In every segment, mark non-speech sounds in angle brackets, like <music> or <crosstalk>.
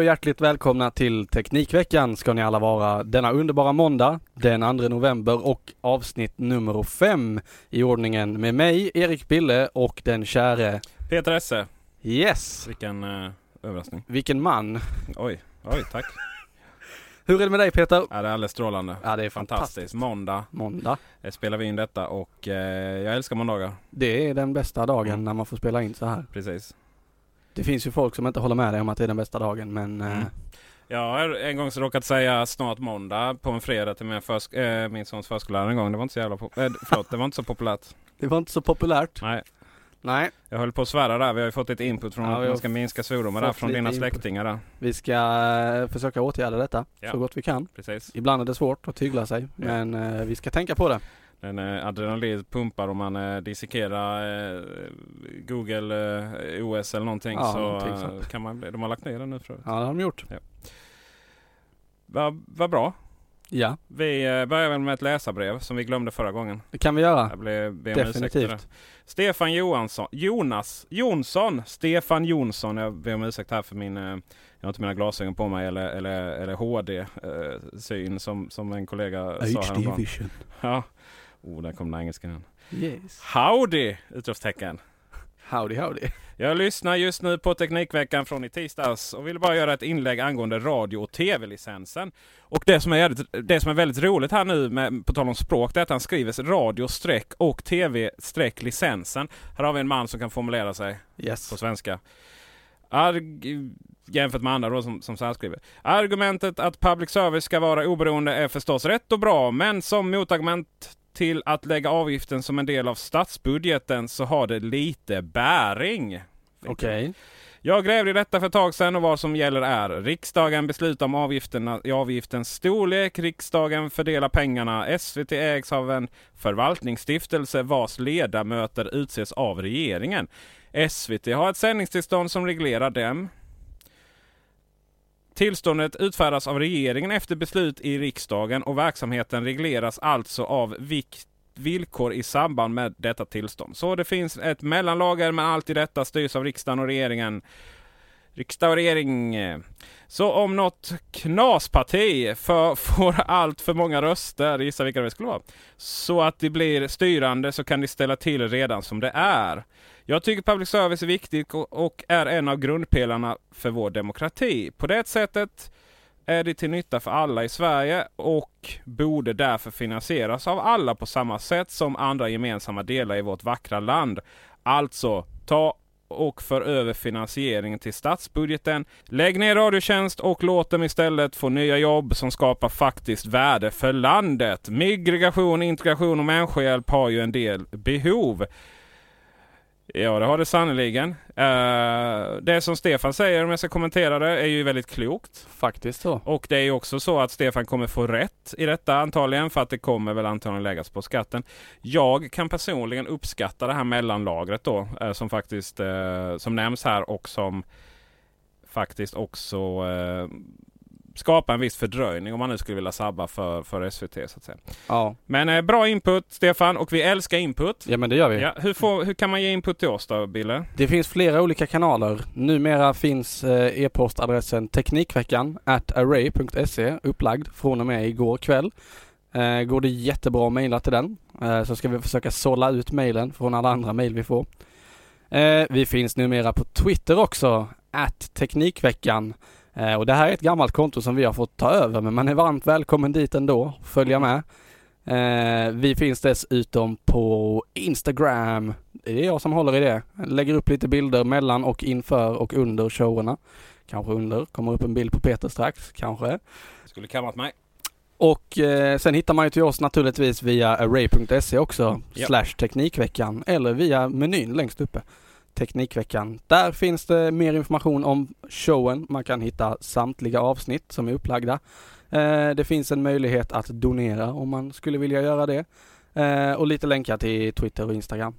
och hjärtligt välkomna till Teknikveckan ska ni alla vara denna underbara måndag den 2 november och avsnitt nummer 5 i ordningen med mig Erik Bille och den käre Peter Esse. Yes! Vilken uh, överraskning. Vilken man! Oj, oj tack. <laughs> Hur är det med dig Peter? Ja, det är alldeles strålande. Ja det är Fantastiskt. fantastiskt. Måndag Måndag. eh, spelar vi in detta och eh, jag älskar måndagar. Det är den bästa dagen Mm. när man får spela in så här. Precis. Det finns ju folk som inte håller med dig om att det är den bästa dagen men Mm. eh, Jag har en gång så råkat säga snart måndag på en fredag till min, försk- eh, min sons förskollärare en gång. Det var inte så jävla eh, förlåt, det var inte så populärt. <laughs> det var inte så populärt. Nej, Nej, jag höll på att svära där. Vi har ju fått lite input från Ja, att man ska minska svordomar där från dina input. släktingar där. vi ska eh, försöka åtgärda detta Ja. så gott vi kan. Precis. Ibland är det svårt att tygla sig men eh, vi ska tänka på det. Den eh, adrenalin pumpar om man eh, dissekerar eh, Google OS eller någonting. Ja, så någonting sånt. kan man bli, De har lagt ner den nu för Ja det har de gjort. Vad vad bra. Ja, Vi börjar väl med ett läsarbrev som vi glömde förra gången. det kan vi göra. Definitivt. Stefan Johansson, Jonas Jonsson, Stefan Jonsson. Jag ber om ursäkt här för min, jag har inte mina glasögon på mig eller, eller, eller HD-syn som, som en kollega sa häromdagen. vision. Ja. Oh, där kom den engelskan igen. Yes. Howdy! Utropstecken. Howdy howdy. Jag lyssnar just nu på Teknikveckan från i tisdags och vill bara göra ett inlägg angående radio och tv-licensen. Och det som är, det som är väldigt roligt här nu, med, på tal om språk, det är att han skriver radio streck och tv streck licensen. Här har vi en man som kan formulera sig Yes. på svenska. Arg, jämfört med andra då som, som särskriver. Argumentet att public service ska vara oberoende är förstås rätt och bra, men som motargument till att lägga avgiften som en del av statsbudgeten så har det lite bäring. Okej. Jag grävde i detta för ett tag sedan och vad som gäller är riksdagen beslutar om avgifterna, i avgiftens storlek. Riksdagen fördelar pengarna. SVT ägs av en förvaltningsstiftelse vars ledamöter utses av regeringen. SVT har ett sändningstillstånd som reglerar dem. Tillståndet utfärdas av regeringen efter beslut i riksdagen och verksamheten regleras alltså av vikt villkor i samband med detta tillstånd. Så det finns ett mellanlager men allt i detta styrs av riksdagen och regeringen. Riksdag och regering. Så om något knasparti för, <laughs> får allt för många röster, gissa vilka det skulle vara, så att det blir styrande så kan de ställa till redan som det är. Jag tycker public service är viktigt och, är en av grundpelarna för vår demokrati. På det sättet är det till nytta för alla i Sverige och borde därför finansieras av alla på samma sätt som andra gemensamma delar i vårt vackra land. Alltså, ta och för över finansieringen till statsbudgeten. Lägg ner Radiotjänst och låt dem istället få nya jobb som skapar faktiskt värde för landet. Migration, integration och människohjälp har ju en del behov. Ja, det har det sannerligen. Uh, det som Stefan säger, om jag ska kommentera det, är ju väldigt klokt. Faktiskt så. Och det är ju också så att Stefan kommer få rätt i detta antagligen, för att det kommer väl antagligen läggas på skatten. Jag kan personligen uppskatta det här mellanlagret då, uh, som faktiskt uh, som nämns här och som faktiskt också skapa en viss fördröjning om man nu skulle vilja sabba för, för SVT. så att säga. Ja. Men eh, bra input Stefan och vi älskar input. Ja men det gör vi. Ja, hur, får, hur kan man ge input till oss då Bille? Det finns flera olika kanaler. Numera finns eh, e-postadressen Teknikveckan at array.se upplagd från och med igår kväll. Eh, går det jättebra att mejla till den eh, så ska vi försöka sålla ut mejlen från alla andra mejl vi får. Eh, vi finns numera på Twitter också, at Teknikveckan. Eh, och det här är ett gammalt konto som vi har fått ta över men man är varmt välkommen dit ändå, följa med. Eh, vi finns dessutom på Instagram. Det är jag som håller i det. Lägger upp lite bilder mellan och inför och under showerna. Kanske under. Kommer upp en bild på Peter strax, kanske. Skulle kammat mig. Och eh, sen hittar man ju till oss naturligtvis via array.se också, Ja. slash Teknikveckan, eller via menyn längst uppe. Teknikveckan. Där finns det mer information om showen. Man kan hitta samtliga avsnitt som är upplagda. Eh, det finns en möjlighet att donera om man skulle vilja göra det. Eh, och lite länkar till Twitter och Instagram.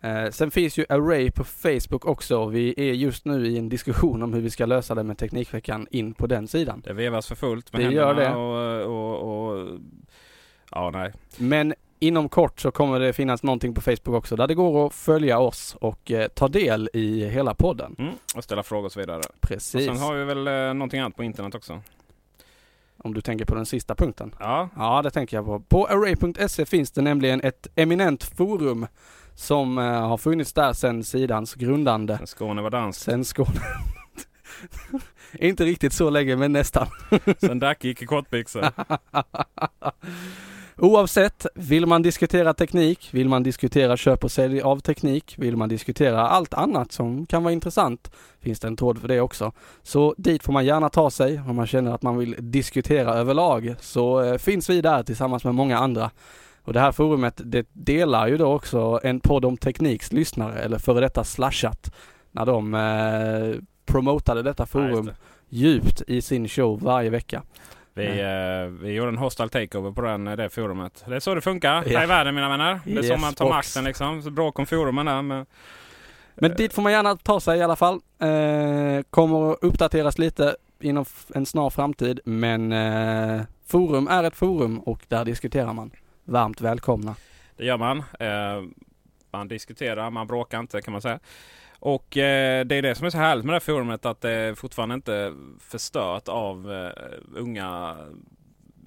Eh, sen finns ju Array på Facebook också. Vi är just nu i en diskussion om hur vi ska lösa det med Teknikveckan in på den sidan. Det vevas för fullt med Det händerna gör det. Och, och, och, Ja, nej. Men inom kort så kommer det finnas någonting på Facebook också där det går att följa oss och eh, ta del i hela podden. Mm, och ställa frågor och så vidare. Och Precis. sen har vi väl eh, någonting annat på internet också. Om du tänker på den sista punkten. Ja, Ja, det tänker jag på. På array.se finns det nämligen ett eminent forum som eh, har funnits där sedan sidans grundande. Skåne var dansk. Sen Skåne. <laughs> Inte riktigt så länge, men nästan. Sen Dac gick i kortbyxor. <laughs> Oavsett, vill man diskutera teknik, vill man diskutera köp och sälj av teknik, vill man diskutera allt annat som kan vara intressant, finns det en tråd för det också. Så dit får man gärna ta sig om man känner att man vill diskutera överlag, så eh, finns vi där tillsammans med många andra. Och det här forumet, det delar ju då också en podd om tekniks lyssnare, eller före detta slashat, när de eh, promotade detta Ja, forum det. djupt i sin show varje vecka. Vi, eh, vi gjorde en hostile takeover på den, eh, det forumet. Det är så det funkar Ja. här i världen mina vänner. Det är så Yes, man tar box. makten liksom. Så bråk om forumen där. Men, Men dit får man gärna ta sig i alla fall. Eh, kommer att uppdateras lite inom en snar framtid men eh, forum är ett forum och där diskuterar man. Varmt välkomna. det gör man. Eh, man diskuterar, man bråkar inte kan man säga. Och eh, det är det som är så härligt med det här forumet att det är fortfarande inte förstört av eh, unga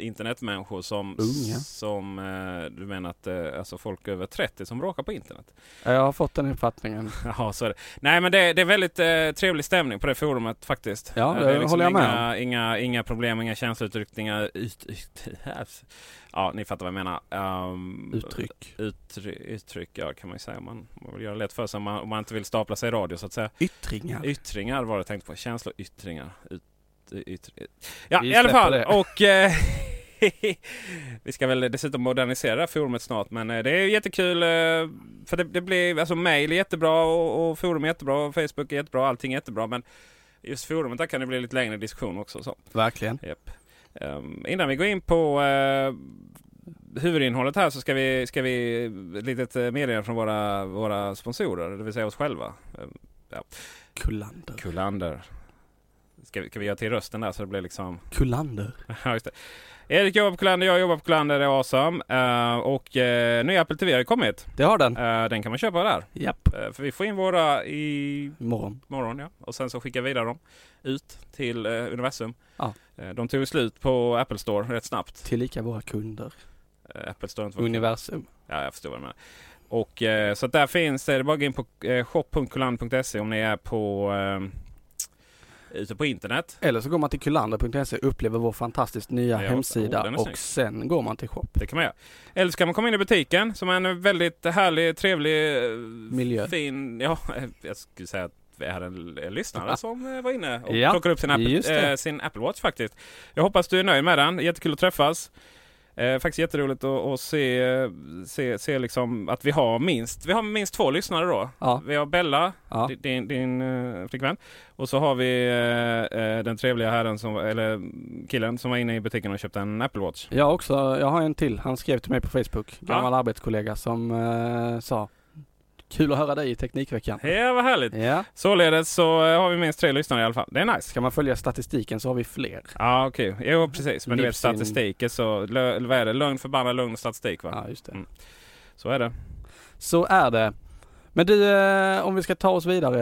internetmänniskor som, Unga? som eh, du menar att eh, alltså folk över 30 som bråkar på internet. Jag har fått den uppfattningen. <laughs> Jaha, så är det. Nej men det, det är väldigt eh, trevlig stämning på det forumet faktiskt. Ja, Eh, det är liksom håller jag med inga, inga, inga problem, inga känslouttryckningar. Ut, ut, <laughs> ja, ni fattar vad jag menar. Um, Uttryck. Uttryck, uttryck ja, kan man ju säga. Om man, om man vill göra det lätt för sig om man, om man inte vill stapla sig i radio så att säga. Yttringar. Yttringar var det jag tänkte på. Känsloyttringar. Ut, yttr, ja, i alla fall. det. Och eh, <laughs> vi ska väl dessutom modernisera det här forumet snart. Men eh, det är jättekul. Eh, för det, det blir, alltså mail är jättebra och, och forum är jättebra. Och Facebook är jättebra. Allting är jättebra. Men just forumet där kan det bli lite längre diskussion också. Så. Verkligen. Japp. Ehm, innan vi går in på eh, huvudinnehållet här så ska vi, ska vi ett litet meddelande från våra, våra sponsorer, det vill säga oss själva. Ehm, Kullander. Kullander. Ska vi, ska vi göra till rösten där så det blir liksom... Kullander. <laughs> Ja, just det. Erik jobbar på Kullander, jag jobbar på Kullander, det är awesome. Eh, och uh, nya Apple TV har kommit. Det har den. Eh, den kan man köpa där. Japp. Eh, för vi får in våra i Imorgon. morgon ja. Och sen så skickar vi vidare dem ut till eh, universum. Ja. Eh, de tog slut på Apple Store rätt snabbt. Tillika våra kunder. Eh, Apple Store inte Universum. Ja, jag förstår vad du menar. Och eh, så att där finns det, det är bara att gå in på eh, shop.kulan.se om ni är på eh, ute på internet. Eller så går man till kullander.se, upplever vår fantastiskt nya Ja, hemsida oh, och sen går man till shop. Det kan man göra. Eller så kan man komma in i butiken som är en väldigt härlig, trevlig, eh, Miljö. fin... Ja, <laughs> jag skulle säga att vi är en lyssnare som eh, var inne och Ja, plockar upp sin Apple, eh, sin Apple Watch faktiskt. Jag hoppas du är nöjd med den. Jättekul att träffas. Eh, faktiskt jätteroligt att, att se, se, se liksom att vi har minst, vi har minst två lyssnare då. Ja. Vi har Bella, Ja. din, din, uh, flickvän. Och så har vi eh, den trevliga herren, som, eller killen som var inne i butiken och köpte en Apple Watch. Jag också, jag har en till. Han skrev till mig på Facebook, gammal arbetskollega som eh, sa Kul att höra dig i Teknikveckan. Ja, vad härligt. Ja, Således så eh, har vi minst tre lyssnare i alla fall. Det är nice. ska man följa statistiken så har vi fler. Ja, okej. Jo, precis. Men du vet Livssin- statistik är så... Vad är det? Lögn, förbannad lögn och statistik va? Ja, just det. Mm. Så är det. Så är det. Men du, eh, om vi ska ta oss vidare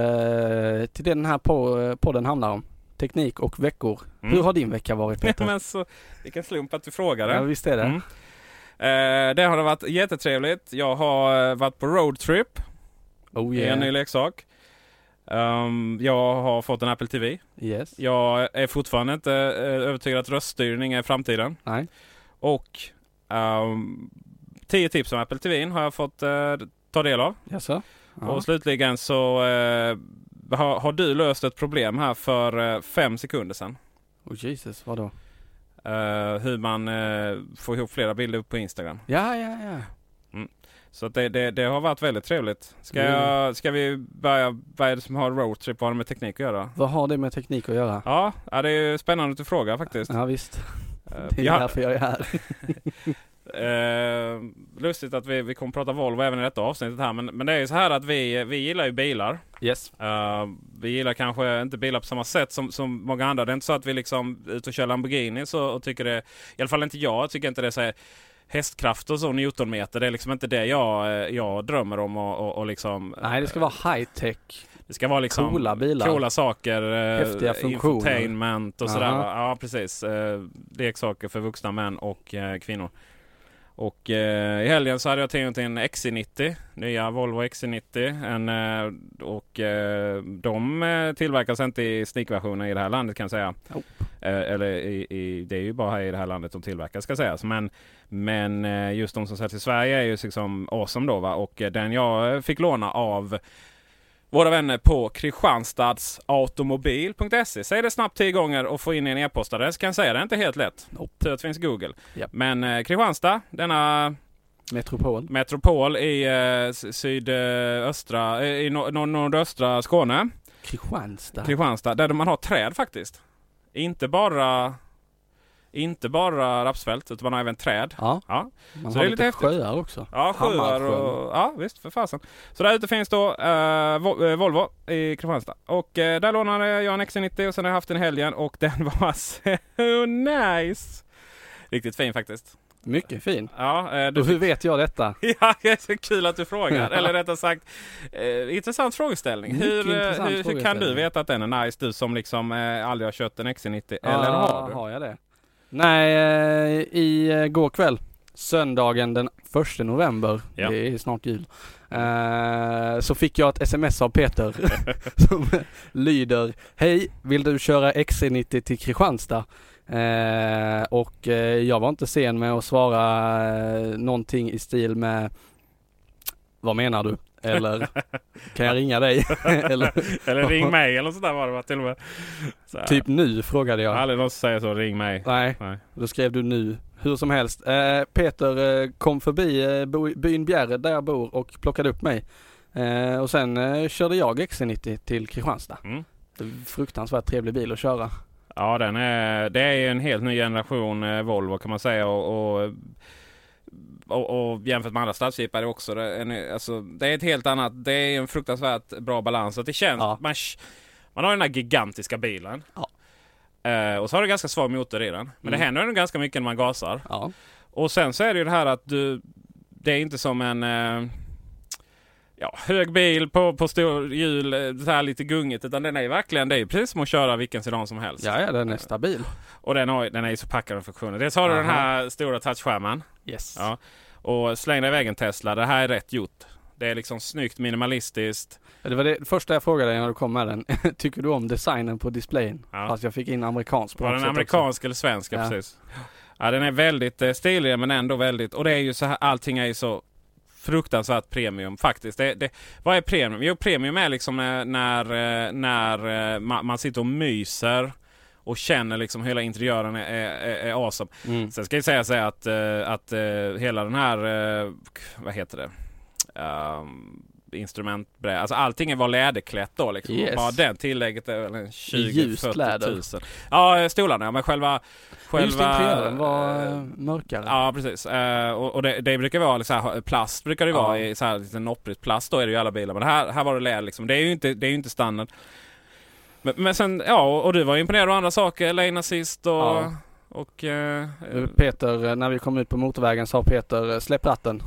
eh, till det den här po- podden handlar om. Teknik och veckor. Mm. Hur har din vecka varit Peter? <laughs> Men så, vilken slump att du frågade. ja, visst är det. Mm. Eh, det har varit jättetrevligt. Jag har varit på roadtrip Oh i en ny yeah. leksak. Um, jag har fått en Apple TV. Yes. Jag är fortfarande inte eh, övertygad att röststyrning är framtiden. Nej. Och um, 10 tips om Apple TV har jag fått eh, ta del av. Jaså? Ja. Och slutligen så eh, har, har du löst ett problem här för eh, fem sekunder sedan. Oh Jesus, vadå? Eh, hur man får ihop flera bilder på Instagram. Ja, ja, ja. Så det, det, det har varit väldigt trevligt. Ska, Mm. jag, ska vi börja, vad är det som har roadtrip, vad har det med teknik att göra? Vad har det med teknik att göra? Ja, ja det är spännande att du frågar faktiskt. Ja, visst. Eh, <laughs> Det är ja, därför jag är här. <laughs> eh, lustigt att vi, vi kommer prata Volvo även i detta avsnittet här. Men, men det är ju så här att vi, vi gillar ju bilar. Yes. Eh, vi gillar kanske inte bilar på samma sätt som, som många andra. Det är inte så att vi liksom ute och kör Lamborghini så, och tycker det, i alla fall inte jag, jag tycker inte det är så här hästkraft och så, newtonmeter. Det är liksom inte det jag, eh, jag drömmer om och, och, och liksom... Nej, det ska vara high tech. det ska vara liksom Coola bilar. Coola saker. eh, Häftiga funktioner. Infotainment och sådär. Aha. va? Ja, precis. Eh, leksaker för vuxna män och eh, kvinnor. Och eh, i helgen så hade jag till en XC90. Nya Volvo XC90. En, eh, och eh, de eh, tillverkas inte i sneakversioner i det här landet kan jag säga. Oh. Eller i, i, det är ju bara här i det här landet de tillverkas ska sägas. Men, men eh, just de som säljs i Sverige är ju liksom awesome då va. Och den jag fick låna av våra vänner på Kristianstadsautomobil.se. Säg det snabbt tio gånger och få in en e-postadress kan jag säga. Det är inte helt lätt. Nope. Tur att det finns Google. Japp. Men eh, Kristianstad, denna Metropol. metropol i eh, sydöstra, eh, i nor- nordöstra Skåne. Kristianstad. Kristianstad, där man har träd faktiskt. Inte bara inte bara rapsfält utan man har även träd. Ja, Ja, man Så har det är lite lite sjöar också. ja sjöar och... Ja visst, för fasen. Så där ute finns då eh, eh, Volvo i Kristianstad. Och eh, där lånade jag en XC90 och sen har jag haft den i helgen och <laughs> den var så nice! Riktigt fin faktiskt. Mycket fin. Ja, eh, du Och hur vet jag detta? <laughs> Ja, det är så kul att du frågar. <laughs> Eller rättare sagt, eh, intressant frågeställning. Mycket Hur, eh, intressant hur, hur kan du veta att den är nice? Du som liksom eh, aldrig har kört en XC90. Eller Ja, har du? Har jag det? Nej, eh, i eh, går kväll, söndagen den 1 november, Ja. det är snart jul, eh, så fick jag ett sms av Peter <laughs> som lyder Hej, vill du köra XC90 till Kristianstad? Och jag var inte sen med att svara någonting i stil med Vad menar du? Eller <laughs> kan jag ringa dig? <laughs> eller Eller ring mig eller sådär var det va? Till och med. Så typ nu frågade Jag aldrig någon som säger så, ring mig. Nej, Nej. Då skrev du nu. Hur som helst. Eh, Peter eh, kom förbi eh, byn Bjärred där jag bor och plockade upp mig. Eh, och sen eh, körde jag XC90 till Kristianstad. Mm. Fruktansvärt trevlig bil att köra. Ja, den är, det är ju en helt ny generation eh, Volvo kan man säga. Och, och, och, och jämfört med andra stadsjeepar är det också det, en, alltså, det är ett helt annat. Det är en fruktansvärt bra balans. Att det känns, Ja. man, man har den här gigantiska bilen. Ja. Eh, och så har du ganska svag motor i den. Men Mm. det händer ändå ganska mycket när man gasar. Ja. Och sen så är det ju det här att du, det är inte som en eh, ja, hög bil på, på stor hjul, eh, så här lite gungigt. Utan den är verkligen, det är precis som att köra vilken sedan som helst. Ja, ja den är stabil. Och den, har, den är ju så packad med funktioner. Dels har du den här stora touchskärmen. Yes. Ja. Och släng dig iväg en Tesla. Det här är rätt gjort. Det är liksom snyggt minimalistiskt. Det var det första jag frågade dig när du kom med den. <laughs> Tycker du om designen på displayen? Ja. Fast jag fick in amerikansk på Var den amerikansk eller svensk? Ja. precis. Ja, den är väldigt eh, stilig men ändå väldigt... Och det är ju så här, allting är ju så fruktansvärt premium faktiskt. Det, det, vad är premium? Jo, premium är liksom när, när, eh, eh, man, sitter och myser och känner liksom hela interiören är, är, är awesome. Mm. Sen ska jag säga så att, eh, att hela den här, vad heter det? Um, instrumentbräda. Alltså allting var läderklätt då liksom. Yes. Bara den tillägget är väl en 20 ljust 40 läder. tusen. Ja, eh, stolarna ja, men själva... själva Just interiören var eh, mörkare. Ja precis. Och och det, det brukar vara så här, plast brukar det vara Ja. i så här lite nopprigt plast då är det ju alla bilar. Men här, här var det läder liksom. Det är ju inte, det är ju inte standard. Men, men sen, ja och, du var imponerad av andra saker. Lane assist och... Ja. Och... Eh, Peter, när vi kom ut på motorvägen sa Peter släpp ratten.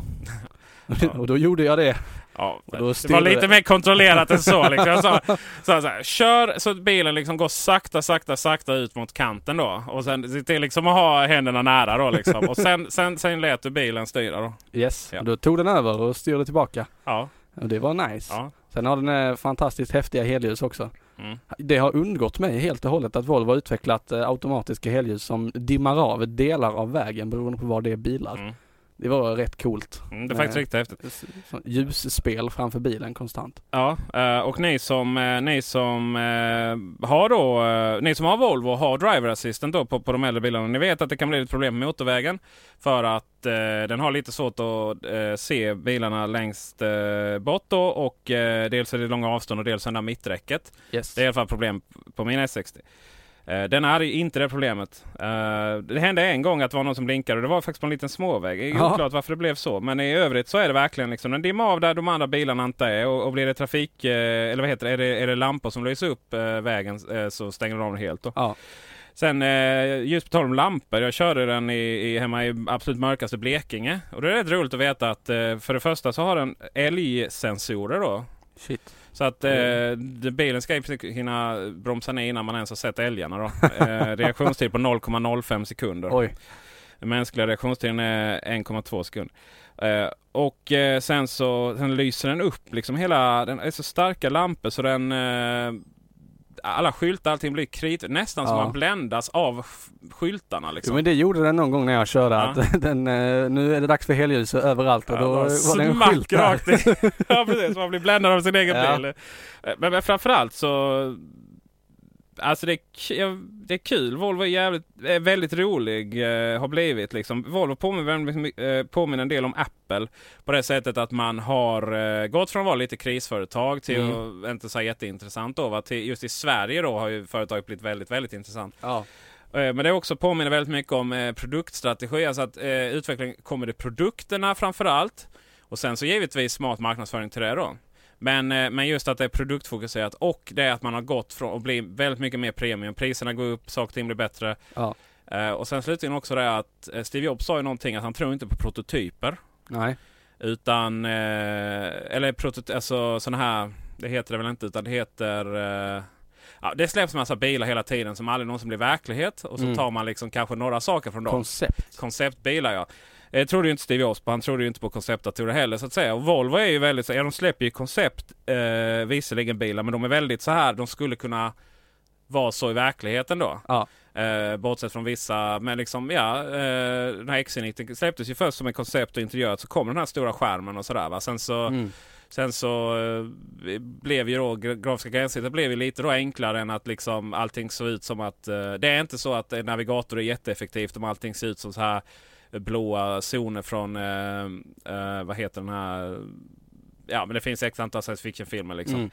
Ja. <laughs> <laughs> och då gjorde jag det. Ja, det var lite det. mer kontrollerat än så. Liksom. Sa, <laughs> så, så här, kör så att bilen liksom går sakta, sakta, sakta ut mot kanten då. Och sen se till liksom att ha händerna nära då liksom. Och sen, <laughs> sen, sen lät du bilen styra då. Yes, Ja. då tog den över och styrde tillbaka. Ja, Och det var nice. ja. Sen har den eh, fantastiskt häftiga helljus också. Mm. Det har undgått mig helt och hållet att Volvo har utvecklat eh, automatiska helljus som dimmar av delar av vägen beroende på var det är bilar. Mm. Det var rätt coolt. Mm, det är faktiskt Nej. riktigt häftigt. Ljusspel framför bilen konstant. Ja, eh, och ni som, eh, ni som eh, har då, eh, ni som har Volvo och har driver assistant då på, på de äldre bilarna. Ni vet att det kan bli ett problem med motorvägen. För att eh, den har lite svårt att eh, se bilarna längst eh, bort då. Och eh, dels är det långa avstånd och dels är det där mitträcket. Yes. Det är i alla fall problem på min S60. Eh, Den är inte det problemet. Eh, Det hände en gång att det var någon som blinkade och det var faktiskt på en liten småväg. Det är Ja. oklart varför det blev så. Men i övrigt så är det verkligen liksom, den dimmar av där de andra bilarna inte är. Och, och blir det trafik, eh, eller vad heter det, är det, är det lampor som lyser upp vägen så stänger de av den helt. Ja. Sen eh, just på tal om lampor. Jag körde den i, i, hemma i absolut mörkaste Blekinge. Och det är rätt roligt att veta att eh, för det första så har den älgsensorer då. Shit. Så att eh, Mm. det- bilen ska hinna bromsa ner innan man ens har sett älgarna. Då. Eh, reaktionstid på 0,05 sekunder. Oj. Den mänskliga reaktionstiden är 1,2 sekunder. Eh, och eh, sen så sen lyser den upp liksom hela, den är så starka lampor så den eh, alla skyltar, allting blir krit. Nästan som Ja. man bländas av skyltarna Jo, liksom. men det gjorde den någon gång när jag körde. Ja. Att <laughs> den, eh, nu är det dags för helljus överallt och Ja, då bara var det en skylt rakt i. <laughs> ja precis, man blir bländad av sin egen Ja. bil. Eh, Men, men framförallt så Alltså det är, det är kul. Volvo är, jävligt, är väldigt rolig, eh, har blivit liksom. Volvo påminner, my- eh, påminner en del om Apple. På det sättet att man har eh, gått från att vara lite krisföretag till Mm. att inte så jätteintressant då. Va? Till, just i Sverige då har ju företaget blivit väldigt, väldigt intressant. Ja. Eh, Men det också påminner väldigt mycket om eh, produktstrategi. Alltså att eh, utveckling kommer det produkterna framför allt. Och sen så givetvis smart marknadsföring till det då. Men, eh, men just att det är produktfokuserat och det är att man har gått från att bli väldigt mycket mer premium. Priserna går upp, saker och ting blir bättre. Ja. Eh, och sen slutligen också det att eh, Steve Jobs sa ju någonting att han tror inte på prototyper. Nej. Utan, eller prototy- alltså sådana här, det heter det väl inte utan det heter Ja, det släpps massa bilar hela tiden som aldrig någonsin blir verklighet. Och så Mm. tar man liksom kanske några saker från dem. Koncept. Konceptbilar ja. Det trodde ju inte Steve Jobs på. Han trodde ju inte på konceptdatorer heller så att säga. Och Volvo är ju väldigt så, ja de släpper ju koncept, eh, visserligen bilar, men de är väldigt så här, de skulle kunna vara så i verkligheten då. Ja. Eh, bortsett från vissa, men liksom ja, eh, den här XC90 släpptes ju först som ett koncept och interiör, så kom den här stora skärmen och sådär va. Sen så, Mm. sen så eh, blev ju då gra- grafiska gränssnittet blev ju lite då enklare än att liksom allting såg ut som att, eh, det är inte så att en navigator är jätteeffektivt om allting ser ut som så här blåa zoner från, eh, eh, vad heter den här, ja men det finns x antal science fiction-filmer liksom. Mm.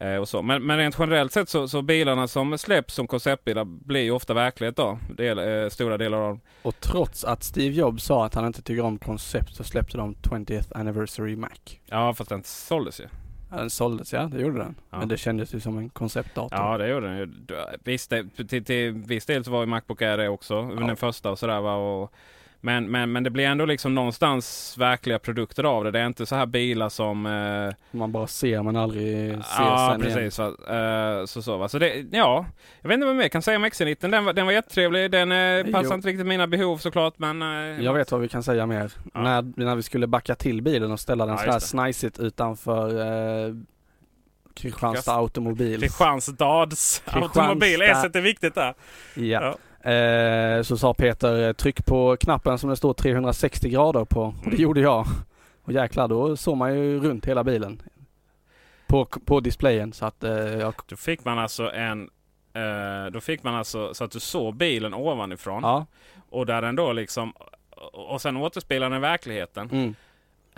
Eh, och så. Men, men rent generellt sett så, så bilarna som släpps som konceptbilar blir ju ofta verklighet då. Del, eh, stora delar av dem. Och trots att Steve Jobs sa att han inte tycker om koncept så släppte de 20th Anniversary Mac. Ja fast den såldes ju. Ja, den såldes ja, det gjorde den. Ja. Men det kändes ju som en konceptdator. Ja det gjorde den ju. Visst, till, till viss del så var ju Macbook Air det också. Ja. Den första och sådär va. Och, Men, men, men det blir ändå liksom någonstans verkliga produkter av det. Det är inte så här bilar som... Eh, Man bara ser men aldrig ser ja, sen igen. precis. Va? Eh, så, så, va? så det, ja, jag vet inte vad mer jag kan säga om XC90. Den var, den var jättetrevlig. Den eh, passar inte riktigt mina behov såklart. Men, eh, Jag vet vad vi kan säga mer. Ja. När, när vi skulle backa till bilen och ställa den Ja, så här snajsigt utanför eh, Kristianstad Automobil. Kristianstads Kristianstad. automobil. S är viktigt där. Ja. Eh, så sa Peter, eh, tryck på knappen som det står 360 grader på. Och det gjorde jag. Och jäklar, då såg man ju runt hela bilen. På, på displayen så att eh, jag, Då fick man alltså en... Eh, då fick man alltså så att du såg bilen ovanifrån. ja. Och där den då liksom... Och sen återspeglar den verkligheten. Mm.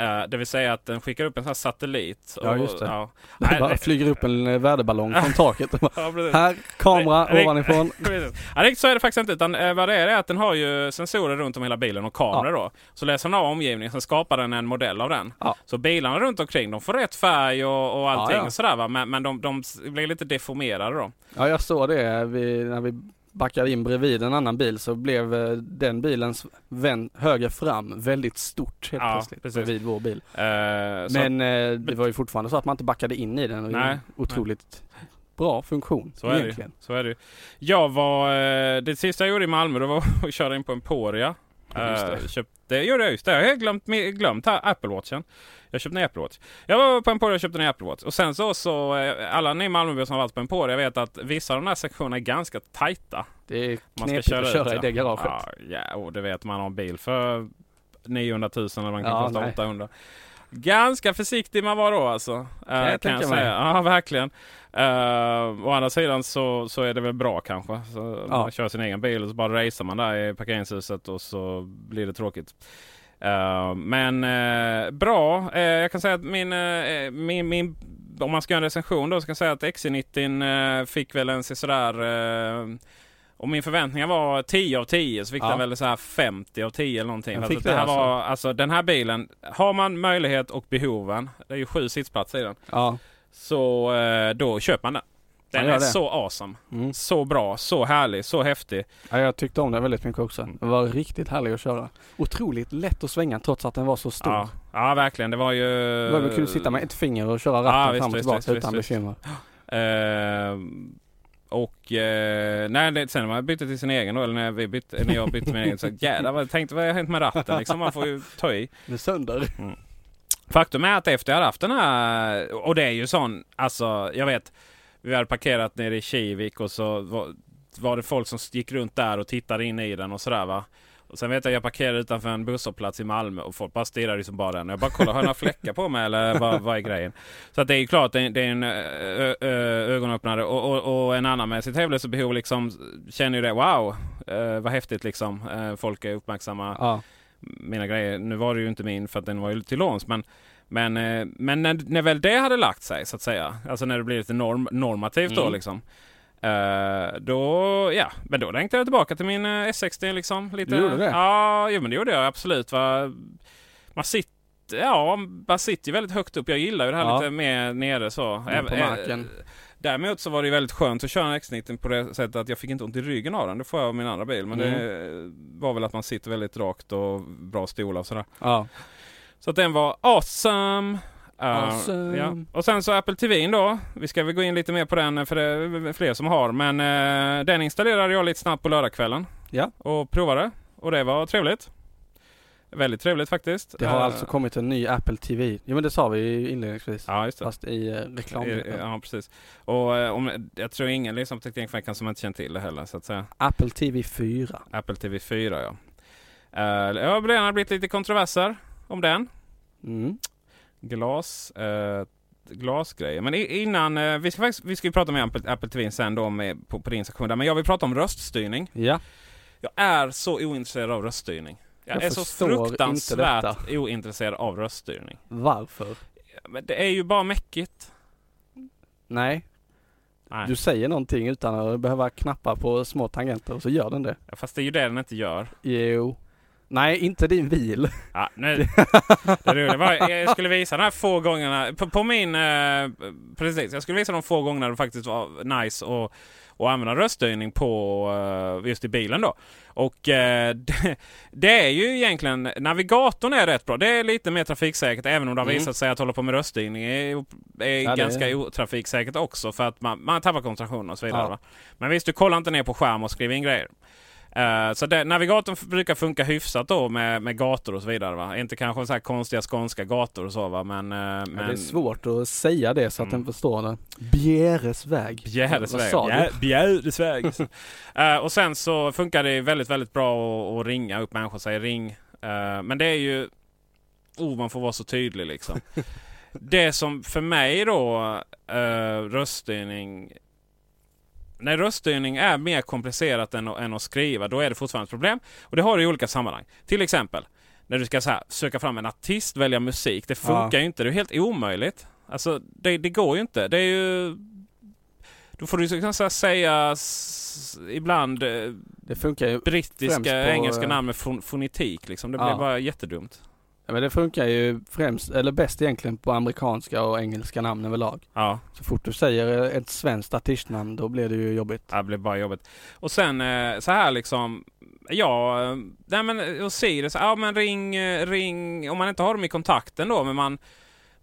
Eh, det vill säga att den skickar upp en sån här satellit. Ja, och- just det. Ja. <laughs> Det Nej, bara flyger upp en eh, väderballong <laughs> från taket. Ja, här, kamera nej. ovanifrån. <laughs> Ja, riktigt så är det faktiskt inte. Utan eh, vad det är, är att den har ju sensorer runt om hela bilen och kameror då. Så läser den av omgivningen, sen skapar den en modell av den. Ja. Så bilarna runt omkring, de får rätt färg och, och allting Ja, ja. och sådär va. Men, men de, de blir lite deformerade då. Ja, jag såg det vi, när vi backade in bredvid en annan bil så blev eh, den bilens vänd höger fram väldigt stort helt Ja, plötsligt precis. bredvid vår bil. Så Men eh, det var ju fortfarande så att man inte backade in i den. Och Nej, en otroligt bra funktion Så är, det, så är det. Jag var, det sista jag gjorde i Malmö det var <laughs> att köra in på Emporia. Ja, det. Eh, köpte, det gjorde jag just det. Jag har glömt, glömt här, Apple Watchen. Jag köpte en Apple Watch. Jag var på Emporia och köpte en Apple Watch. Och sen så, så eh, alla ni Malmöbor som har varit på Emporia vet att vissa av de här sektionerna är ganska tajta. Det är Man ska köra, att köra i det garaget. Ja, ja och det vet man har en bil för 900 000 eller man kan Ja, kosta nej. 800. Ganska försiktig man var då alltså. eh, jag kan jag mig. säga. Ja, verkligen. Uh, å andra sidan så, så är det väl bra kanske. Så Ja. Man kör sin egen bil och så bara racear man där i parkeringshuset och så blir det tråkigt. Eh, men eh, bra. Eh, jag kan säga att min, eh, min, min om man ska göra en recension då så kan jag säga att XC90 eh, fick väl en sådär eh, om min förväntningar var 10 av 10 så fick Ja. den väl så här 50 av 10 eller någonting. Den Alltså, fick det här alltså? var, alltså den här bilen, har man möjlighet och behoven, det är ju sju sittplatser i den, Ja. så eh, då köper man den. Den gör är det. så awesome. Mm. Så bra, så härlig, så häftig. ja, jag tyckte om den väldigt mycket också. Den var riktigt härlig att köra. Otroligt lätt att svänga trots att den var så stor. Ja, ja, verkligen. Det var ju... Det var kul att sitta med ett finger och köra Ja, ratten visst, fram och tillbaka visst, utan visst, bekymmer. Eh, och eh, nej, det, sen när man bytte till sin egen då, eller när, vi bytte, när jag bytte min egen så jävlar vad tänkte vad har hänt med ratten? Liksom, man får ju ta i. Är sönder. Faktum är att efter jag hade haft den här, och det är ju sån, alltså jag vet, vi hade parkerat nere i Kivik och så var, var det folk som gick runt där och tittade in i den och sådär va. Och sen vet jag jag parkerade utanför en busshållplats i Malmö och folk bara stirrade ju som bara den. Jag bara kollade, har jag några fläckar på mig eller vad, vad är grejen? Så att det är ju klart, det är, det är en ö, ö, ögonöppnare och, och, och en annan med sitt hemlösebehov liksom känner ju det, wow, eh, vad häftigt liksom. Eh, folk är uppmärksamma Ja. mina grejer. Nu var det ju inte min för att den var ju till låns. Men, men, eh, men när, när väl det hade lagt sig så att säga. Alltså när det blir lite norm, normativt då Mm. liksom. Eh, då, ja, men då längtade jag tillbaka till min eh, S60 liksom. Lite, Du gjorde det? Ja, jo, men det gjorde jag absolut. Va? Man sitter Ja, man sitter ju väldigt högt upp. Jag gillar ju det här Ja. lite mer nere så. Men på Även- marken. eh, Däremot så var det väldigt skönt att köra en X90 på det sättet att jag fick inte ont i ryggen av den. Det får jag av min andra bil. Men Mm. det var väl att man sitter väldigt rakt och bra stolar och sådär. Ja. Så att den var awesome. Uh, Awesome. ja. Och sen så Apple TV då. Vi ska väl gå in lite mer på den för det är fler som har. Men eh, den installerade jag lite snabbt på lördagskvällen. Ja. Och provade. Och det var trevligt. Väldigt trevligt faktiskt. Det har Eh, alltså kommit en ny Apple TV. Jo men det sa vi inledningsvis. Ja, just det. Fast i eh, reklam. Ja, precis. Och eh, om, jag tror ingen liksom på Teknikveckan som inte känner till det heller så att säga. Apple TV 4. Apple TV 4 ja. Uh, det har blivit lite kontroverser om den. Mm. Glas, eh, glasgrejer. Men innan, eh, vi ska faktiskt, vi ska ju prata med Apple, Apple TV sen då med, på, på din sektion där. Men jag vill prata om röststyrning. Ja. Jag är så ointresserad av röststyrning. Jag, Jag är så fruktansvärt ointresserad av röststyrning. Varför? Men det är ju bara mäckigt. Nej. Nej. Du säger någonting utan att behöva knappa på små tangenter och så gör den det. Fast det är ju det den inte gör. Jo. Nej, inte din bil. Ja, nu, det roliga var, jag skulle visa de här få gångerna på, på min... Eh, precis, jag skulle visa de få gångerna det faktiskt var nice och, och använda röststyrning på eh, just i bilen då. Och eh, <laughs> det, det är ju egentligen, navigatorn är rätt bra. Det är lite mer trafiksäkert även om det har Mm. visat sig att hålla på med röststyrning är, är Ja, det ganska är- otrafiksäkert också för att man, man tappar koncentrationen och så vidare. Ja. Men visst, du kollar inte ner på skärm och skriver in grejer. Eh, så det, navigatorn brukar funka hyfsat då med, med gator och så vidare. Va? Inte kanske så här konstiga skånska gator och så va, men... eh, Ja, men det är svårt att säga det så att Mm. den förstår det. Bjäresväg. Bjäresväg. sa du? Bjä- Bjäresväg. <laughs> Eh, och sen så funkar det väldigt, väldigt bra att, ringa upp människor. Säga ring. Eh, men det är ju... Oh, man får vara så tydlig liksom. <laughs> det som för mig då, uh, röststyrning... När röststyrning är mer komplicerat än, än att skriva, då är det fortfarande ett problem. Och det har du i olika sammanhang. Till exempel, när du ska så här, söka fram en artist, välja musik. Det funkar ju inte. Det är helt omöjligt. Alltså, det, det går ju inte. Det är ju... Då får du liksom så här säga ibland eh, Det funkar ju, brittiska, på, engelska eh, namn med fon fonetik liksom. Det Ja. blir bara jättedumt. Ja, men det funkar ju främst, eller bäst egentligen på amerikanska och engelska namn överlag. Ja, Så fort du säger ett svenskt artistnamn då blir det ju jobbigt. det blir bara jobbigt. Och sen eh, så här liksom. Ja, eh, nej men och Sirius, ja men ring, eh, ring, om man inte har dem i kontakten då, men man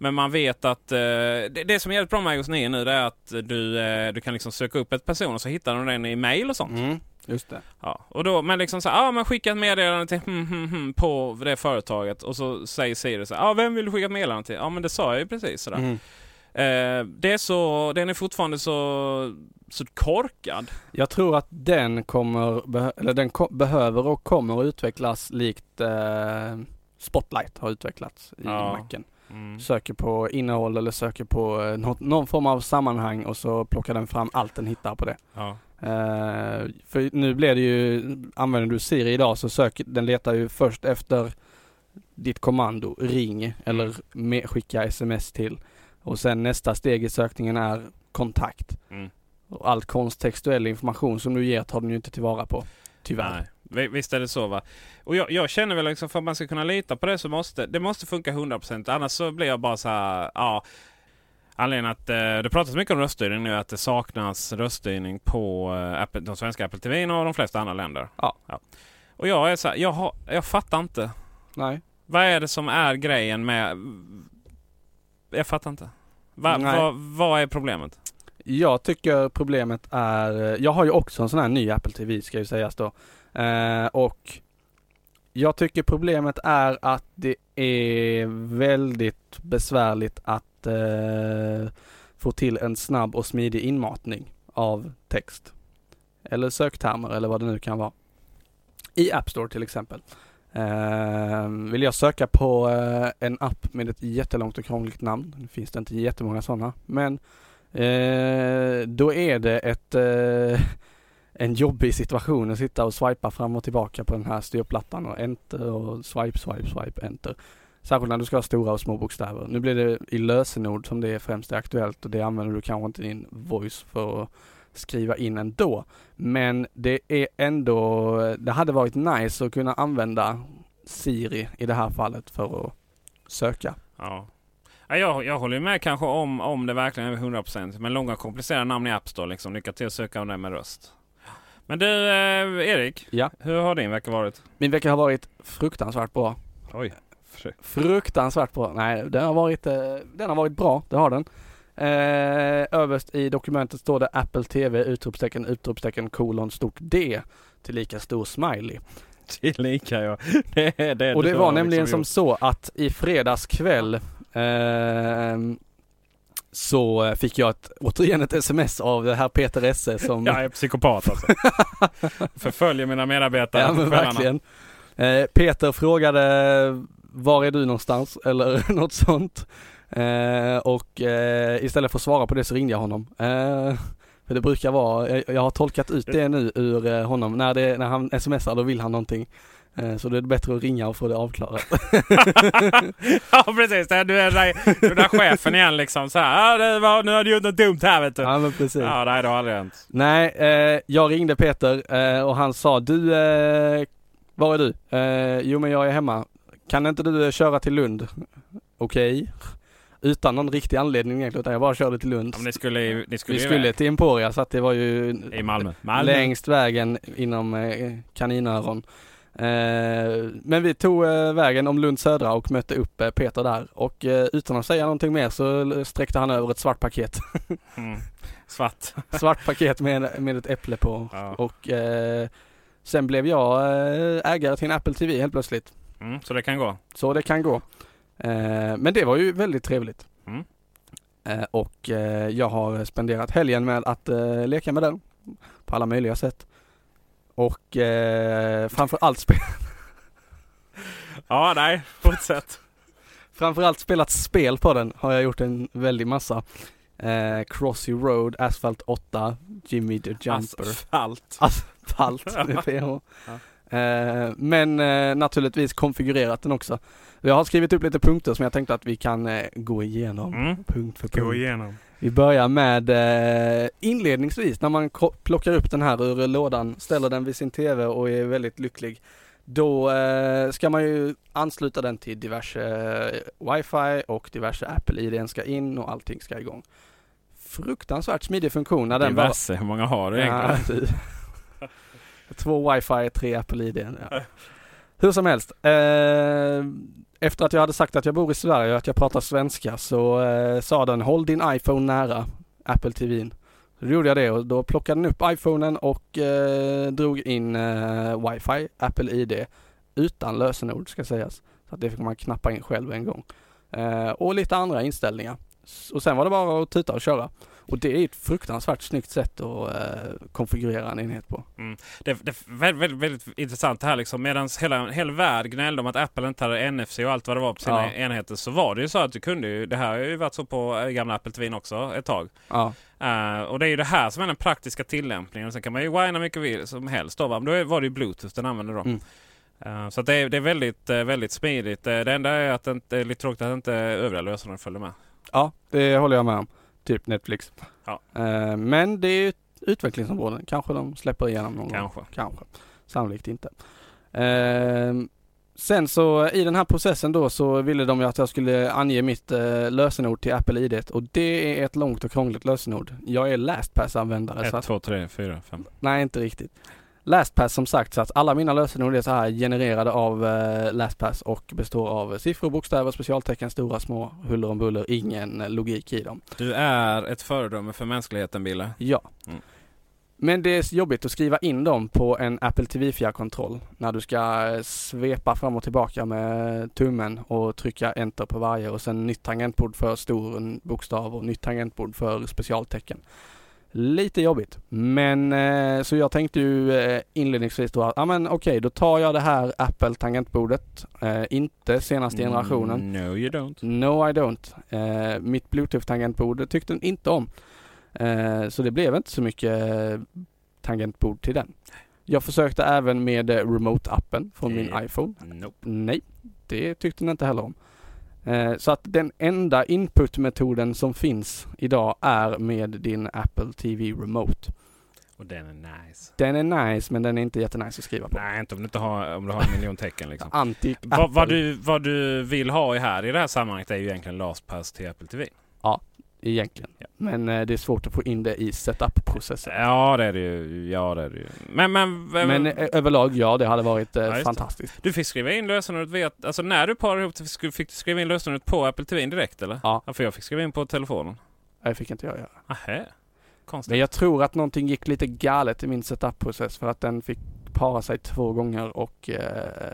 men man vet att eh, det, det som är jävligt bra med iOS 9 nu det är att du, eh, du kan liksom söka upp ett person och så hittar de den i mail och sånt. Mm, just det. Ja, och då, men liksom så ja men skicka ett meddelande till hmm, hmm, hmm, på det företaget och så säger Siri så ja vem vill du skicka ett meddelande till? Ja men det sa jag ju precis sådär. Mm. Eh, det är så, den är fortfarande så, så korkad. Jag tror att den kommer, eller den ko- behöver och kommer att utvecklas likt eh, Spotlight har utvecklats i Ja. Macen. Mm. Söker på innehåll eller söker på eh, något, någon form av sammanhang och så plockar den fram allt den hittar på det. Ja. Eh, för nu blir det ju, använder du Siri idag så söker, den letar ju först efter ditt kommando ring eller med, skicka sms till. Och sen nästa steg i sökningen är kontakt. Mm. Och all kontextuell information som du ger tar den ju inte tillvara på. Tyvärr. Nej, vi- visst är det så va. Och jag, jag känner väl liksom för att man ska kunna lita på det så måste det måste funka 100% annars så blir jag bara så här, ja. Anledningen att eh, det pratas mycket om röststyrning nu att det saknas röststyrning på eh, Apple, de svenska Apple TV och de flesta andra länder. Ja. Och jag är så här, jag, har, jag fattar inte. Nej. Vad är det som är grejen med... Jag fattar inte. Va, vad, vad är problemet? Jag tycker problemet är, jag har ju också en sån här ny Apple TV ska ju sägas då. Eh, och jag tycker problemet är att det är väldigt besvärligt att eh, få till en snabb och smidig inmatning av text. Eller söktermer eller vad det nu kan vara. I App Store till exempel. Eh, vill jag söka på eh, en app med ett jättelångt och krångligt namn, nu finns det inte jättemånga sådana, men Eh, då är det ett, eh, en jobbig situation att sitta och swipa fram och tillbaka på den här styrplattan och enter och swipe, swipe, swipe, enter. Särskilt när du ska ha stora och små bokstäver. Nu blir det i lösenord som det är främst är aktuellt och det använder du kanske inte din voice för att skriva in ändå. Men det är ändå, det hade varit nice att kunna använda Siri i det här fallet för att söka. Ja. Jag, jag håller med kanske om, om det verkligen är 100% men långa komplicerade namn i App Store liksom. Lycka till att söka om det med röst. Men du eh, Erik, Ja. hur har din vecka varit? Min vecka har varit fruktansvärt bra. Oj. Fruktansvärt bra. Nej, den har varit, eh, den har varit bra. Det har den. Eh, överst i dokumentet står det Apple TV utropstecken utropstecken kolon stort D till lika stor smiley. Tillika ja. <laughs> Det, är Och det var har nämligen liksom som så att i fredags kväll ehm, så fick jag ett, återigen ett sms av det här Peter Esse som. Jag är psykopat alltså. <laughs> Förföljer mina medarbetare Ja men verkligen. Eh, Peter frågade var är du någonstans <laughs> eller något sånt. Eh, och eh, istället för att svara på det så ringde jag honom. Eh, för det brukar vara, jag, jag har tolkat ut det nu ur eh, honom. När, det, när han smsar då vill han någonting. Eh, så det är bättre att ringa och få det avklarat. <laughs> ja precis, det är- du är är där chefen igen liksom. Så här, ah, var, nu har du gjort något dumt här vet du. ja men precis. Ja, nej det har aldrig hänt. Nej, eh, jag ringde Peter eh, och han sa du, eh, var är du? Eh, jo men jag är hemma. Kan inte du eh, köra till Lund? Okej. Utan någon riktig anledning egentligen utan jag bara körde till Lund. Ja, ni skulle, ni skulle Vi skulle iväg. till Emporia så att det var ju I Malmö. Malmö. längst vägen inom kaninöron. Eh, men vi tog eh, vägen om Lund södra och mötte upp eh, Peter där och utan att säga någonting mer så sträckte han över ett svart paket. <laughs> Mm. Svart. <laughs> svart paket med, med ett äpple på Ja. och sen blev jag ägare till en Apple TV helt plötsligt. Mm, så det kan gå. Så det kan gå. Men det var ju väldigt trevligt. Mm. Och jag har spenderat helgen med att leka med den på alla möjliga sätt. Och eh, framförallt, spe- <laughs> Ja, nej. Fortsätt. framförallt spelat spel på den har jag gjort en väldig massa. Eh, Crossy Road, Asphalt 8, Jimmy the Jumper. Asfalt. Asfalt med PH. Eh, men eh, naturligtvis konfigurerat den också. Jag har skrivit upp lite punkter som jag tänkte att vi kan eh, gå igenom Mm. punkt för Gå punkt. igenom. Vi börjar med eh, inledningsvis när man plockar upp den här ur lådan, ställer den vid sin TV och är väldigt lycklig. Då eh, ska man ju ansluta den till diverse eh, wifi och diverse Apple-ID ska in och allting ska igång. Fruktansvärt smidig funktion när den bara... Diverse. Hur många har du egentligen? Ja, <laughs> du. Två wifi, tre Apple-ID. Ja. Hur som helst. Eh, efter att jag hade sagt att jag bor i Sverige och att jag pratar svenska så eh, sa den håll din iPhone nära Apple TVn. Så då gjorde jag det och då plockade den upp iPhonen och eh, drog in eh, wifi, Apple ID utan lösenord ska sägas. Så att det fick man knappa in själv en gång. Eh, och lite andra inställningar. Och sen var det bara att tuta och köra. Och det är ett fruktansvärt snyggt sätt att eh, konfigurera en enhet på. Det, det är väldigt, väldigt, väldigt intressant det här liksom. Medan hela, hela världen gnällde om att Apple inte hade NFC och allt vad det var på sina Ja. enheter. Så var det ju så att du kunde ju. Det här har ju varit så på eh, gamla Apple TV också ett tag. Ja, Eh, och det är ju det här som är den praktiska tillämpningen. Sen kan man ju whina mycket som helst då. Men då var det ju Bluetooth den använder då. Mm. Eh, så det, är, det är väldigt, väldigt smidigt. Det enda är att det är lite tråkigt att inte övriga lösenord följer med. ja det håller jag med om. Typ Netflix. Ja. Eh, men det är ett utvecklingsområde. Kanske de släpper igenom någon gång. Kanske. Kanske. Sannolikt inte. Ehm, sen så i den här processen då så ville de ju att jag skulle ange mitt eh, lösenord till Apple ID och det är ett långt och krångligt lösenord. Jag är LastPass-användare så 1, att, 2, 3, 4, 5. nej inte riktigt. LastPass som sagt så att alla mina lösenord är så här genererade av eh, LastPass och består av siffror, bokstäver, specialtecken, stora, små, huller om buller, ingen eh, logik i dem. Du är ett föredöme för mänskligheten Bille. Ja. Mm. Men det är jobbigt att skriva in dem på en Apple TV fjärrkontroll när du ska eh, svepa fram och tillbaka med tummen och trycka enter på varje och sen nytt tangentbord för stor bokstav och nytt tangentbord för specialtecken. Lite jobbigt. Men eh, så jag tänkte ju eh, inledningsvis då att, ja men okej då tar jag det här Apple tangentbordet, eh, inte senaste generationen. Mm, No you don't. No I don't. Eh, mitt bluetooth-tangentbord tyckte den inte om. Eh, så det blev inte så mycket eh, tangentbord till den. Jag försökte även med eh, remote-appen från min iPhone. Nope. Nej, det tyckte den inte heller om. Eh, så att den enda inputmetoden som finns idag är med din Apple TV Remote. Och den är nice. Den är nice men den är inte jättenice att skriva på. Nej, inte om du inte har, om du har en miljon tecken liksom. <laughs> Anti vad, vad, du, vad du vill ha i här i det här sammanhanget är ju egentligen LastPass till Apple TV. Egentligen. Ja. Men eh, det är svårt att få in det i setup-processen. Ja det är det ju. Ja det är det ju. Men, men, Men eh, överlag ja, det hade varit eh, Ja, just det. fantastiskt. du fick skriva in lösenordet via, alltså när du parade ihop det fick du skriva in lösenordet på Apple TV direkt eller? Ja. För jag fick skriva in på telefonen. Det fick inte jag göra. Ahä. Konstigt. Men jag tror att någonting gick lite galet i min setup-process för att den fick para sig två gånger och eh,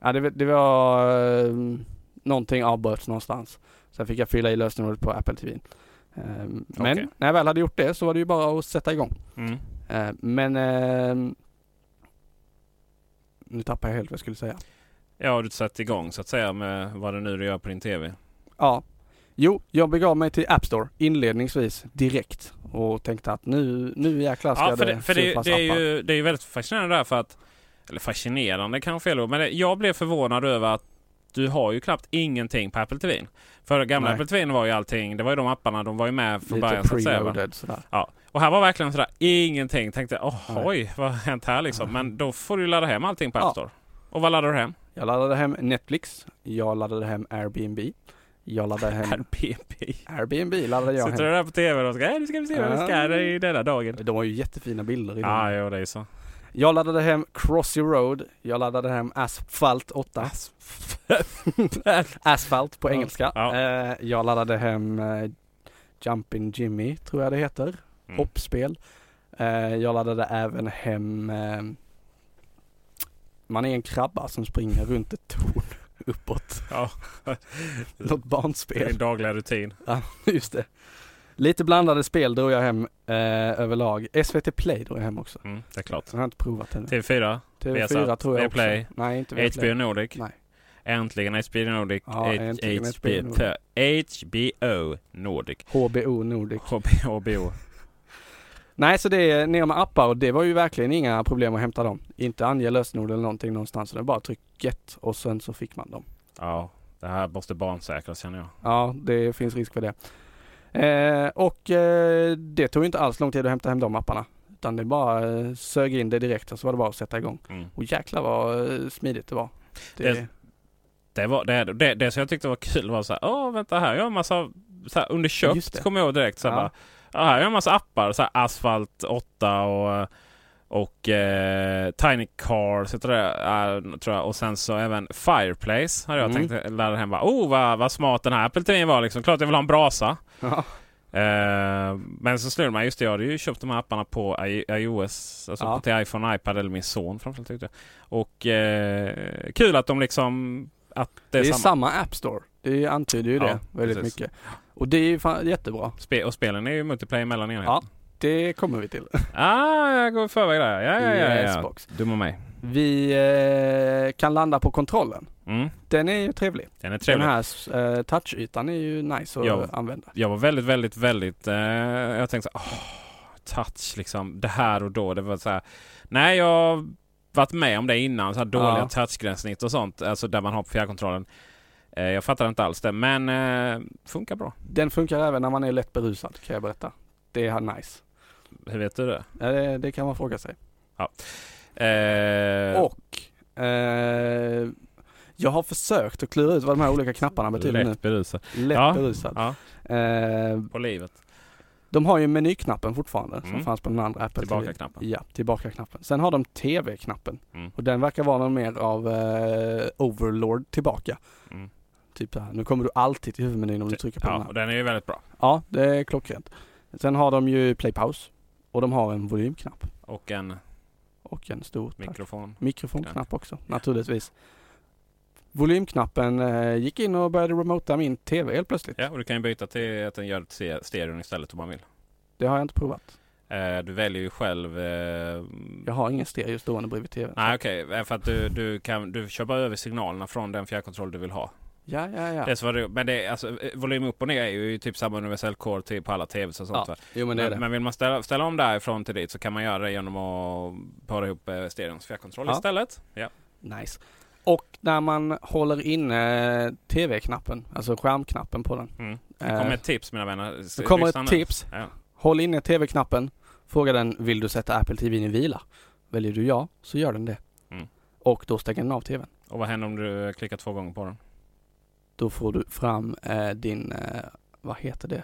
ja, det, det var eh, någonting avbröts någonstans. Sen fick jag fylla i lösenordet på Apple TV. Eh, men Okej. när jag väl hade gjort det så var det ju bara att sätta igång. Mm. Eh, men eh, nu tappar jag helt vad jag skulle säga. Ja, du satte igång så att säga med vad det nu du gör på din TV. Ja. Jo, jag begav mig till App Store inledningsvis direkt och tänkte att nu, nu jäklar ska Ja, för det, för det, det, är ju, det är ju väldigt fascinerande där för att... Eller fascinerande kanske fel men det, jag blev förvånad över att du har ju knappt ingenting på Apple TV. För gamla Nej. Apple TV var ju allting, det var ju de apparna, de var ju med från Lite början preloaded sådär. Ja. Och här var verkligen sådär ingenting. Tänkte oh, oj, vad har hänt här liksom? Men då får du ladda hem allting på App Ja. Store. Och vad laddar du hem? Jag laddade hem Netflix, jag laddade hem Airbnb, Jag laddade hem Airbnb. Airbnb laddade jag Sitter du hem. där på TV och ska, "Äh, nu ska vi se vad vi ska i denna dagen. De har ju jättefina bilder i den. Ja, jo det är så. Jag laddade hem Crossy Road, jag laddade hem Asphalt 8. <laughs> Asphalt på engelska. Ja. Eh, jag laddade hem eh, Jumpin' Jimmy, tror jag det heter. Mm. Hoppspel. Eh, jag laddade även hem eh, Man är en krabba som springer runt ett torn uppåt. Ja. <laughs> Något Det är barnspel. din dagliga rutin. Ja, just det. Lite blandade spel drog jag hem eh, överlag. SVT Play drog jag hem också. Mm, det är klart. Jag har inte provat ännu. TV4, TV4 Viasat, tror jag Viaplay, också. Nej, inte Viaplay. HBO Nordic. Nej. Äntligen HBO Nordic. Ja, H- äntligen HBO, HBO Nordic. HBO Nordic. HBO Nordic. HBO. <laughs> Nej, så det är ner med appar och det var ju verkligen inga problem att hämta dem. Inte ange lösenord eller någonting någonstans. Det är bara tryck get och sen så fick man dem. Ja, det här måste barnsäkras känner jag. Ja, det finns risk för det. Eh, och eh, det tog inte alls lång tid att hämta hem de apparna. Utan det bara eh, sög in det direkt och så var det bara att sätta igång. Mm. Och jäklar vad eh, smidigt det var. Det, Det- Det, var, det, det, det som jag tyckte var kul var så här, åh vänta här, jag har en massa, så här, under köpt kommer jag ihåg direkt så här, Ja. bara, ja, här har jag en massa appar, så här, Asphalt 8 och och eh, Tiny Cars heter det, eh, tror jag. Och sen så även Fireplace hade jag Mm. tänkt ladda hem. Bara, oh vad, vad smart den här Apple TV var liksom. Klart jag vill ha en brasa. ja. Eh, men så det mig, just det, jag hade ju köpt de här apparna på I- iOS. Alltså Ja. till iPhone iPad eller min son framförallt tyckte jag. Och eh, kul att de liksom... Att det Det är, är samma. samma App Store. Det antyder ju Ja, det väldigt precis. mycket. Och det är ju jättebra. Spe- och spelen är ju multiplayer mellan enheter. Ja. Det kommer vi till. <laughs> Ah, jag går i förväg där. Ja, ja, ja. Ja. Xbox. Dum av mig. Vi eh, kan landa på kontrollen. Mm. Den är ju trevlig. Den är trevlig. Den här eh, touchytan är ju nice att Ja. använda. Jag var väldigt, väldigt, väldigt... Eh, jag tänkte så åh, touch liksom. Det här och då. Det var så här. Nej, jag har varit med om det innan. Så här dåliga Ja. touchgränssnitt och sånt. Alltså där man har på fjärrkontrollen. Eh, jag fattar inte alls det. Men eh, funkar bra. Den funkar även när man är lätt berusad kan jag berätta. Det är nice. Hur vet du det? Ja, det, det kan man fråga sig. Eh, Och eh, jag har försökt att klura ut vad de här olika knapparna betyder lätt berusad. nu. Lätt Ja. berusad. Ja, Eh, på livet. de har ju menyknappen fortfarande som Mm. fanns på den andra Apple TV. Tillbaka-knappen. Ja, tillbaka-knappen. Sen har de TV-knappen. Mm. Och den verkar vara någon mer av eh, Overlord tillbaka. Mm. Typ här. Nu kommer du alltid till huvudmenyn om du trycker på den Ja, här. och den är ju väldigt bra. Ja, det är klockrent. Sen har de ju play pause och de har en volymknapp Och en och en stor mikrofon. mikrofonknapp också naturligtvis. Volymknappen eh, gick in och började remota min TV helt plötsligt. Ja, och du kan ju byta till att den gör stereon istället om man vill. Det har jag inte provat. Eh, du väljer ju själv... Eh, Jag har ingen stereo stående bredvid TVn. Nej okej, Eh, för att du, du, kan, du kör bara över signalerna från den fjärrkontroll du vill ha. Ja, ja, ja. Det vad det, men det alltså, eh, volym upp och ner är ju typ samma universell core till på alla TVs och sånt ja. Jo men det Men, det. men vill man ställa, ställa om därifrån till dit så kan man göra det genom att para ihop eh, stereons fjärrkontroll Ja. istället. Ja. Nice. Och när man håller inne TV-knappen, alltså skärmknappen på den. Mm. Det Eh, kommer ett tips mina vänner. Det kommer ett tips. Ja. Håll inne TV-knappen. Fråga den, vill du sätta Apple TV i vila? Väljer du ja, så gör den det. Mm. Och då stänger den av TVn. Och vad händer om du klickar två gånger på den? Då får du fram eh, din, eh, vad heter det?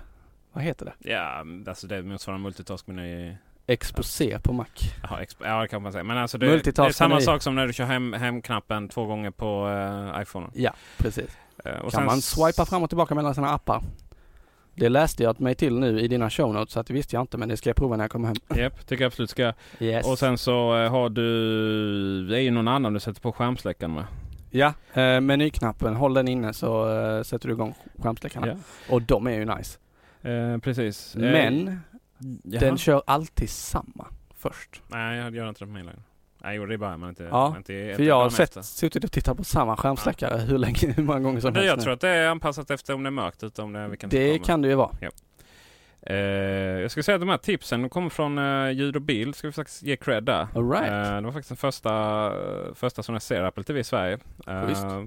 Vad heter det? Ja, alltså det motsvarar multitask-meny. Exposé på Mac. Jaha, exp- ja, det kan man säga. Men alltså det, det är samma sak som när du kör hem, hemknappen två gånger på uh, iPhone. Ja, precis. Uh, kan sen man swipa fram och tillbaka mellan sina appar. Det läste jag mig till nu i dina show notes, så att det visste jag inte, men det ska jag prova när jag kommer hem. Japp, tycker jag absolut ska. Yes. Och sen så eh, har du... Det är ju någon annan du sätter på skärmsläckaren med. Ja, eh, menyknappen, håll den inne så eh, sätter du igång skärmsläckarna. Och de är ju nice. Eh, precis. Eh, Men jaha. den kör alltid samma först. Nej, jag gör inte det på min längre. Nej, jag gjorde det bara men inte... Ja, inte, inte För jag har sett, suttit och tittat på samma skärmsläckare hur länge, hur många gånger som Men helst jag nu. tror att det är anpassat efter om det är mörkt ute, om det är Det kan det ju vara. Eh, jag ska säga att de här tipsen de kommer från eh, ljud och bild. Ska vi faktiskt ge cred där. All right. Eh, det var faktiskt den första, eh, första som jag ser Apple TV i Sverige. Uh,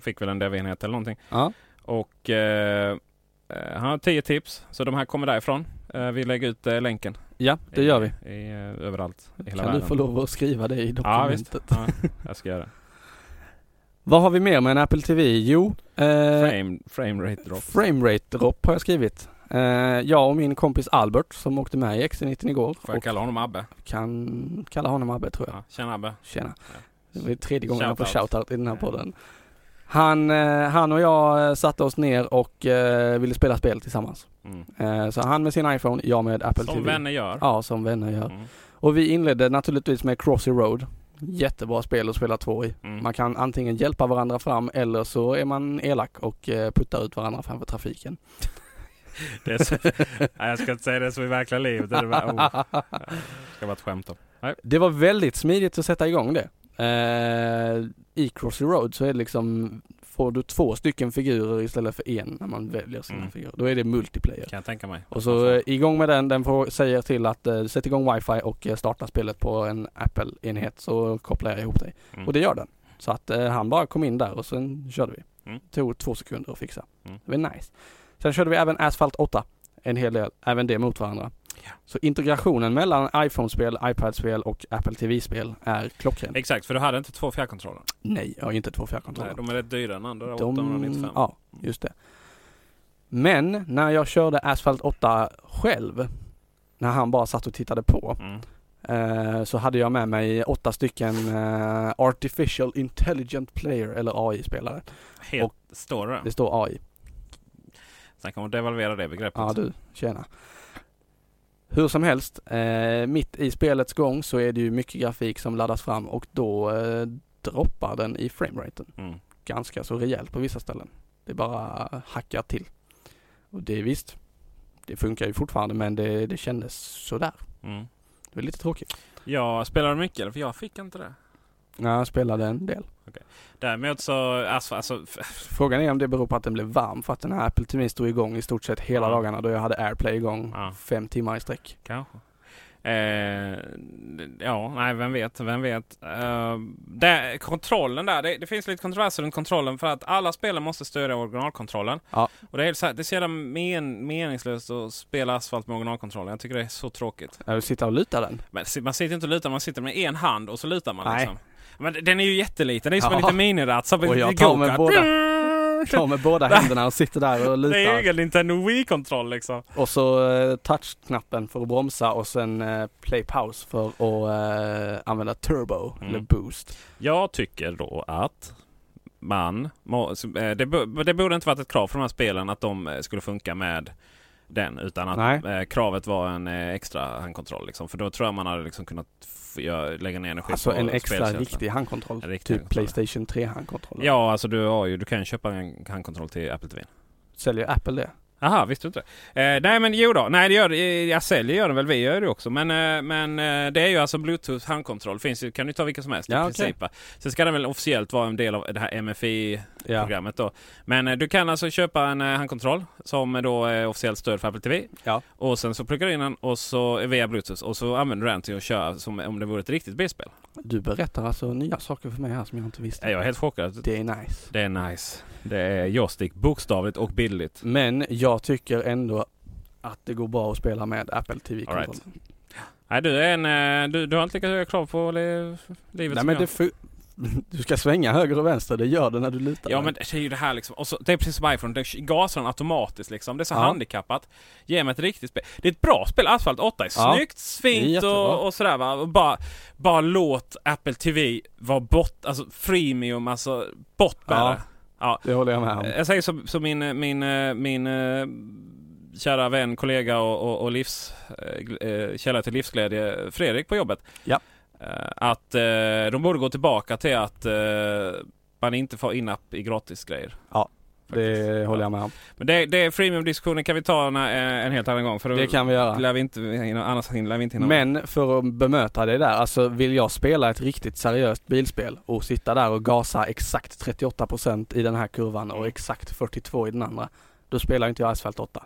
<laughs> fick väl en dev-enhet eller någonting. Ja. Och eh, eh, han har tio tips. Så de här kommer därifrån. Eh, vi lägger ut eh, länken. ja, det gör vi. I, i, eh, överallt i hela Kan världen. du få lov att skriva det i Ja visst. dokumentet? Ja, jag ska göra det. <laughs> Vad har vi mer med en Apple TV? Jo, eh, Frame, frame rate drop. framerate drop har jag skrivit. Eh, jag och min kompis Albert som åkte med i XC90 igår. Får jag kalla honom Abbe? kan kalla honom Abbe tror jag. Ja, tjena Abbe. Tjena. Det är tredje gången jag får Shoutout. i den här podden. Han, eh, han och jag eh, satte oss ner och eh, ville spela spel tillsammans. Mm. Så han med sin iPhone, jag med Apple Som TV. vänner gör. Ja, som vänner gör. Mm. Och vi inledde naturligtvis med Crossy Road. Jättebra spel att spela två i. Mm. Man kan antingen hjälpa varandra fram eller så är man elak och puttar ut varandra framför trafiken. <laughs> Det är så, nej, jag ska inte säga det så i verkliga livet. Det, är det, oh, det ska vara ett skämt om. Det var väldigt smidigt att sätta igång det. Eh, I Crossy Road så är det liksom, får du två stycken figurer istället för en när man väljer sina Mm. figurer. Då är det multiplayer. Kan jag tänka mig. Och så eh, igång med den, den får, säger till att eh, sätt igång wifi och eh, starta spelet på en Apple-enhet så kopplar jag ihop dig. Mm. Och det gör den. Så att eh, han bara kom in där och sen körde vi. Mm. Tog två sekunder att fixa. Mm. Det var nice. Sen körde vi även Asphalt 8. En hel del, även det mot varandra. Ja. Så integrationen mellan iPhone-spel, iPad-spel och Apple TV-spel är klockren. Exakt, för du hade inte två fjärrkontroller. Nej, jag har inte två Nej, fjärrkontroller. de är rätt dyra den andra. De, 895. ja, just det. Men när jag körde Asphalt 8 själv, när han bara satt och tittade på, Mm. eh, så hade jag med mig åtta stycken eh, Artificial Intelligent Player eller AI-spelare. Helt, Och- står det Det står AI. Sen kan man devalvera det begreppet. Ja du, tjena. Hur som helst, eh, mitt i spelets gång så är det ju mycket grafik som laddas fram och då eh, droppar den i frameraten. Mm. Ganska så rejält på vissa ställen. Det bara hackar till. Och det är visst, det funkar ju fortfarande men det, det kändes sådär. Mm. Det var lite tråkigt. Jag spelade mycket, eller? för jag fick inte det. Jag spelade en del. Däremot så, alltså, alltså Frågan är om det beror på att den blev varm för att den här Apple TV stod igång i stort sett hela Ja. dagarna då jag hade AirPlay igång Ja. fem timmar i sträck. kanske. Eh, ja, nej, vem vet, vem vet. Eh, det, kontrollen där, det, det finns lite kontroverser runt kontrollen för att alla spelen måste stödja originalkontrollen. Ja. Och det är, så här, det är så jävla men, meningslöst att spela asfalt med originalkontrollen. Jag tycker det är så tråkigt. Jag vill sitta och luta den. Men man sitter inte och lutar, man sitter med en hand och så lutar man Nej. liksom. Men den är ju jätteliten, det är som en liten miniratt. Och jag tar med go-kart. <laughs> Ta med båda händerna och sitter där och Det är lutar. ingen Nintendo Wii-kontroll liksom. Och så eh, touchknappen för att bromsa och sen eh, play pause för att eh, använda turbo Mm. eller boost. Jag tycker då att man, må, det, bo- det borde inte varit ett krav för de här spelen att de skulle funka med den. Utan att eh, kravet var en eh, extra handkontroll. Liksom. För då tror jag man hade liksom kunnat lägga ner energi Alltså på en extra riktig handkontroll. En riktig typ handkontroll. Playstation 3 handkontroll. Ja, alltså du, har ju, du kan köpa en handkontroll till Apple TV. Säljer Apple det? Jaha, visste du inte? Eh, nej men jo då, nej det gör det. Jag säljer gör den väl, vi gör det också. Men, eh, men eh, det är ju alltså Bluetooth handkontroll. Finns ju, kan du ta vilken som helst Ja, i princip. va. Sen ska den väl officiellt vara en del av det här MFI Ja. programmet då. Men eh, du kan alltså köpa en eh, handkontroll som eh, då är officiellt stöd för Apple TV. Ja. Och sen så pluggar du in den och så via Bluetooth och så använder du den till att köra som om det vore ett riktigt B-spel. Du berättar alltså nya saker för mig här som jag inte visste. Ja, Jag är helt chockad. Det är nice. Det är nice. Det är joystick, bokstavligt och bildligt. Men jag tycker ändå att det går bra att spela med Apple TV-kontrollen. Nej, du är en... Du, du har inte lika höga krav på li, livet Nej som men jag. det <laughs> du ska svänga höger och vänster, det gör det när du lutar Ja men det är ju det här liksom. Och så, det är precis som iPhone, det gasar den automatiskt liksom. Det är så Ja. handikappat. Ge mig ett riktigt spel. Det är ett bra spel, Asphalt 8 är Ja. snyggt, fint och, och sådär va. Och bara, bara låt Apple TV vara bort, alltså freemium, alltså bort med Ja. det. Ja. Det håller jag med om. Jag säger som, som min, min, min eh, kära vän, kollega och, och, och livs, eh, källa till livsglädje, Fredrik på jobbet. Ja. Eh, Att eh, de borde gå tillbaka till att eh, man inte får in-app i gratisgrejer. Ja, Faktiskt. Det håller jag med om. Men det, det freemium-diskussionen kan vi ta en, en helt annan gång. För Det kan vi göra. lär vi inte annars lär vi inte hinna. Men för att bemöta det där, alltså vill jag spela ett riktigt seriöst bilspel och sitta där och gasa exakt 38% i den här kurvan och exakt 42 i den andra. Då spelar inte jag Asphalt 8.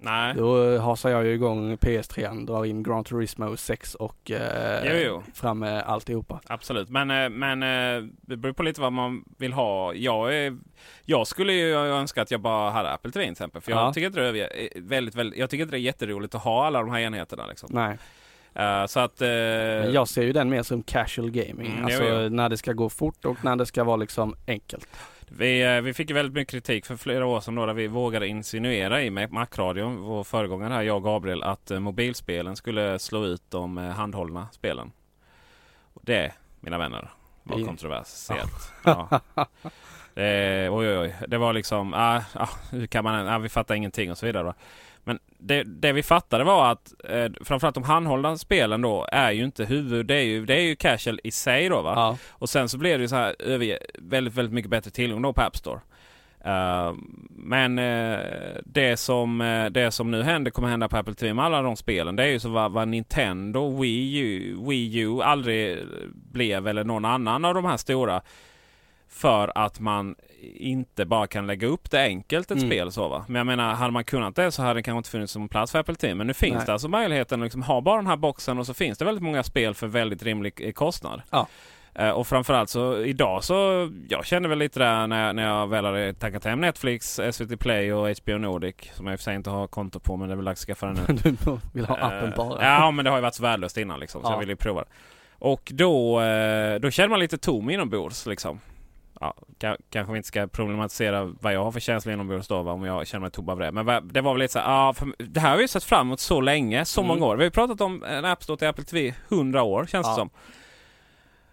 Nej. Då eh, hasar jag ju igång PS3, drar in Gran Turismo 6 och eh, Jo, jo. fram med alltihopa. Absolut, men, eh, men eh, det beror på lite vad man vill ha. Jag, är, jag skulle ju önska att jag bara hade Apple TV till exempel. För jag, Ja. tycker inte det är väldigt, väldigt, jag tycker inte det är jätteroligt att ha alla de här enheterna. Liksom. Nej. Eh, så att... eh, Men jag ser ju den mer som casual gaming. Mm, alltså gör jag. när det ska gå fort och när det ska vara liksom enkelt. Vi, eh, vi fick väldigt mycket kritik för flera år sedan då, där vi vågade insinuera i Mac- Macradion, vår föregångare här, jag och Gabriel, att eh, mobilspelen skulle slå ut de eh, handhållna spelen. Och det, mina vänner, var kontroversiellt. Ja. Det, <laughs> oj, oj, oj. Det var liksom, ah, ah, hur kan man, ah, vi fattar ingenting och så vidare. Då. Men det, det vi fattade var att eh, framförallt de handhållna spelen då är ju inte huvud, det är ju, det är ju casual i sig då va. Ja. Och sen så blev det ju så här över, väldigt, väldigt mycket bättre tillgång då på App Store. Eh, men eh, det, som, eh, det som nu händer kommer hända på Apple TV med alla de spelen. Det är ju så vad, vad Nintendo, Wii U, Wii U aldrig blev eller någon annan av de här stora. För att man inte bara kan lägga upp det enkelt ett Mm. spel så va. Men jag menar hade man kunnat det så hade det kanske inte funnits som plats för Apple TV. Men nu finns Nej. det alltså möjligheten att liksom ha bara den här boxen och så finns det väldigt många spel för väldigt rimlig eh, kostnad. Ja. Eh, Och framförallt så idag så, jag kände väl lite där när jag, när jag väl hade tackat hem Netflix, SVT Play och HBO Nordic. Som jag i och för sig inte har konto på men det är väl dags att skaffa det nu. <laughs> Du vill ha appen Eh, bara. Ja men det har ju varit så värdelöst innan liksom. Så Ja. jag ville ju prova det. Och då, då känner man lite tom inombords liksom. Ja, ka- kanske vi inte ska problematisera vad jag har för känsla inombords då, va, om jag känner mig tom av det. Men det var väl lite så här, ja, för det här har vi ju sett fram emot så länge, så Mm. många år. Vi har pratat om en App Store till Apple TV 100 år känns det Ja. som.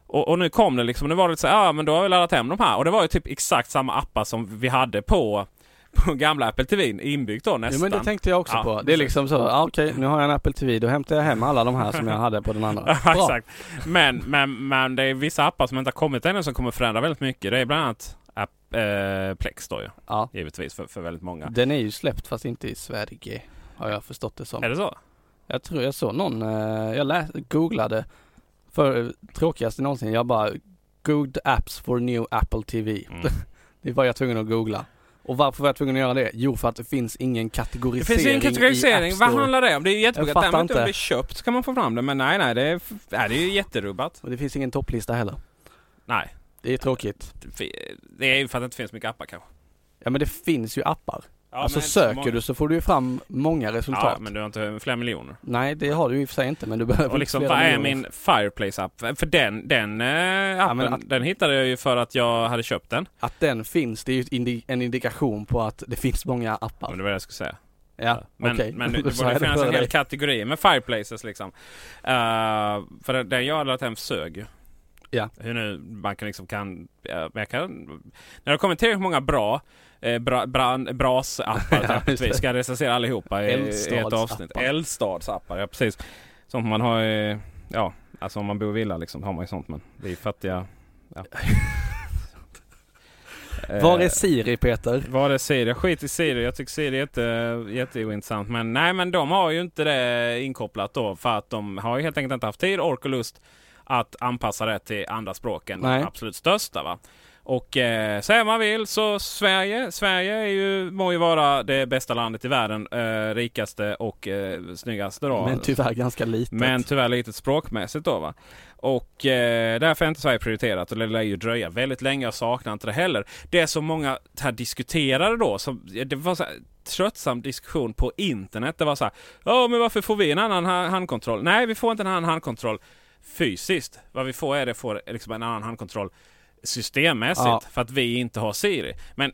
Och, och nu kom det liksom, nu var det lite så ja men då har vi laddat hem de här. Och det var ju typ exakt samma appar som vi hade på, på <laughs> gamla Apple TV inbyggt då Ja, nästan. men det tänkte jag också Ja, på. Det är liksom så, ah, okej nu har jag en Apple TV, då hämtar jag hem alla de här som jag hade på den andra. <laughs> Ja, Bra. exakt. Men, men, men det är vissa appar som inte har kommit ännu som kommer förändra väldigt mycket. Det är bland annat app, eh, Plex då ju, Ja. givetvis för, för väldigt många. Den är ju släppt fast inte i Sverige. Har jag förstått det som. Är det så? Jag tror jag såg någon, eh, jag läste, googlade för tråkigaste någonsin. Jag bara Good apps for new Apple TV. Mm. <laughs> det var jag tvungen att googla. Och varför var jag tvungen att göra det? Jo för att det finns ingen Det kategorisering finns ju en i kategorisering. Vad handlar det om? Det är fattar Däremot om det är köpt kan man få fram det. Men nej, nej, det är, nej, det är ju jätterubbat. Och det finns ingen topplista heller. Nej, Det är tråkigt. det är ju för att det inte finns mycket appar kanske. Ja men det finns ju appar. Ja, alltså söker många. du så får du ju fram många resultat. Ja, men du har inte flera miljoner. Nej det har du i och för sig inte men du behöver Och liksom, vad är min Fireplace-app? För den, den eh, appen, men att- den hittade jag ju för att jag hade köpt den. Att den finns, det är ju indi- en indikation på att det finns många appar. Men det var det jag skulle säga. Ja, Men, okej. men det, <laughs> det borde finnas en hel kategori med fireplaces liksom. Uh, för den- jag hade lagt hem sög ju. Ja. Hur nu man kan liksom kan... jag kan när det har kommit tillräckligt många bra eh, bra, brand, brasappar <laughs> Ja, vi ska recensera allihopa i, i ett avsnitt. Eldstadsappar, ja precis. Sånt man har i, Ja, alltså om man bor i villa liksom har man ju sånt men vi är fattiga. Ja. <laughs> Var är Eh, Siri Peter? vad är Siri? Skit i Siri. Jag tycker Siri är jätte, jätteointressant. Men nej, men de har ju inte det inkopplat då. För att de har ju helt enkelt inte haft tid, ork och lust att anpassa det till andra språk än Nej. de absolut största. Va? Och eh, vad man vill så Sverige, Sverige är ju, må ju vara det bästa landet i världen. Eh, rikaste och eh, snyggaste då. Men tyvärr ganska litet. Men tyvärr litet språkmässigt då va. Och eh, därför är inte Sverige prioriterat och det lär ju dröja väldigt länge. Jag saknar inte det heller. Det som många här diskuterade då, som, det var så här, tröttsam diskussion på internet. Det var så här, ja men varför får vi en annan ha- handkontroll? Nej, vi får inte en annan handkontroll fysiskt. Vad vi får är det får liksom en annan handkontroll systemmässigt Ja. för att vi inte har Siri. Men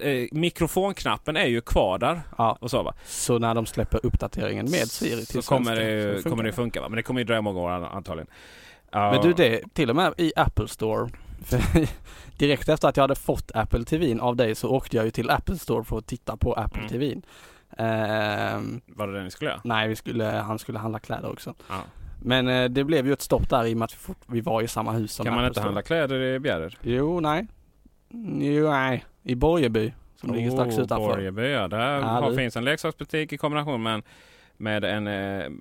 eh, mikrofonknappen är ju kvar där ja. och så va. Så när de släpper uppdateringen med Siri till Så kommer det, så kommer det funka va? Men det kommer ju dröja många år antagligen. Ja. Men du det, till och med i Apple Store. <laughs> Direkt efter att jag hade fått Apple TVn av dig så åkte jag ju till Apple Store för att titta på Apple Mm. TVn. Ehm, Var det det ni skulle göra? nej, vi skulle, han skulle handla kläder också. Ja. Men eh, det blev ju ett stopp där i och med att vi, fort, vi var i samma hus som Kan man inte handla kläder i Bjärred? Jo, nej. Jo, nej. I Borgeby. Som ligger strax utanför. Borgeby, ja. Där Ja, finns en leksaksbutik i kombination med en, med en eh,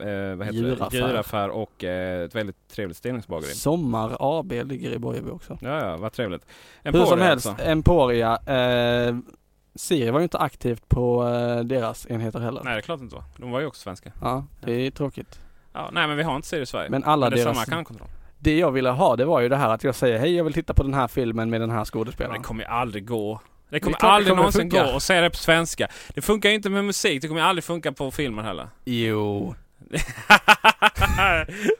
eh, vad heter Djuraffär. Det? djuraffär och eh, ett väldigt trevligt stillingsbageri. Sommar AB ligger i Borgeby också. Ja, ja, vad trevligt. Hur som Emporia helst, alltså. Emporia. Eh, Siri var ju inte aktivt på eh, deras enheter heller. Nej, det är klart inte så. De var ju också svenska. Ja, det är tråkigt. Ja, nej, men vi har inte Siri i Sverige. Men alla det är deras... samma handkontroll. Det jag ville ha det var ju det här att jag säger hej jag vill titta på den här filmen med den här Men skådespelaren. det kommer ju aldrig gå. Det kommer det aldrig kommer någonsin funka. gå att säga det på svenska. Det funkar ju inte med musik. Det kommer ju aldrig funka på filmer heller. Jo. <laughs>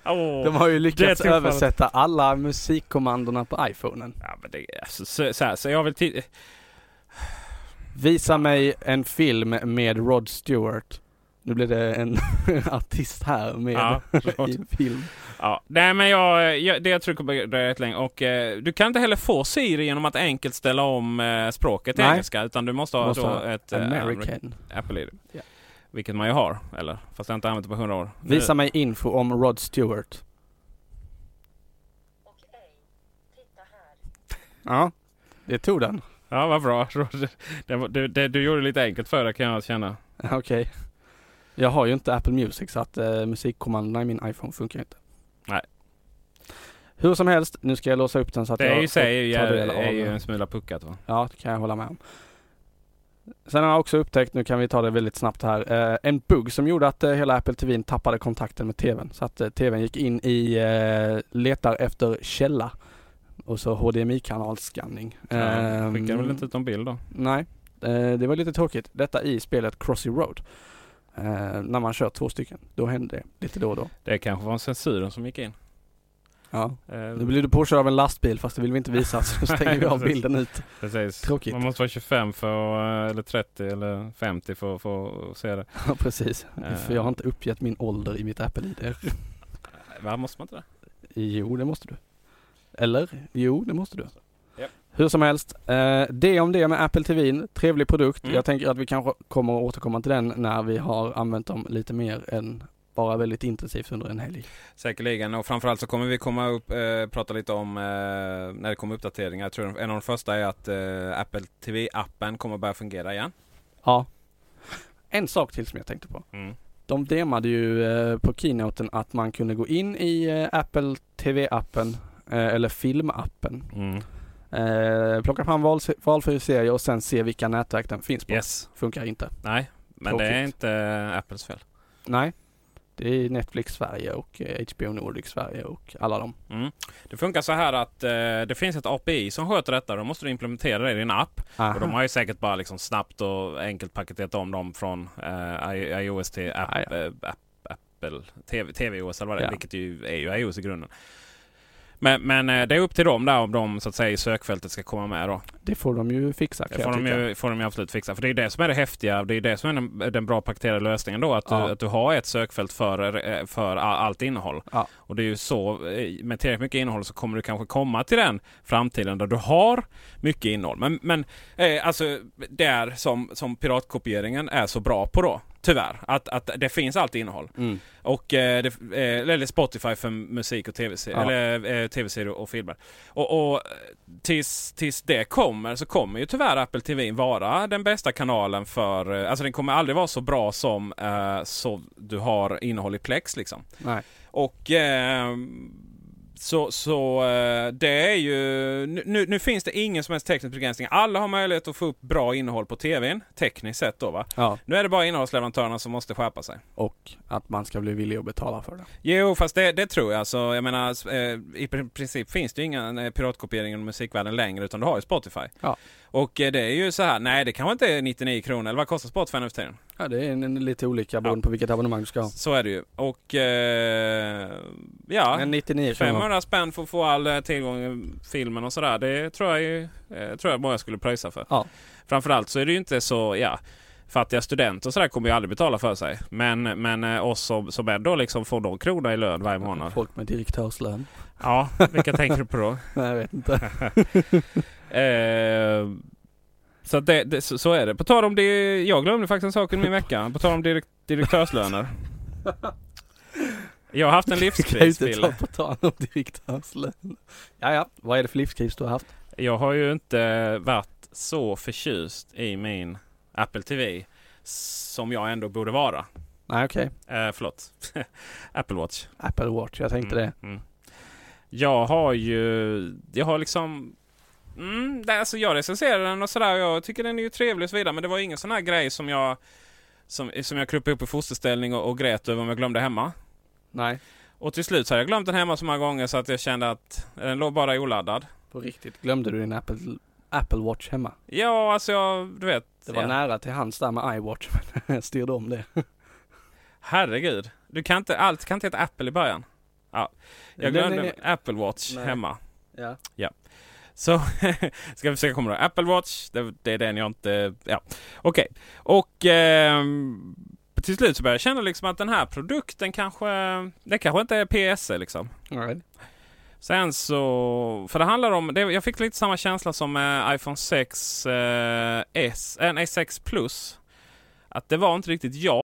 Åh. De har ju det lyckats översätta alla musikkommandona på iPhonen. Ja, men det, alltså, så, så, här, så jag vill Visa mig en film med Rod Stewart. Nu blir det en <laughs> artist här med Ja, <laughs> i film. Ja, nej men jag, jag, det jag tror kommer dröja rätt länge. Och eh, du kan inte heller få Siri genom att enkelt ställa om eh, språket till Nej. engelska. Utan du måste ha Måste då ha ett eh, American. Apple ID. Ja. Vilket man ju har. Eller? Fast jag inte använt det på hundra år. Visa mig info om Rod Stewart. Ja, det tog den. Ja, vad bra. <laughs> Det, det, det, du gjorde det lite enkelt för dig kan jag känna. Okej. Jag har ju inte Apple Music så att eh, musikkommandona i min iPhone funkar inte. Nej. Hur som helst, nu ska jag låsa upp den så att Det jag är ju, sig, är, av är ju en smula puckat va? Ja, det kan jag hålla med om. Sen har jag också upptäckt, nu kan vi ta det väldigt snabbt här, eh, en bugg som gjorde att eh, hela Apple TV tappade kontakten med TVn. Så att eh, TVn gick in i eh, letar efter källa och så HDMI-kanalscanning. Ja, Ehm, Skickar väl inte ut någon bild då? Nej, eh, det var lite tråkigt. Detta i spelet Crossy Road. Eh, när man kör två stycken, då händer det lite då och då. Det kanske var censuren som gick in. Ja. Eh, Nu blir du påkörd av en lastbil fast det vill vi inte visa så stänger vi av <laughs> bilden ut. Precis. Tråkigt. Man måste vara 25 för, eller 30 eller 50 för, för att se det. <laughs> Ja precis, Eh. för jag har inte uppgett min ålder i mitt Apple-ID. Va, måste man inte det? Jo, det måste du. Eller? Jo, det måste du. Hur som helst, eh, det om det med Apple TV, trevlig produkt. Mm. Jag tänker att vi kanske kommer att återkomma till den när vi har använt dem lite mer än bara väldigt intensivt under en helg. Säkerligen och framförallt så kommer vi komma upp, eh, prata lite om eh, när det kommer uppdateringar. Jag tror en av de första är att eh, Apple TV-appen kommer börja fungera igen. Ja. <laughs> En sak till som jag tänkte på. Mm. De demade ju eh, på keynoten att man kunde gå in i eh, Apple TV-appen eller filmappen. Mm. Eh, plocka fram val, valfri serie och sen se vilka nätverk den finns på. Yes. Funkar inte. Nej, men det är Tråkigt. inte eh, Apples fel. Nej. Det är Netflix Sverige och eh, HBO Nordic Sverige och alla dem. Mm. Det funkar så här att eh, det finns ett API som sköter detta. Då måste du implementera det i din app. Och de har ju säkert bara liksom snabbt och enkelt paketerat om dem från eh, iOS till app, Ah, ja. eh, app, Apple TV, TVOS eller vad det är. Ja. Vilket ju är ju iOS i grunden. Men, men eh, det är upp till dem där om de så att säga i sökfältet ska komma med då. Det får de ju fixa Det får de, ju, får de ju absolut fixa. För det är det som är det häftiga. Det är det som är den, den bra paketerade lösningen då. Att, Ja. du, att du har ett sökfält för, eh, för all- allt innehåll. Ja. Och det är ju så. eh, Med tillräckligt mycket innehåll så kommer du kanske komma till den framtiden där du har mycket innehåll. Men, men eh, alltså där som, som piratkopieringen är så bra på då. Tyvärr. Att, att det finns alltid innehåll. Mm. Och eh, det, eh, eller Spotify för musik och tv-serier. Ja. Eller eh, tv-serier och filmer. Och, och tills, tills det kommer så kommer ju tyvärr Apple TV vara den bästa kanalen för... eh, Alltså den kommer aldrig vara så bra som eh, så du har innehåll i Plex liksom. Nej. Och eh, så, så eh, det är ju... Nu, nu finns det ingen som helst teknisk begränsning. Alla har möjlighet att få upp bra innehåll på TVn. Tekniskt sett då va. Ja. Nu är det bara innehållsleverantörerna som måste skärpa sig. Och att man ska bli villig att betala för det. Jo, fast det, det tror jag. Alltså, jag menar, eh, I pr- princip finns det ju ingen eh, piratkopiering i musikvärlden längre utan du har ju Spotify. Ja. Och det är ju så här, nej det kanske inte är 99 kronor. Eller vad kostar Spotify nu för tiden? Ja det är en, en, lite olika beroende på vilket abonnemang du ska ha. Så är det ju. Och eh, ja, Men 99 kronor. 500 spänn för att få all eh, tillgång till filmen och sådär. Det tror jag, ju, eh, tror jag många skulle pröjsa för. Ja. Framförallt så är det ju inte så, ja Fattiga studenter och sådär kommer ju aldrig betala för sig. Men, men eh, oss som, som ändå liksom får någon krona i lön varje månad. Folk med direktörslön. Ja, vilka tänker du på då? <laughs> Nej jag vet inte. <laughs> Eh, så, det, det, så, så är det. På tal om det, jag glömde faktiskt en sak i min vecka. På tal om direk, direktörslöner. Jag har haft en <laughs> Ska jag livskris, inte ta på tal om direktörslön. Ja ja, vad är det för livskris du har haft? Jag har ju inte varit så förtjust i min Apple TV som jag ändå borde vara. Nej okej. Eh, förlåt. <laughs> Apple Watch. Apple Watch, jag tänkte Mm, det. mm. Jag har ju, jag har liksom Mm, det, alltså jag recenserar den och sådär. Jag tycker den är ju trevlig och så vidare. Men det var ingen sån här grej som jag som, som jag kröp upp i fosterställning och, och grät över om jag glömde hemma. Nej, Och till slut så har jag glömt den hemma så många gånger så att jag kände att den låg bara oladdad. på riktigt. Glömde du din Apple, Apple Watch hemma? Ja, alltså jag, du vet. Det var ja. nära till hands där med iWatch <laughs> men jag styrde om det. Herregud. Du kan inte, allt kan inte heta Apple i början. Ja. Jag glömde är- Apple Watch Nej. hemma. Ja. Så <laughs> ska vi försöka komma ihåg. Apple Watch, det, det är den jag inte... Ja, okej. Och ehm, till slut så började jag känna liksom att den här produkten kanske... Det kanske inte är PSE liksom. All right. Sen så... För det handlar om... Det, jag fick lite samma känsla som med iPhone 6 eh, S, eh, nej 6 Plus. Att det var inte riktigt jag.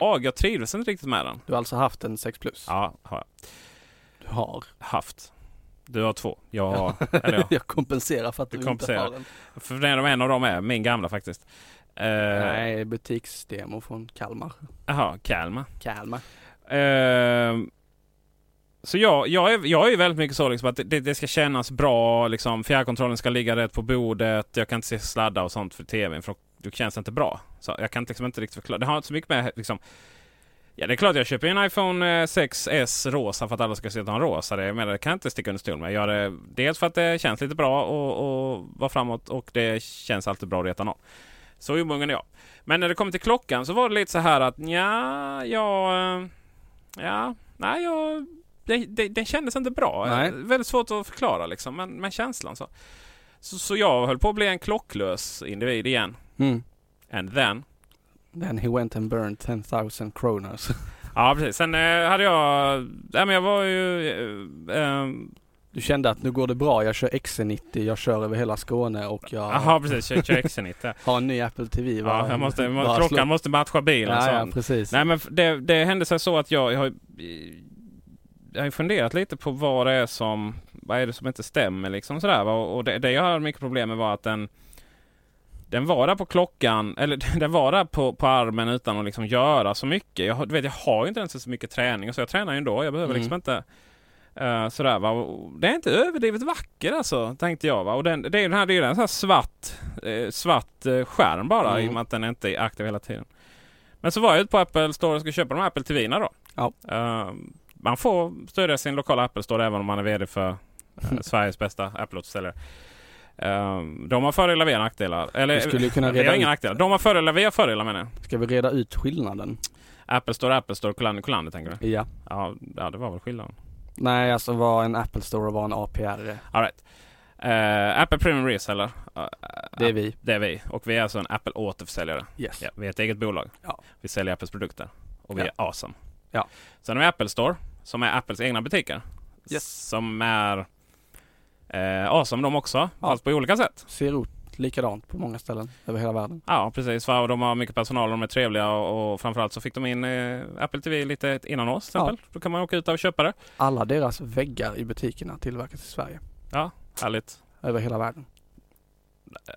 Och jag trivdes inte riktigt med den. Du har alltså haft en 6 plus? Ja, har jag. Du har? Haft. Du har två. Jag har... Eller ja. <laughs> jag kompenserar för att du, Du inte har den. För den av en av dem är min gamla faktiskt. Eh, Nej, butiksdemo från Kalmar. Jaha, Kalmar. Kalmar. Ehm, så jag, jag, är, jag är ju väldigt mycket så liksom att det, det ska kännas bra. Liksom, fjärrkontrollen ska ligga rätt på bordet. Jag kan inte se sladdar och sånt för tvn för det känns inte bra. Så jag kan liksom inte riktigt förklara. Det har inte så mycket med liksom, Ja det är klart jag köper en iPhone eh, 6S rosa för att alla ska se att den har rosa. Det, menar, det kan jag inte sticka under stol med. Jag det dels för att det känns lite bra och, och vara framåt och det känns alltid bra att reta någon. Så omogen är jag. Men när det kommer till klockan så var det lite så här att ja, jag... eh, Ja, nej jag... Det, det, det kändes inte bra. Nej. Eh, Väldigt svårt att förklara liksom, men, men känslan så. så. Så jag höll på att bli en klocklös individ igen. Mm. And then... Then he went and burned 10,000 kronors. <laughs> Ja precis. Sen eh, hade jag... Nej men jag var ju... Eh, ehm, Du kände att nu går det bra, jag kör XC90, jag kör över hela Skåne och jag Jaha precis, kör, kör Exenit där. har en ny Apple TV. Ja, jag måste, jag måste, klockan slå- måste matcha bilen. Ja, så. ja, precis. Nej men det, det hände sig så att jag, jag har jag har ju funderat lite på vad det är som vad är det som inte stämmer liksom sådär va? och det, det jag hade mycket problem med var att den den var där på klockan, eller <laughs> den var där på, på armen utan att liksom göra så mycket. Jag, du vet, jag har ju inte ens så mycket träning så jag tränar ju ändå. Jag behöver Mm. liksom inte eh, sådär va. Det är inte överdrivet vacker alltså, tänkte jag va. Och den, det är ju den här, det är en sån här svart, eh, svart eh, skärm bara i Mm. och med att den inte är aktiv hela tiden. Men så var jag ute på Apple Store och skulle köpa de här Apple TV'na då. Ja. Eh, man får stödja sin lokala Apple Store även om man är VD för eh, <laughs> Sveriges bästa Apple-återförsäljare. Ehm, de har fördelar, vi har nackdelar. Eller, Vi skulle kunna vi har reda inga ut- nackdelar. De har fördelar, vi har fördelar menar jag. Ska vi reda ut skillnaden? Apple Store, Apple Store, Kullander, Kullander tänker du? Ja. Ja, ja, det var väl skillnaden. Nej, alltså vad en Apple Store och vad en APR. All right. Eh, Apple Premium Reseller. Uh, Det är vi. Det är vi. Och vi är alltså en Apple återförsäljare. Yes. Ja, vi är ett eget bolag. Ja. Vi säljer Apples produkter. Och vi Ja. är awesome. Ja. Sen har vi Apple Store. Som är Apples egna butiker. Yes. Som är eh, awesome de också. Ja. Fast på olika sätt. Ser ut likadant på många ställen över hela världen. Ja precis. För de har mycket personal de är trevliga. Och, och framförallt så fick de in eh, Apple TV lite innan oss. Till Ja. exempel. Då kan man åka ut och köpa det. Alla deras väggar i butikerna tillverkas i Sverige. Ja, härligt. Över hela världen.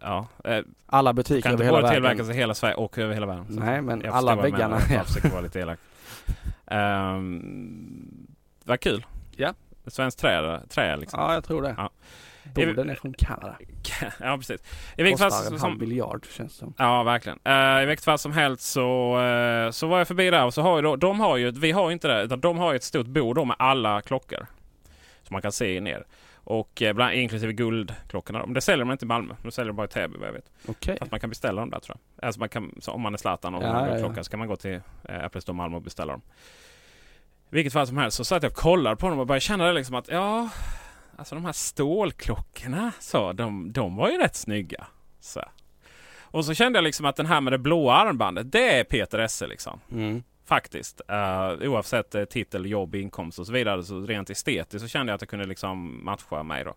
Ja, eh, Alla butiker kan över inte hela både tillverkas världen. i hela Sverige och över hela världen. Nej, men alla väggarna. Jag försöker vara lite <laughs> elak. Um, vad kul. Ja. Svenskt trä, trä liksom. Ja, jag tror det. Ja. Borden är från Kanada. <laughs> ja, precis. I vilket fall en halv som, miljard känns det som. Ja, verkligen. Uh, I vilket fall som helst så, eh, så var jag förbi där och så har ju då, de har ju, vi har ju inte det, utan de har ju ett stort bord med alla klockor. Som man kan se ner. Och eh, bland, inklusive guldklockorna. Men det säljer de inte i Malmö. De säljer bara i Täby vad jag vet. Okej. Fast man kan beställa dem där tror jag. Alltså man kan, så om man är Zlatan och Ja, man vill ja, ha ja. så kan man gå till eh, Apple Store Malmö och beställa dem. Vilket fall som helst så satt jag och kollade på dem och började känna det liksom att ja, alltså de här stålklockorna så, de, de var ju rätt snygga. Så. Och så kände jag liksom att den här med det blåa armbandet, det är Peter Esse liksom. Mm. Faktiskt. Uh, oavsett uh, titel, jobb, inkomst och så vidare. Så rent estetiskt så kände jag att det kunde liksom matcha mig då.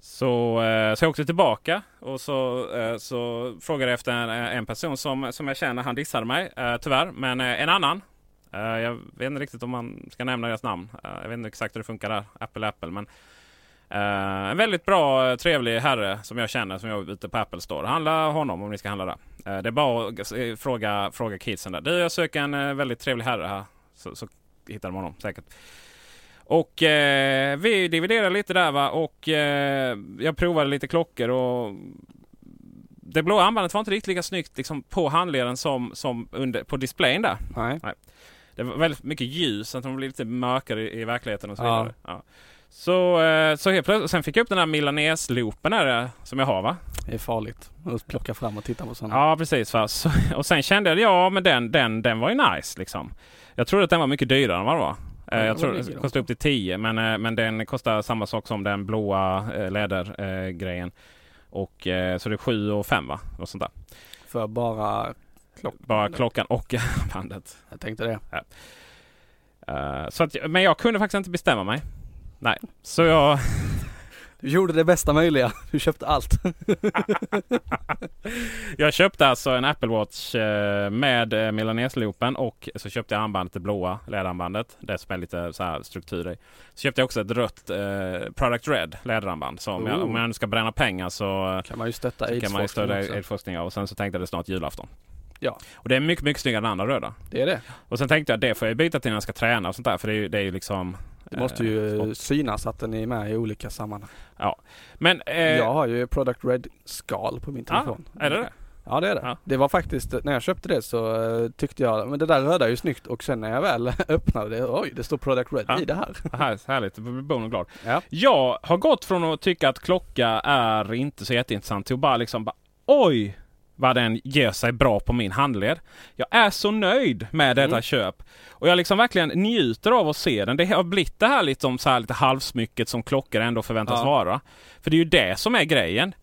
Så, eh, så jag åkte tillbaka och så, eh, så frågade jag efter en, en person som, som jag känner. Han dissade mig tyvärr. Men en annan. Eh, jag vet inte riktigt om man ska nämna deras namn. Eh, jag vet inte exakt hur det funkar där. Apple Apple. Men eh, en väldigt bra, trevlig herre som jag känner som jag är ute på Apple Store. Handla honom om ni ska handla där. Det är bara att fråga, fråga kidsen där. Du, jag söker en väldigt trevlig herre här. Så, så hittar de honom säkert. Och eh, vi dividerade lite där va och eh, jag provade lite klockor och det blå armbandet var inte riktigt lika snyggt liksom, på handleden som, som under, på displayen där. Nej. Det var väldigt mycket ljus, så att de blev lite mörkare i, i verkligheten och så Ja. vidare. Ja. Så, eh, så helt plötsligt, sen fick jag upp den här Milanese-loopen där eh, som jag har va? Det är farligt att plocka fram och titta på sådana. Ja precis. Va? Så, <laughs> och sen kände jag ja men den, den, den var ju nice liksom. Jag trodde att den var mycket dyrare än vad den var. Eh, Ja, jag tror den de kostade upp till 10 men, men den kostar samma sak som den blåa lädergrejen. Grejen. och, så det är 7 och 5 va? Något sånt där. För bara klock. Bara klockan och <laughs> bandet. Jag tänkte det. Eh, så att, men jag kunde faktiskt inte bestämma mig. Nej, så jag... <laughs> Du gjorde det bästa möjliga. Du köpte allt. <laughs> Jag köpte alltså en Apple Watch eh, med eh, Milanese-loopen och så köpte jag armbandet, det blåa läderarmbandet. Det som är lite så här struktur i. Så köpte jag också ett rött eh, Product Red läderarmband. Så om jag, om jag nu ska bränna pengar så, kan man ju stötta aidsforskning också. aidsforskning. Och sen så tänkte jag det snart julafton. Ja. Och det är mycket, mycket snyggare än andra röda. Det är det. Och sen tänkte jag det får jag byta till när jag ska träna och sånt där. För det är ju, det är ju liksom... Det måste eh, ju sport. synas att den är med i olika sammanhang. Men... Eh, Jag har ju Product Red skal på min ja, telefon. är det det? Ja det är det. Ja. Det var faktiskt, när jag köpte det så eh, tyckte jag, men det där röda är ju snyggt och sen när jag väl <laughs> öppnade det, oj det står Product Red Ja. i det här. <laughs> Här, härligt, jag blir bonden glad. Ja. Jag har gått från att tycka att klocka är inte så jätteintressant till att bara liksom bara, oj vad den ger sig bra på min handled. Jag är så nöjd med detta Mm. köp. Och jag liksom verkligen njuter av att se den. Det har blivit det här lite, om så här lite halvsmycket som klockor ändå förväntas Ja. vara. För det är ju det som är grejen.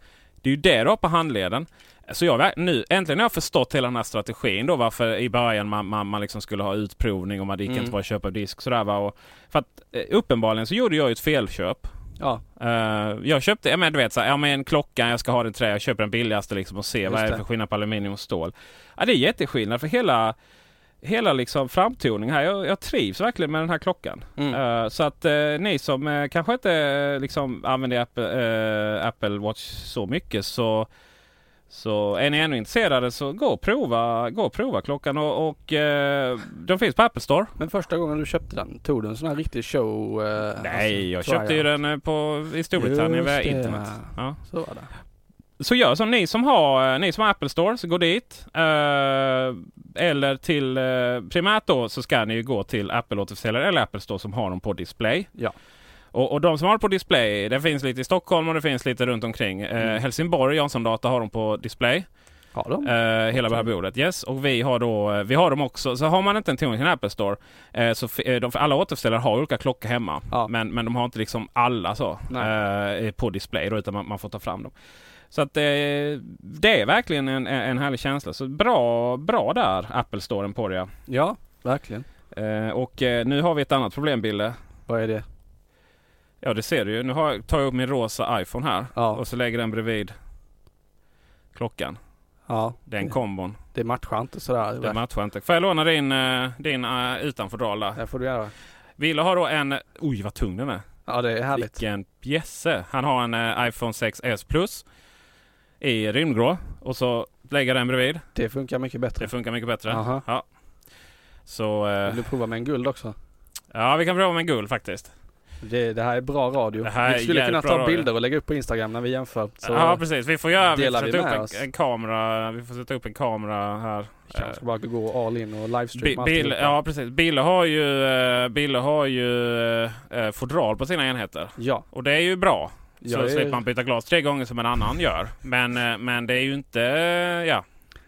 Det är ju det du har på handleden. Så jag nu äntligen har jag förstått hela den här strategin då varför i början man, man, man liksom skulle ha utprovning och man gick Mm. inte bara köpa disk sådär va. Och, för att eh, uppenbarligen så gjorde jag ju ett felköp. Ja, Eh, jag köpte, ja men du vet så här, ja men klockan, jag ska ha det i trä, jag köper den billigaste liksom och ser vad är det det. för skillnad på aluminium och stål. Ja det är jätteskillnad för hela Hela liksom framtoning här. Jag, jag trivs verkligen med den här klockan. Mm. Eh, så att eh, ni som kanske inte liksom använder Apple, Apple Watch så mycket så så är ni ännu intresserade så gå och prova, gå och prova klockan och, och eh, de finns på Apple Store. men första gången du köpte den, tog du en sån här riktig show? eh, Nej, jag alltså, köpte ju den eh, på, i Storbritannien via internet. ja. Ja. Så var det. Så gör som ni som har, eh, ni som har Apple Store, så gå dit. Eh, eller till, eh, primärt då så ska ni ju gå till Apple återförsäljare eller Apple Store som har dem på display. Ja. Och, och de som har på display, det finns lite i Stockholm och det finns lite runt omkring. Eh, Mm. Helsingborg, Jansson Data har de på display. Har de? Eh, hela det här bordet. Yes, och vi har då, eh, vi har dem också. Så har man inte en tillgång till en Apple Store, eh, så eh, de, alla återförsäljare har olika klockor hemma. Ja. Men, men de har inte liksom alla så eh, på display då, utan man, man får ta fram dem. Så att eh, det är verkligen en, en härlig känsla. Så bra, bra där, Apple Storen på det. Ja, verkligen. Eh, och eh, nu har vi ett annat problem, Bille. Vad är det? Ja, det ser du ju. Nu har, jag- tar jag upp min rosa iPhone här Ja. och så lägger den bredvid klockan. Ja, Den kombon. det matchar inte sådär. Det matchar inte. Får jag låna din, eh, din uh, utanfodral där? Det får du göra. Ville har då en... Oj, vad tung den är. Ja, det är härligt. Vilken bjässe. Han har en eh, iPhone 6s Plus i rymdgrå. Och så lägger den bredvid. Det funkar mycket bättre. Det funkar mycket bättre. Aha. Ja. Så... eh, Vill du prova med en guld också? ja, vi kan prova med en guld faktiskt. Det, det här är bra radio. Vi skulle kunna ta bra radio. bilder och lägga upp på Instagram när vi jämför. Så ja, precis. Vi får göra... Vi får vi sätta med upp en, en kamera. Vi får sätta upp en kamera här. kanske ska bara gå all in och Bi- livestreama Bill, alltihopa. ja precis. Bille har ju, eh, Bille har ju eh, fodral på sina enheter. Ja. Och det är ju bra. Så Jag är- slipper man byta glas tre gånger som en annan gör. Men, eh, men det är ju inte, ja.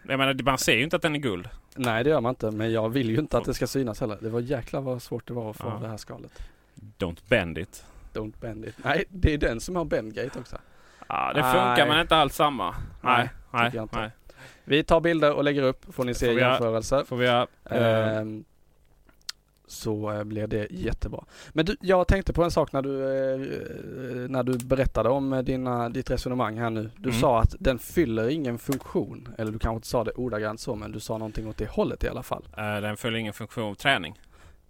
Jag menar man ser ju inte att den är guld. Nej det gör man inte men jag vill ju inte att det ska synas heller. Det var jäklar vad svårt det var att få Ja. det här skalet. Don't bend it. Don't bend it. Nej det är den som har bendgate också. Ja, det Nej. funkar men inte alls samma. Nej, nej, inte. nej. Vi tar bilder och lägger upp får ni se får jämförelser. Får vi göra. Eh, Ehm, så eh, blir det jättebra. Men du, jag tänkte på en sak när du, eh, när du berättade om dina, ditt resonemang här nu. Du Mm. sa att den fyller ingen funktion. Eller du kanske inte sa det ordagrant så men du sa någonting åt det hållet i alla fall. den fyller ingen funktion. Träning.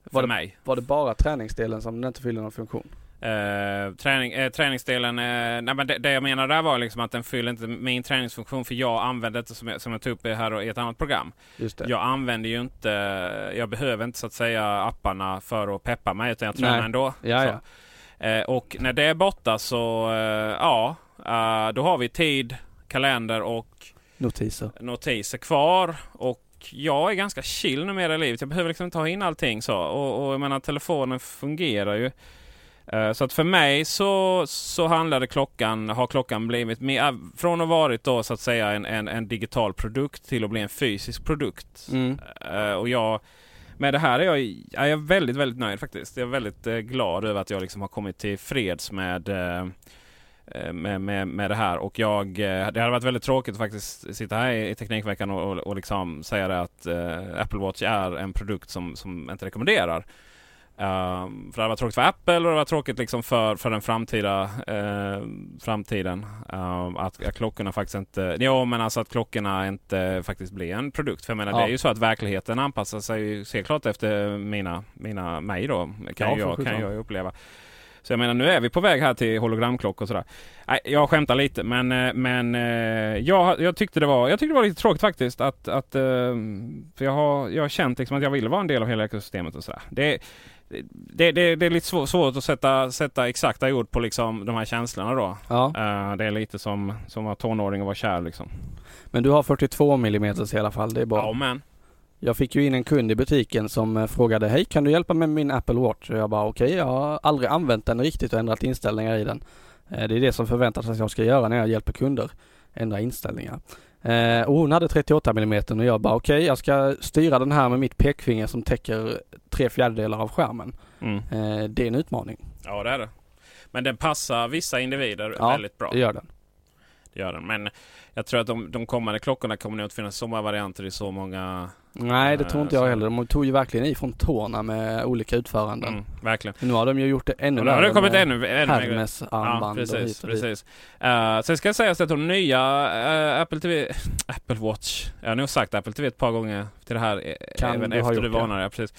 För Var det- mig. Var det bara träningsdelen som den inte fyller någon funktion? Eh, träning, eh, träningsdelen, eh, nej, men det, det jag menar där var liksom att den fyller inte min träningsfunktion för jag använder det som jag, som jag tog upp här i ett annat program. Just det. Jag använder ju inte, jag behöver inte så att säga apparna för att peppa mig utan jag tränar Nej. ändå. Ja, ja. Och när det är borta så, ja, då har vi tid, kalender och Notiser. notiser kvar. Och jag är ganska chill numera i livet. Jag behöver liksom ha in allting så. Och, och jag menar telefonen fungerar ju. Eh, Så att för mig så, så handlade klockan, har klockan blivit mer, från att varit då så att säga en, en, en digital produkt till att bli en fysisk produkt. Mm. Eh, och jag, med det här är jag, är jag väldigt, väldigt nöjd faktiskt. Jag är väldigt eh, glad över att jag liksom har kommit till freds med, eh, eh, med, med, med det här. Och jag, eh, det hade varit väldigt tråkigt att faktiskt sitta här i, i Teknikveckan och, och, och liksom säga det att eh, Apple Watch är en produkt som, som inte rekommenderar. Um, för det varit tråkigt för Apple och det var tråkigt liksom för, för den framtida eh, framtiden. Um, att, att klockorna faktiskt inte... Jo men alltså att klockorna inte faktiskt blir en produkt. För jag menar Ja. det är ju så att verkligheten anpassar sig ju helt klart efter mina, mina, mig då. Kan, Ja, jag, kan jag uppleva. Så jag menar nu är vi på väg här till hologramklockor och sådär. Nej, jag skämtar lite men, eh, men eh, jag, jag, tyckte det var, jag tyckte det var lite tråkigt faktiskt. Att, att, eh, för jag har, jag har känt liksom att jag ville vara en del av hela ekosystemet och sådär. Det, det, det, det är lite svår, svårt att sätta, sätta exakta ord på liksom de här känslorna då. Ja. Eh, det är lite som, som att vara tonåring och vara kär liksom. Men du har 42 mm i alla fall, det är bra. Ja men. Jag fick ju in en kund i butiken som eh, frågade Hej kan du hjälpa mig med min Apple Watch? Och jag bara okej, jag har aldrig använt den riktigt och ändrat inställningar i den. Eh, Det är det som förväntas att jag ska göra när jag hjälper kunder. Ändra inställningar. Eh, Och hon hade 38 mm och jag bara okej, jag ska styra den här med mitt pekfinger som täcker tre fjärdedelar av skärmen. Mm. Det är en utmaning. Ja det är det. Men den passar vissa individer Ja, väldigt bra. det gör den. Gör den. Men jag tror att de, de kommande klockorna kommer nog inte finnas så många varianter i så många... Nej det tror inte jag heller. De tog ju verkligen i från tårna med olika utföranden. Mm, verkligen. Nu har de ju gjort det ännu Och nu har det kommit ännu, ännu Hermes armband ja, och precis, hit och precis. Uh, sen ska jag säga att de nya eh, Apple TV, <laughs> Apple Watch, jag har nog sagt Apple TV ett par gånger till det här eh, Kan även du efter du varnade. Ja, precis.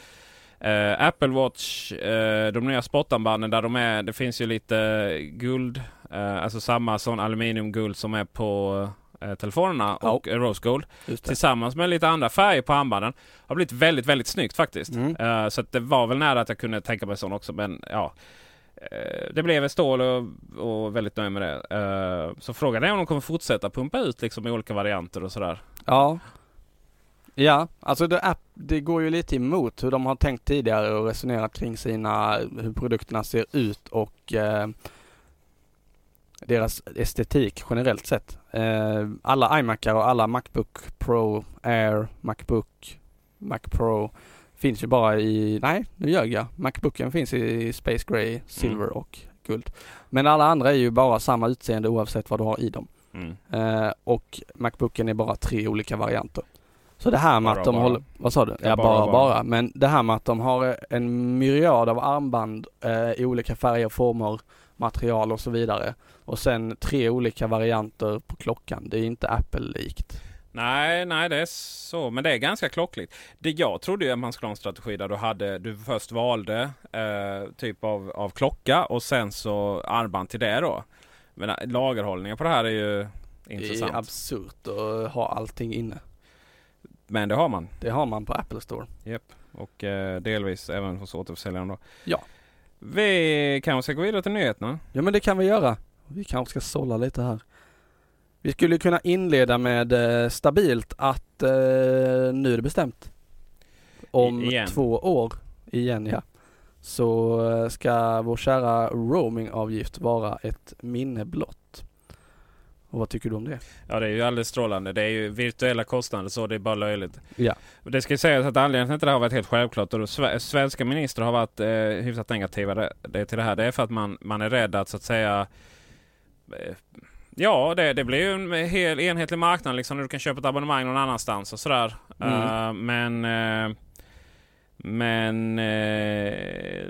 Eh, Apple Watch, eh, de nya sportarmbanden där de är, det finns ju lite guld, eh, alltså samma sån aluminiumguld som är på eh, telefonerna Ja. och rose gold. Tillsammans med lite andra färger på armbanden. Har blivit väldigt, väldigt snyggt faktiskt. Mm. Eh, så det var väl nära att jag kunde tänka mig sån också. Men ja. Eh, det blev ett stål och, och väldigt nöjd med det. Eh, så frågan är om de kommer fortsätta pumpa ut liksom i olika varianter och sådär. Ja. Ja, alltså det, app, det går ju lite emot hur de har tänkt tidigare och resonerat kring sina, hur produkterna ser ut och eh, deras estetik generellt sett. Eh, alla iMacar och alla Macbook Pro, Air, Macbook, Mac Pro finns ju bara i, nej nu ljög jag. Macbooken finns i Space Gray, Silver Mm. och Guld. Men alla andra är ju bara samma utseende oavsett vad du har i dem. Mm. Eh, och Macbooken är bara tre olika varianter. Så det här med Bara, att de bara. håller, vad sa du? Ja, Ja, bara, bara, bara. Men det här med att de har en myriad av armband eh, i olika färger, former, material och så vidare. Och sen tre olika varianter på klockan. Det är inte Apple-likt. Nej, nej det är så. Men det är ganska klockligt. Det jag trodde ju att man skulle ha en strategi där du hade, du först valde eh, typ av, av klocka och sen så armband till det då. Men äh, lagerhållningen på det här är ju Det intressant. är absurt att ha allting inne. Men det har man. Det har man på Apple Store. Japp. Och eh, delvis även hos återförsäljaren då. Ja. Vi kanske ska gå vidare till nyheterna. Ja men det kan vi göra. Vi kanske ska sålla lite här. Vi skulle kunna inleda med eh, stabilt att eh, nu är det bestämt. Om igen. två år, igen ja, så eh, ska vår kära roamingavgift vara ett minne blott. Och vad tycker du om det? Ja det är ju alldeles strålande. Det är ju virtuella kostnader så det är bara löjligt. Ja. Det ska ju sägas att anledningen till att det här har varit helt självklart och sve- svenska ministrar har varit eh, hyfsat negativa det, det, till det här. Det är för att man, man är rädd att så att säga eh, Ja, det, det blir ju en hel enhetlig marknad liksom när du kan köpa ett abonnemang någon annanstans och sådär. Mm. Eh, men eh, men eh,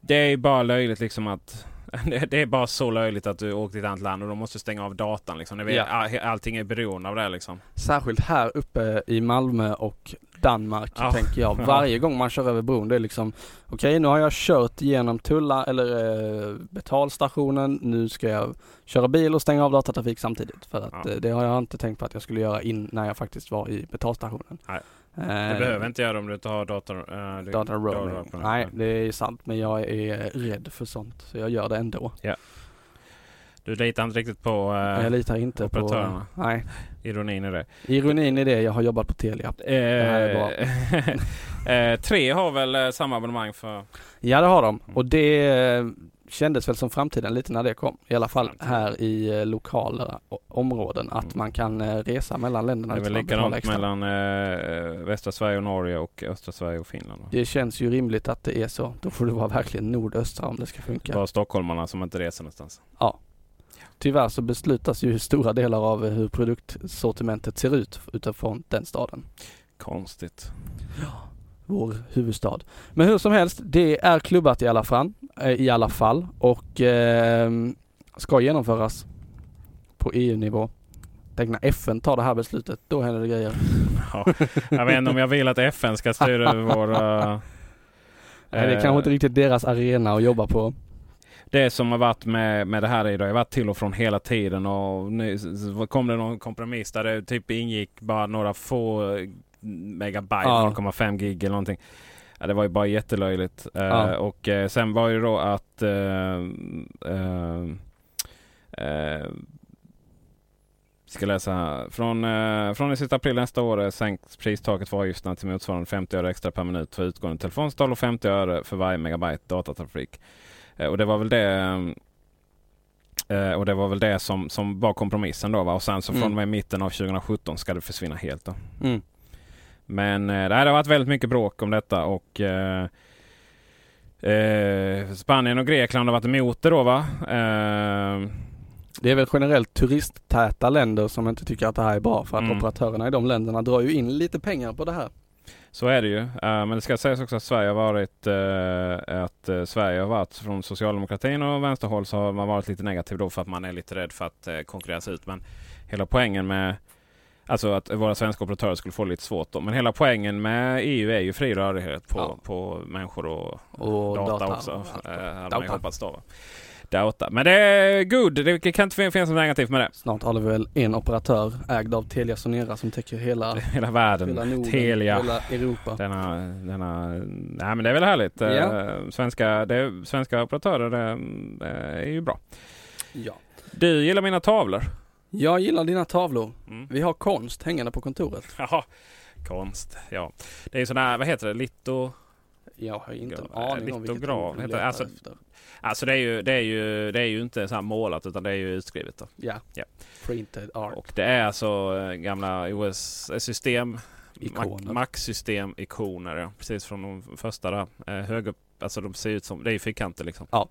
det är bara löjligt liksom att <laughs> det, det är bara så löjligt att du åker till ett annat land och då måste stänga av datan. Liksom. Vet, Ja. all, allting är beroende av det liksom. Särskilt här uppe i Malmö och Danmark Ja. tänker jag. <laughs> Ja. Varje gång man kör över bron det är liksom Okej nu har jag kört genom tulla eller eh, betalstationen. Nu ska jag köra bil och stänga av datatrafik samtidigt. För att Ja. eh, det har jag inte tänkt på att jag skulle göra in när jag faktiskt var i betalstationen. Nej. Eh, Du behöver inte göra det om du inte har dator. Uh, Data roaming. Nej det är sant men jag är rädd för sånt. Så jag gör det ändå. Du litar inte riktigt på uh, jag litar inte på... Nej. ironin i det. Ironin i det, jag har jobbat på Telia. här är bra. <laughs> Eh, tre har väl eh, samma abonnemang för... Ja det har de Mm. och det eh, kändes väl som framtiden lite när det kom. I alla fall här i eh, lokala områden att Mm. man kan eh, resa mellan länderna Det är väl likadant mellan eh, västra Sverige och Norge och östra Sverige och Finland. va? Det känns ju rimligt att det är så. Då får det vara verkligen nordöstra om det ska funka. Bara stockholmarna som inte reser någonstans. Tyvärr så beslutas ju stora delar av hur produktsortimentet ser ut utifrån den staden. Konstigt. Vår huvudstad. Men hur som helst, det är klubbat i alla fall, eh, i alla fall och eh, ska genomföras på EU-nivå. Tänk när FN tar det här beslutet, då händer det grejer. Ja, jag vet inte om jag vill att FN ska styra över våra... <laughs> Nej, det är eh, kanske inte riktigt deras arena att jobba på. Det som har varit med, med det här idag, jag har varit till och från hela tiden och nu kom det någon kompromiss där det typ ingick bara några få eh, megabyte, Ja. 0,5 gig eller någonting. Ja, det var ju bara jättelöjligt. Eh, Ja. och eh, sen var ju då att eh, ska läsa här. Från, eh, från den sista april nästa år sänks pristaket för avgifterna till motsvarande 50 öre extra per minut för utgående telefonsamtal och 50 öre för varje megabyte datatrafik. Eh, och det var väl det eh, och det var väl det som, som var kompromissen då va? Och sen så från och med mitten av 2017 ska det försvinna helt då. Mm. Men eh, det har varit väldigt mycket bråk om detta och eh, eh, Spanien och Grekland har varit emot det då va? Eh, Det är väl generellt turisttäta länder som inte tycker att det här är bra för att Mm. operatörerna i de länderna drar ju in lite pengar på det här. Så är det ju. Men det ska sägas också att Sverige har varit att Sverige har varit från socialdemokratin och vänsterhåll så har man varit lite negativ då för att man är lite rädd för att konkurreras ut. Men hela poängen med Alltså att våra svenska operatörer skulle få lite svårt då. Men hela poängen med EU är ju fri rörlighet på, Ja. på människor och, Och data, data. också. Eh, hade man ju Data. hoppats då. Data. Men det är good. Det kan inte finnas något negativt med det. Snart har det väl en operatör ägd av Telia Sonera som täcker hela, <laughs> Hela världen. hela Norden, Telia. hela Europa. Denna, denna, nej men det är väl härligt. Ja. Eh, Svenska, det, svenska operatörer det, eh, är ju bra. Ja. Du gillar mina tavlor? Jag gillar dina tavlor. Mm. Vi har konst hängande på kontoret. <laughs> Jaha. Konst, ja. Det är ju sån här, vad heter det, lito... Jag har inte en Ja, aning om vilket ord du letar Alltså- efter. Alltså det är ju, det är ju, det är ju inte så här målat utan det är ju utskrivet. Då. Ja. Ja. Printed art. Och det är alltså gamla OS-system, Ikoner. Mac-system-ikoner. Ja. Precis från de första där. Eh, hög upp, alltså de ser ut som, det är ju fyrkanter liksom. Ja.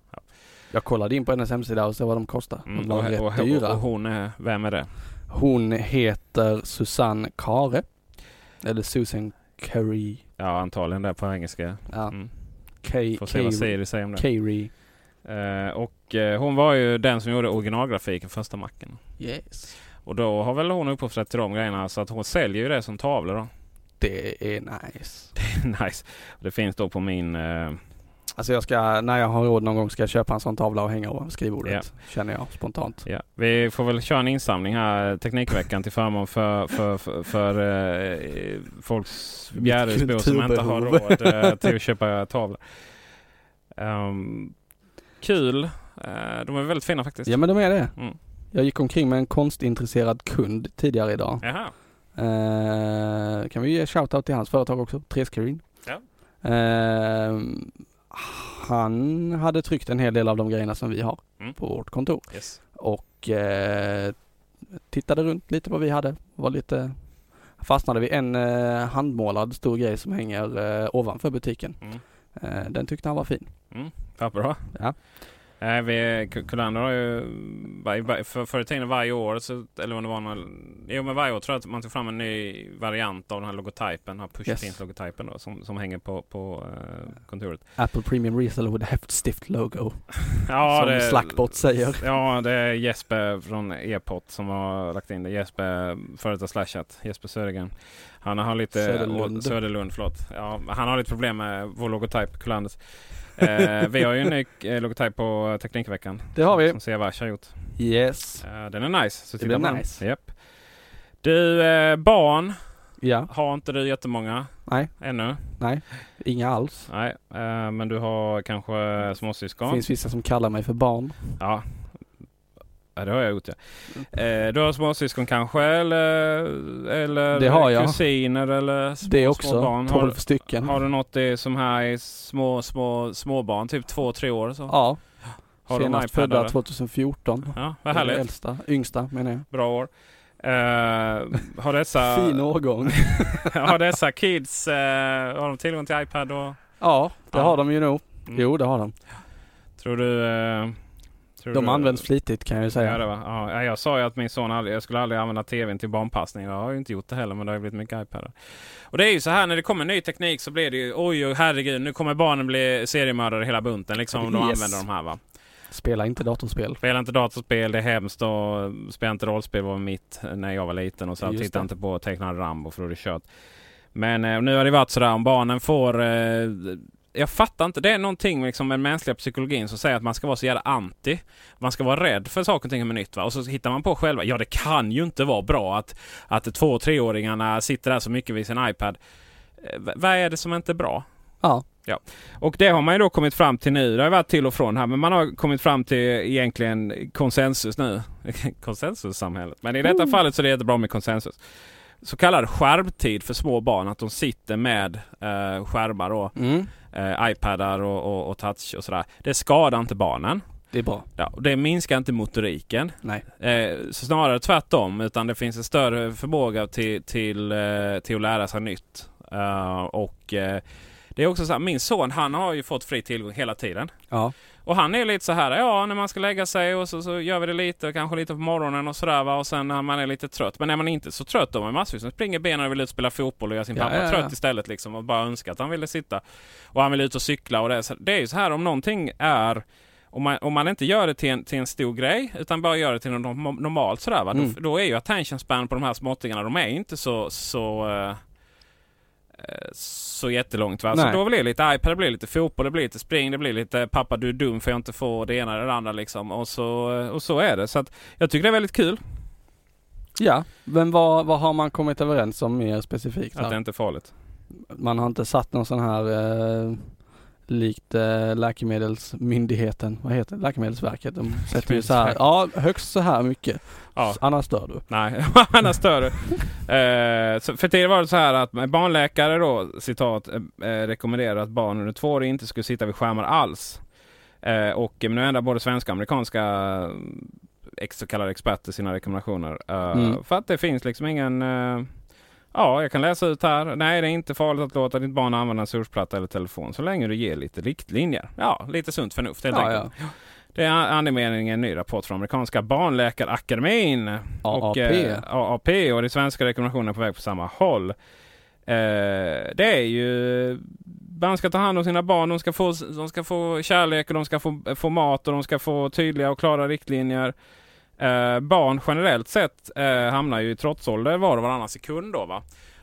Jag kollade in på hennes hemsida och såg vad de kostar. De Mm, var och, rätt och, dyra. och, hon är, vem är det? Hon heter Susanne Kare. Eller Susan Carey. Ja antagligen det på engelska. Ja. Mm. K- Får se vad Siri säger om det. Carey. Eh, och eh, hon var ju den som gjorde originalgrafiken för första macken. Yes. Och då har väl hon upphovsrätt till de grejerna så att hon säljer ju det som tavlor då. Det är nice. <laughs> nice. Det finns då på min... Eh, Alltså jag ska, när jag har råd någon gång ska jag köpa en sån tavla och hänga över skrivbordet. Känner jag spontant. ja. Vi får väl köra en insamling här Teknikveckan till förmån för, för, för, för eh, folks Bjäresbor som inte har råd eh, till att köpa tavlor. Ehm, kul. Eh, de är väldigt fina faktiskt. Ja men de är det. Mm. Jag gick omkring med en konstintresserad kund tidigare idag. Jaha. Eh, kan vi ge shoutout till hans företag också, Trescarin. Ja. Eh, han hade tryckt en hel del av de grejerna som vi har Mm. på vårt kontor. Yes. Och eh, tittade runt lite vad vi hade. Var lite Fastnade vid en eh, handmålad stor grej som hänger eh, ovanför butiken. Mm. Eh, den tyckte han var fin. Mm. Vad bra. Ja. Eh, vi, Kullander har ju för, förr i tiden varje år, så, eller om det var någon, jo men varje år tror jag att man tog fram en ny variant av den här logotypen, den här push Yes. logotypen då, som, som hänger på, på eh, kontoret. Apple Premium Reseller with a häftstift logo. <laughs> Ja, som det- Slackbot säger. Ja, det är Jesper från Epot som har lagt in det. Jesper, före detta Slashat, Jesper Södergren. Han har lite... Söderlund. Söderlund, förlåt. Ja, han har lite problem med vår logotyp, Kullanders. Eh, vi har ju en ny eh, logotyp på Teknikveckan. Det har vi. Som Sevash har gjort. Yes. Eh, den är nice. Så Det den. nice. Japp. Du, eh, barn Ja. har inte du jättemånga Nej. ännu. Nej. Inga alls. Nej, eh, men du har kanske Det småsyskon. finns vissa som kallar mig för barn. Ja. Ja, det har jag gjort ja. Eh, du har småsyskon kanske eller, eller Det har jag. kusiner eller små, Det också. små barn? 12 har, stycken. har du något det som här är små, små, småbarn, typ två, tre år? Så? Ja. Har Senast födda eller? 2014. Ja, vad härligt. Äldsta. Yngsta menar jag. Bra år. Eh, har dessa, <laughs> Fin årgång. <laughs> har dessa kids, eh, har de tillgång till iPad? Och, ja, det Ja. har de ju nog. Mm. Jo, det har de. tror du... Eh, tror De du, används flitigt kan jag ju Ja, säga. det var, ja, jag sa ju att min son aldrig, jag skulle aldrig använda tvn till barnpassning. Jag har ju inte gjort det heller men det har ju blivit mycket iPad. Och det är ju så här när det kommer ny teknik så blir det ju oj, herregud nu kommer barnen bli seriemördare hela bunten liksom om de Yes. använder de här va. Spela inte datorspel. Spela inte datorspel, det är hemskt och spela inte rollspel var mitt när jag var liten och så titta inte på tecknad Rambo för då är det kört. Men eh, nu har det varit sådär om barnen får eh, jag fattar inte. Det är någonting liksom med den mänskliga psykologin som säger att man ska vara så jävla anti. Man ska vara rädd för saker och ting som är nytt. Va? Och så hittar man på själva. Ja, det kan ju inte vara bra att, att två och treåringarna sitter där så mycket vid sin iPad. Eh, v- vad är det som inte är bra? Ja. Ja, och det har man ju då kommit fram till nu. Det har varit till och från här, men man har kommit fram till egentligen konsensus nu. <laughs> Konsensussamhället. Men i detta fallet så är det jättebra med konsensus. Så kallad skärmtid för små barn, att de sitter med eh, skärmar och Mm. eh, iPadar och, och, och touch och sådär. Det skadar inte barnen. Det är bra. Ja, det minskar inte motoriken. Nej. Eh, så snarare tvärtom, utan det finns en större förmåga till, till, eh, till att lära sig nytt. Eh, och eh, det är också så här, min son han har ju fått fri tillgång hela tiden. Ja. Och han är lite så här, ja när man ska lägga sig och så, så gör vi det lite, kanske lite på morgonen och sådär va. Och sen när man är lite trött. Men är man inte så trött då, är massvis som springer benen och vill ut och spela fotboll och göra sin Ja, pappa ja, ja. trött istället liksom. Och bara önskar att han ville sitta. Och han vill ut och cykla och det. är Så det är ju så här om någonting är om man, om man inte gör det till en, till en stor grej utan bara gör det till något norm- normalt sådär va. Mm. Då, då är ju attention span på de här småttingarna, de är inte så, så eh, så jättelångt. Va? Så då blir det lite iPad, det blir lite fotboll, det blir lite spring, det blir lite pappa du är dum för jag inte får det ena eller det andra liksom. Och så, och så är det. Så att jag tycker det är väldigt kul Ja, men vad, vad har man kommit överens om mer specifikt? att det Här? inte är farligt. Man har inte satt någon sån här eh, likt eh, läkemedelsmyndigheten, vad heter det? Läkemedelsverket. De sätter ju så här, ja högst så här mycket. Ja. Annars dör du. Nej, <laughs> annars dör du. Eh, för tidigare var det så här att barnläkare då, citat, eh, rekommenderar att barn under två år inte skulle sitta vid skärmar alls. Eh, och men nu ändrar både svenska och amerikanska ex, så kallade experter sina rekommendationer. Eh, Mm. För att det finns liksom ingen... eh, ja, jag kan läsa ut här. Nej, det är inte farligt att låta ditt barn använda en surfplatta eller telefon så länge du ger lite riktlinjer. Ja, lite sunt förnuft helt Ja, enkelt. Det är andemeningen en ny rapport från amerikanska barnläkarakademin. Och, eh, AAP och de svenska rekommendationerna är på väg på samma håll. Eh, det är ju man ska ta hand om sina barn. De ska få, de ska få kärlek och de ska få, få mat och de ska få tydliga och klara riktlinjer. Eh, barn generellt sett eh, hamnar ju i trotsålder var och varannan sekund då va.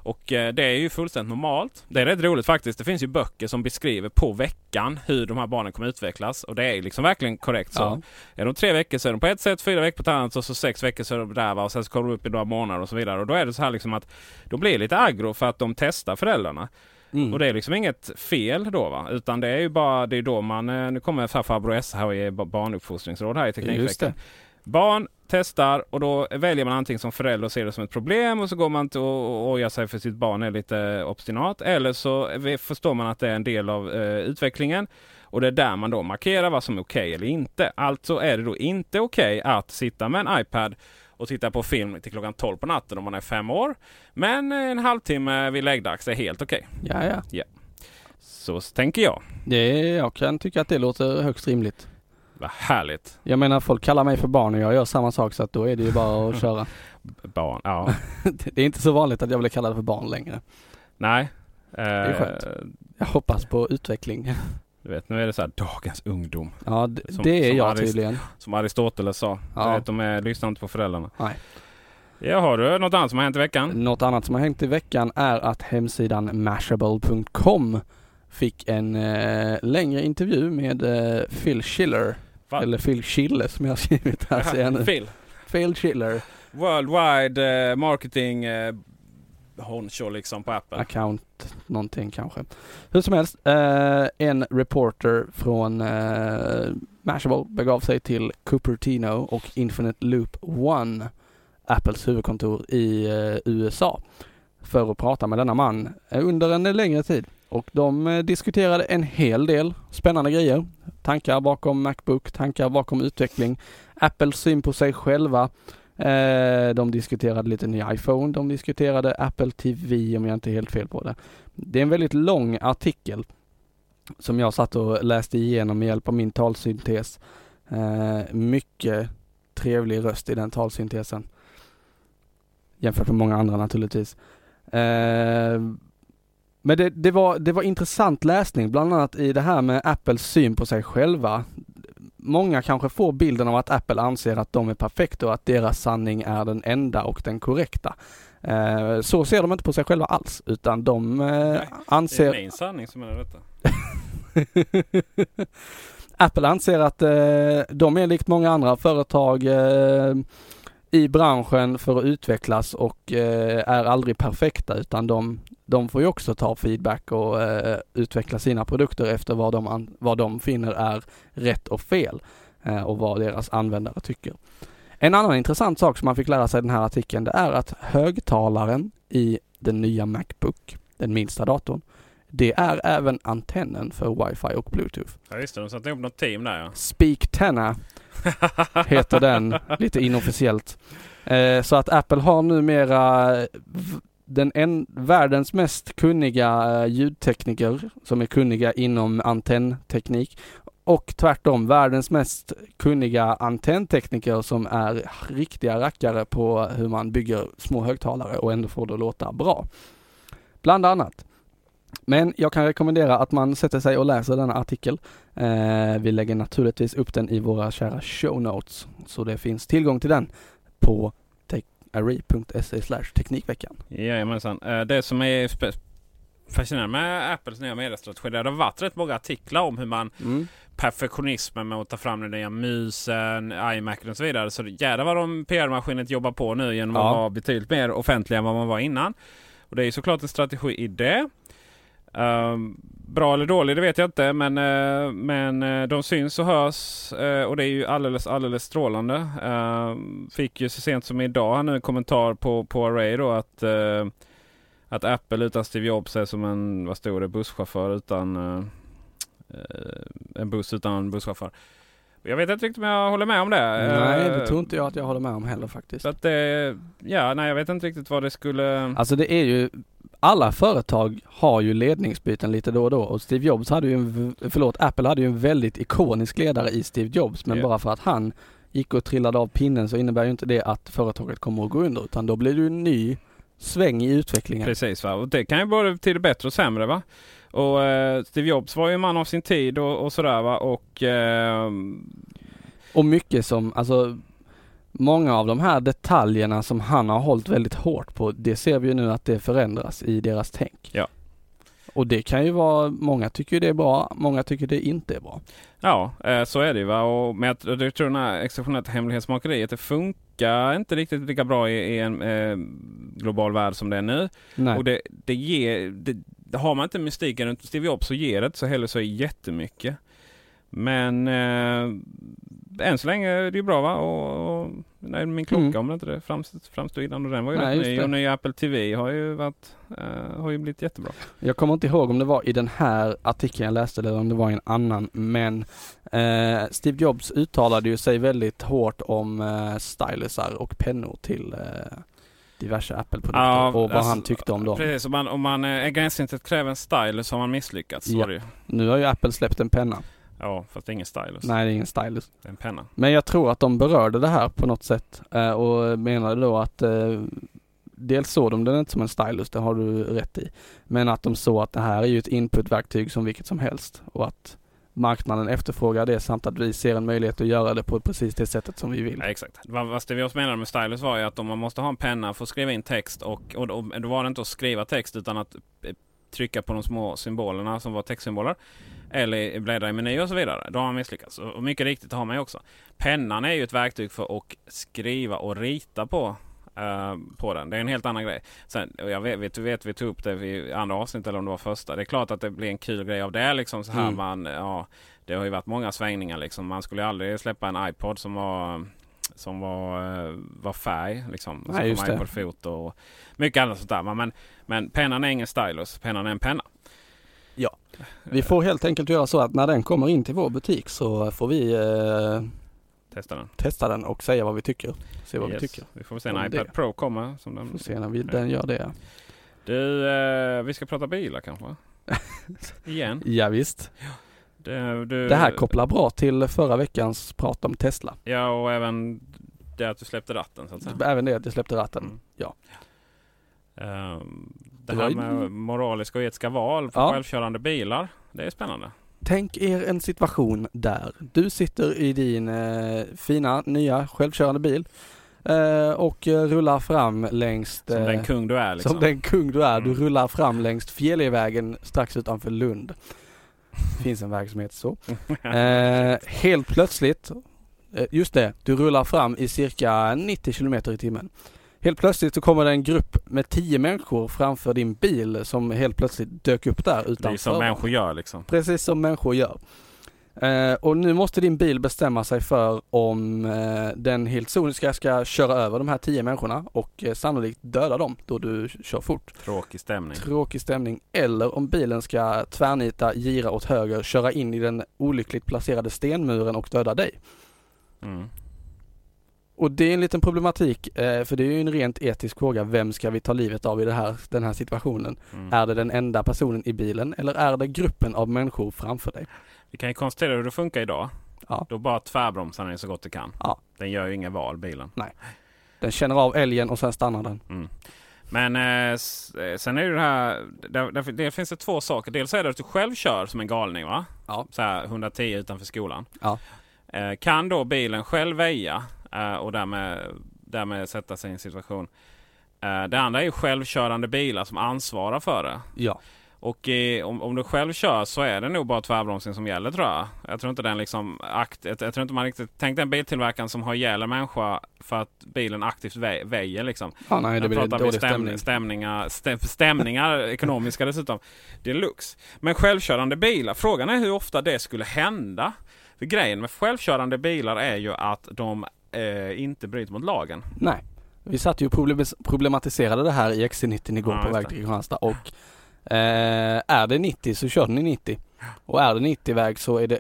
Och eh, det är ju fullständigt normalt. Det är rätt roligt faktiskt. Det finns ju böcker som beskriver på veckan hur de här barnen kommer utvecklas. Och det är liksom verkligen korrekt så. Ja. Är de tre veckor så är de på ett sätt, fyra veckor på ett annat och så sex veckor så är de där va. Och sen så kommer de upp i några månader och så vidare. Och då är det så här liksom att de blir lite aggro för att de testar föräldrarna. Mm. Och det är liksom inget fel då va. Utan det är ju bara, det är då man, eh, nu kommer far- farbror S här och ger ba- barnuppfostringsråd här i Teknikveckan. Barn testar och då väljer man antingen som förälder och ser det som ett problem och så går man och ojar sig för sitt barn är lite obstinat. Eller så förstår man att det är en del av eh, utvecklingen. Och det är där man då markerar vad som är okej eller inte. Alltså är det då inte okej att sitta med en iPad och titta på film till klockan 12 på natten om man är fem år. Men en halvtimme vid läggdags är helt okej. Ja, ja. Ja. Så tänker jag. Det, jag kan tycka att det låter högst rimligt. Vad härligt. Jag menar folk kallar mig för barn och jag gör samma sak så att då är det ju bara att <laughs> köra. Barn, ja. <laughs> det är inte så vanligt att jag blir kallad för barn längre. Nej. Eh, är skönt. Jag hoppas på utveckling. Du vet, nu är det så här dagens ungdom. Ja, det, Som- det är som jag Arist- tydligen. Som Aristoteles sa. Ja. Vet, de är, lyssnar inte på föräldrarna. Nej. Ja, har du något annat som har hänt i veckan? Något annat som har hänt i veckan är att hemsidan mashable.com fick en eh, längre intervju med eh, Phil Schiller. Va? Eller Phil Schiller som jag har skrivit här ser jag nu. Phil. Phil Schiller. Worldwide eh, marketing eh, honcho liksom på Apple. account någonting kanske. Hur som helst, eh, en reporter från eh, Mashable begav sig till Cupertino och Infinite Loop One, Apples huvudkontor i eh, USA, för att prata med denna man eh, under en längre tid. Och de eh, diskuterade en hel del spännande grejer. Tankar bakom Macbook, tankar bakom utveckling, Apples syn på sig själva, Eh, de diskuterade lite ny iPhone, de diskuterade Apple TV om jag inte är helt fel på det. Det är en väldigt lång artikel som jag satt och läste igenom med hjälp av min talsyntes. Eh, mycket trevlig röst i den talsyntesen. Jämfört med många andra naturligtvis. Eh, men det, det, var, det var intressant läsning, bland annat i det här med Apples syn på sig själva många kanske får bilden av att Apple anser att de är perfekta och att deras sanning är den enda och den korrekta. Eh, så ser de inte på sig själva alls, utan de eh, Det är anser... min sanning som är detta. <laughs> Apple anser att eh, de är likt många andra företag i branschen för att utvecklas och eh, är aldrig perfekta utan de, de får ju också ta feedback och eh, utveckla sina produkter efter vad de, an, vad de finner är rätt och fel eh, och vad deras användare tycker. En annan intressant sak som man fick lära sig i den här artikeln det är att högtalaren i den nya Macbook, den minsta datorn, det är även antennen för wifi och bluetooth. Ja just det, de satte ihop något team där ja. Speak Tenna heter den lite inofficiellt. Eh, så att Apple har numera den en, världens mest kunniga eh, ljudtekniker som är kunniga inom antennteknik och tvärtom världens mest kunniga antenntekniker som är riktiga rackare på hur man bygger små högtalare och ändå får det att låta bra. Bland annat. Men jag kan rekommendera att man sätter sig och läser denna artikel. Eh, vi lägger naturligtvis upp den i våra kära show notes, så det finns tillgång till den på array.se teknikveckan. Jajamensan. Eh, Det som är fascinerande med Apples nya mediestrategi, det har varit rätt många artiklar om hur man Mm. perfektionismen med att ta fram den nya musen, iMacen och så vidare. Så jävlar vad de PR-maskinet jobbar på nu genom att Ja. vara betydligt mer offentliga än vad man var innan. Och det är ju såklart en strategi i det. Ehm, bra eller dålig, det vet jag inte. Men, uh, men uh, de syns och hörs uh, och det är ju alldeles, alldeles strålande. Ehm, fick ju så sent som idag nu en kommentar på, på Array då att, att Apple utan Steve Jobs är som en, vad stod det, busschaufför utan en buss utan busschaufför. Jag vet inte riktigt om jag håller med om det. Nej, det Eh, tror inte jag att jag håller med om heller faktiskt. Så att det, ja, nej jag vet inte riktigt vad det skulle... Alltså det är ju, alla företag har ju ledningsbyten lite då och då och Steve Jobs hade ju en, förlåt, Apple hade ju en väldigt ikonisk ledare i Steve Jobs men Ja. bara för att han gick och trillade av pinnen så innebär ju inte det att företaget kommer att gå under utan då blir det ju en ny sväng i utvecklingen. Precis va, och det kan ju både till det bättre och sämre va. Och eh, Steve Jobs var ju en man av sin tid och, och sådär va och eh, Och mycket som, alltså Många av de här detaljerna som han har hållit väldigt hårt på, det ser vi ju nu att det förändras i deras tänk. Ja. Och det kan ju vara, många tycker det är bra, många tycker det inte är bra. ja, eh, så är det ju va. Och, men jag, jag tror den här exceptionellt hemlighetsmakeriet det funkar inte riktigt lika bra i, i en eh, global värld som det är nu. Nej. Och det, det ger, det, har man inte mystiken runt Steve Jobs så ger det inte så heller så jättemycket. Men eh, än så länge är det ju bra va? Och, och nej, min klocka Mm. om det inte det framstod, framstod innan och den var ju Nej, rätt ny. Och ny Apple TV har ju varit, eh, har ju blivit jättebra. Jag kommer inte ihåg om det var i den här artikeln jag läste eller om det var i en annan men eh, Steve Jobs uttalade ju sig väldigt hårt om eh, stylusar och pennor till eh, diverse Apple-produkter Ja, och vad alltså, han tyckte om dem. Precis, om man, om man eh, är gränssnittet kräver en stylus så har man misslyckats. Ja. ju. Nu har ju Apple släppt en penna. Ja, fast det är ingen stylus. Nej, det är ingen stylus. Det är en penna. Men jag tror att de berörde det här på något sätt eh, och menade då att eh, dels såg de den inte som en stylus, det har du rätt i. Men att de såg att det här är ju ett inputverktyg som vilket som helst och att marknaden efterfrågar det samt att vi ser en möjlighet att göra det på precis det sättet som vi vill. Ja, exakt. Vad, vad menade med stylus var ju att om man måste ha en penna för att skriva in text och, och, och då var det inte att skriva text utan att eh, trycka på de små symbolerna som var textsymboler. Eller bläddra i meny och så vidare. Då har man misslyckats. Och mycket riktigt har man ju också. Pennan är ju ett verktyg för att skriva och rita på eh, på den. Det är en helt annan grej. Sen, jag vet, vet, vet, vi tog upp det i andra avsnitt eller om det var första. Det är klart att det blir en kul grej av det. Liksom så här Mm. man, ja, det har ju varit många svängningar. Liksom. Man skulle aldrig släppa en iPod som var som var, eh, var färg. Liksom. Och Nej, så kom det. iPod Foto och mycket annat sånt där. Men, men pennan är ingen stylus. Pennan är en penna. Ja. Vi får helt enkelt göra så att när den kommer in till vår butik så får vi eh, Testa den. testa den och säga vad vi tycker. Se vad Yes. vi tycker. Vi får se när iPad det. Pro kommer. Som den, Får se när vi, den gör det. Du, eh, vi ska prata bilar kanske? <laughs> Igen. Ja, visst. Det, du, Det här kopplar bra till förra veckans prat om Tesla. Ja, och även det att du släppte ratten så att säga. Även det att jag släppte ratten. Mm. Ja. Ehm, det Det här var med moraliska och etiska val för Ja. självkörande bilar. Det är spännande. Tänk er en situation där du sitter i din eh, fina nya självkörande bil eh, och eh, rullar fram längs Som eh, den kung du är liksom. Som den kung du är. Du Mm. rullar fram längs Fjällvägen strax utanför Lund. Finns en väg som heter så. <laughs> Eh, helt plötsligt, just det, du rullar fram i cirka 90 kilometer i timmen. Helt plötsligt så kommer det en grupp med 10 människor framför din bil som helt plötsligt dök upp där det är utanför. som människor gör liksom. Precis som människor gör. Eh, och nu måste din bil bestämma sig för om eh, den helt soniska ska köra över de här 10 människorna och eh, sannolikt döda dem då du kör fort. Tråkig stämning. Tråkig stämning. Eller om bilen ska tvärnita, gira åt höger, köra in i den olyckligt placerade stenmuren och döda dig. Mm. Och det är en liten problematik, eh, för det är ju en rent etisk fråga. Vem ska vi ta livet av i det här, den här situationen? Mm. Är det den enda personen i bilen eller är det gruppen av människor framför dig? Vi kan ju konstatera hur det funkar idag. Ja. Då bara tvärbromsar den så gott det kan. Ja. Den gör ju inga val bilen. Den känner av älgen och sen stannar den. Mm. Men eh, eh, sen är det det här, där, där, det finns det två saker. Dels är det att du själv kör som en galning va? Ja. Så här 110 utanför skolan. Ja. Eh, kan då bilen själv väja eh, och därmed, därmed sätta sig i en situation. Eh, det andra är ju självkörande bilar som ansvarar för det. Ja. Och eh, om, om du själv kör så är det nog bara tvärbromsning som gäller tror jag. Jag tror inte den liksom akt, jag, jag tror inte man riktigt... Tänk den biltillverkaren som har ihjäl en människa för att bilen aktivt vä, väjer liksom. Ja, nej, det Jag blir pratar dålig stäm, stämning. stämningar, stäm, stämningar <laughs> ekonomiska dessutom. Deluxe. Men självkörande bilar, frågan är hur ofta det skulle hända. För grejen med självkörande bilar är ju att de eh, inte bryter mot lagen. Nej. Vi satt ju och problematiserade det här i XC90 igår Ja, på väg till Kristianstad och eh, är det 90 så kör den i 90. Och är det 90-väg så är det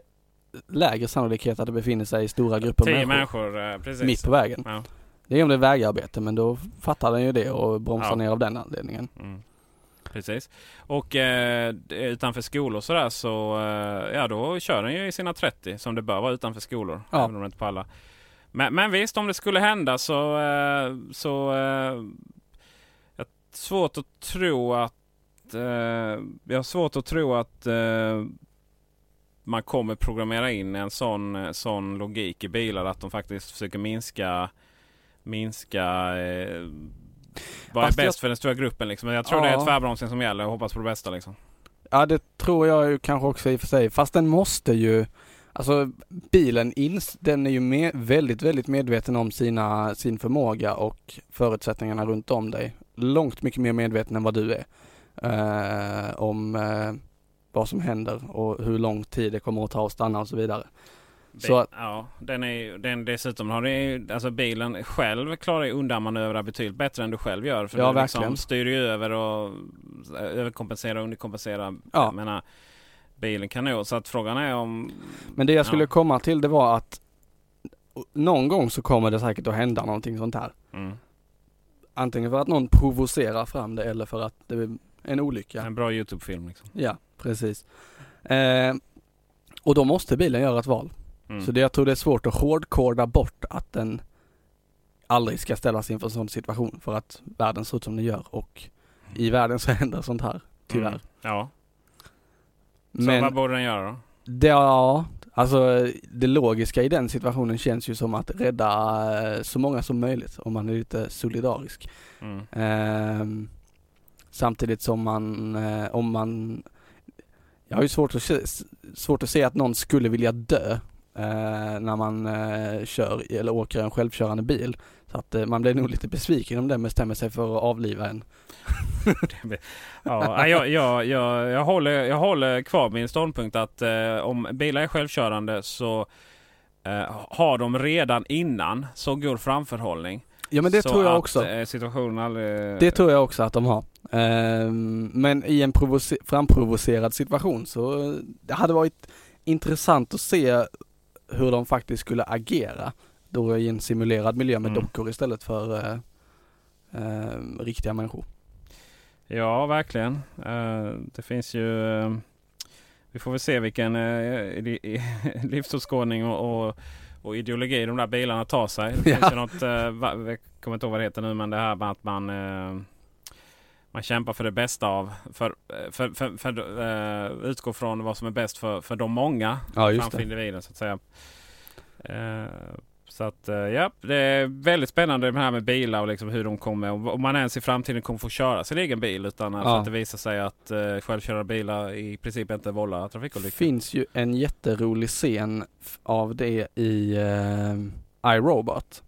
lägre sannolikhet att det befinner sig stora grupper Tio människor, människor, eh, precis. mitt på vägen. Ja. Det är om det är vägarbete men då fattar den ju det och bromsar Ja. ner av den anledningen. Mm. Precis. Och eh, utanför skolor sådär så eh, ja då kör den ju i sina 30 som det bör vara utanför skolor. Ja. Även om det inte på alla. Men, men visst om det skulle hända så, eh, så eh, jag svårt att tro att eh, jag har svårt att tro att eh, man kommer programmera in en sån, eh, sån logik i bilar att de faktiskt försöker minska minska eh, vad är Fast bäst jag- för den stora gruppen liksom. Jag tror det är Ja. tvärbromsning som gäller och hoppas på det bästa liksom. Ja det tror jag ju kanske också i och för sig. Fast den måste ju Alltså bilen ins, den är ju med, väldigt, väldigt medveten om sina, sin förmåga och förutsättningarna runt om dig. Långt mycket mer medveten än vad du är. Eh, om eh, vad som händer och hur lång tid det kommer att ta att stanna och så vidare. Så att, Ja, den är den dessutom har det alltså bilen själv klarar ju undanmanövra betydligt bättre än du själv gör. För Ja, du liksom verkligen. styr ju över och eh, överkompensera och underkompensera. Ja. Jag menar, bilen kan nog. Så att frågan är om... men det jag skulle Ja. komma till det var att någon gång så kommer det säkert att hända någonting sånt här. Mm, Antingen för att någon provocerar fram det eller för att det är en olycka. en bra Youtube-film liksom. Ja, precis. Eh, och då måste bilen göra ett val. Mm. Så det, jag tror det är svårt att hårdkoda bort att den aldrig ska ställas inför en sån situation för att världen ser ut som den gör och i världen så händer sånt här, tyvärr. Mm. Ja, så Men vad borde den göra då? det, ja, alltså det logiska i den situationen känns ju som att rädda eh, så många som möjligt om man är lite solidarisk. Mm. Ehm, samtidigt som man, eh, om man, jag har ju svårt att, svårt att se att någon skulle vilja dö eh, när man eh, kör eller åker en självkörande bil. Så att eh, man blir nog lite besviken om den bestämmer sig för att avliva en. <laughs> Ja, jag, jag, jag, jag, håller, jag håller kvar min ståndpunkt att eh, om bilar är självkörande så eh, har de redan innan så god framförhållning. Ja men det så tror jag att, också. eh, situationen aldrig... Det tror jag också att de har. Ehm, men i en provoce- framprovocerad situation så eh, det hade varit intressant att se hur de faktiskt skulle agera. Då i en simulerad miljö med Mm. dockor istället för eh, eh, riktiga människor. Ja, verkligen. Eh, det finns ju... eh, vi får väl se vilken uh, <laughs> livsåskådning och, och, och ideologi de där bilarna tar sig. Det <laughs> finns Ja. ju något, eh, va, jag kommer inte ihåg vad det heter nu, men det här med att man eh, man kämpar för det bästa av, för, för, för, för, eh, utgå från vad som är bäst för, för de många Ja, framför individen så att säga. Så att eh, ja, det är väldigt spännande det här med bilar och liksom hur de kommer, om man ens i framtiden kommer få köra sin egen bil utan Ja. att det visar sig att uh, självkörande bilar i princip inte vållar trafikolyckor. finns ju en jätterolig scen av det i eh, iRobot.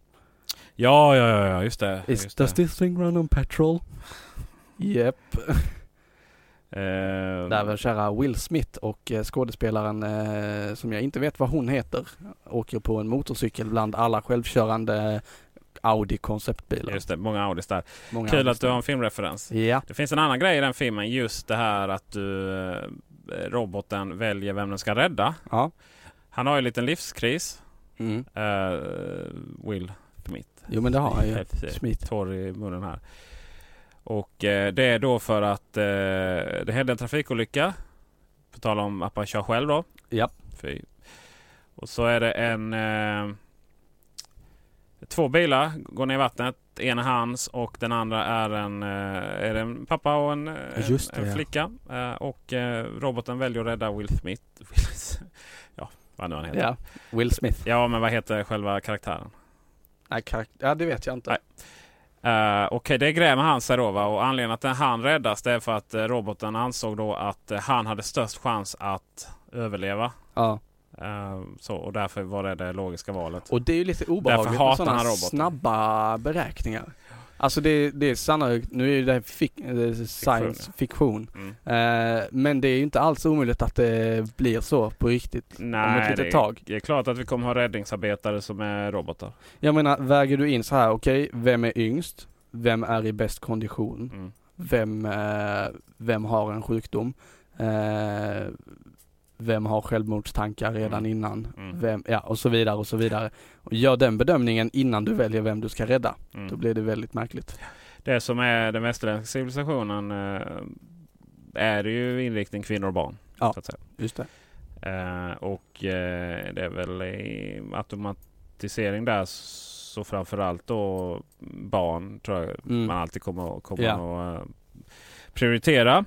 Ja, ja, ja, ja, just det. Is, just does det. this thing run on petrol? <laughs> Yep. Eh, Där väl kära Will Smith och eh, skådespelaren eh, som jag inte vet vad hon heter åker på en motorcykel bland alla självkörande Audi konceptbilar. Just det, många Audis där. Många Kul Audis att du har en filmreferens. Ja, Det finns en annan grej i den filmen, just det här att du, eh, roboten väljer vem den ska rädda. ja. Han har ju en liten livskris, Mm. eh, Will Smith. Jo men det har han ju. Torr i munnen här. Och eh, det är då för att eh, det hände en trafikolycka. På tal om att man kör själv då. Ja. Fy. Och så är det en... Eh, två bilar går ner i vattnet. En är hans och den andra är en, eh, är det en pappa och en, eh, Just det, en ja. flicka. Eh, och roboten väljer att rädda <laughs> Will Smith. Ja, vad nu han heter. Ja, Will Smith. Ja, men vad heter själva karaktären? Nej, karak- ja det vet jag inte. Nej. Uh, Okej, det grämer han sig då. Va? Och anledningen att han räddas det är för att uh, roboten ansåg då att uh, han hade störst chans att överleva. Ja. Så, och därför var det det logiska valet. Och det är ju lite obehagligt med sådana snabba beräkningar. Alltså det, det är sannolikt, nu är det här fik, eh, science fiktion. Mm. Eh, men det är ju inte alls omöjligt att det blir så på riktigt om Nej, ett litet det, tag. det är klart att vi kommer ha räddningsarbetare som är robotar. Jag menar, väger du in så här, okej, vem är yngst? Vem är i bäst kondition? Mm. Vem, eh, vem har en sjukdom? Eh, vem har självmordstankar redan Mm. innan? Mm. Vem, ja, och så vidare och så vidare. Och gör den bedömningen innan du väljer vem du ska rädda. Mm. Då blir det väldigt märkligt. Det som är den västerländska civilisationen eh, är ju inriktning kvinnor och barn. Ja. Just det. Eh, och eh, det är väl i automatisering där så framförallt då barn tror jag Mm. man alltid kommer, kommer Ja. att prioritera.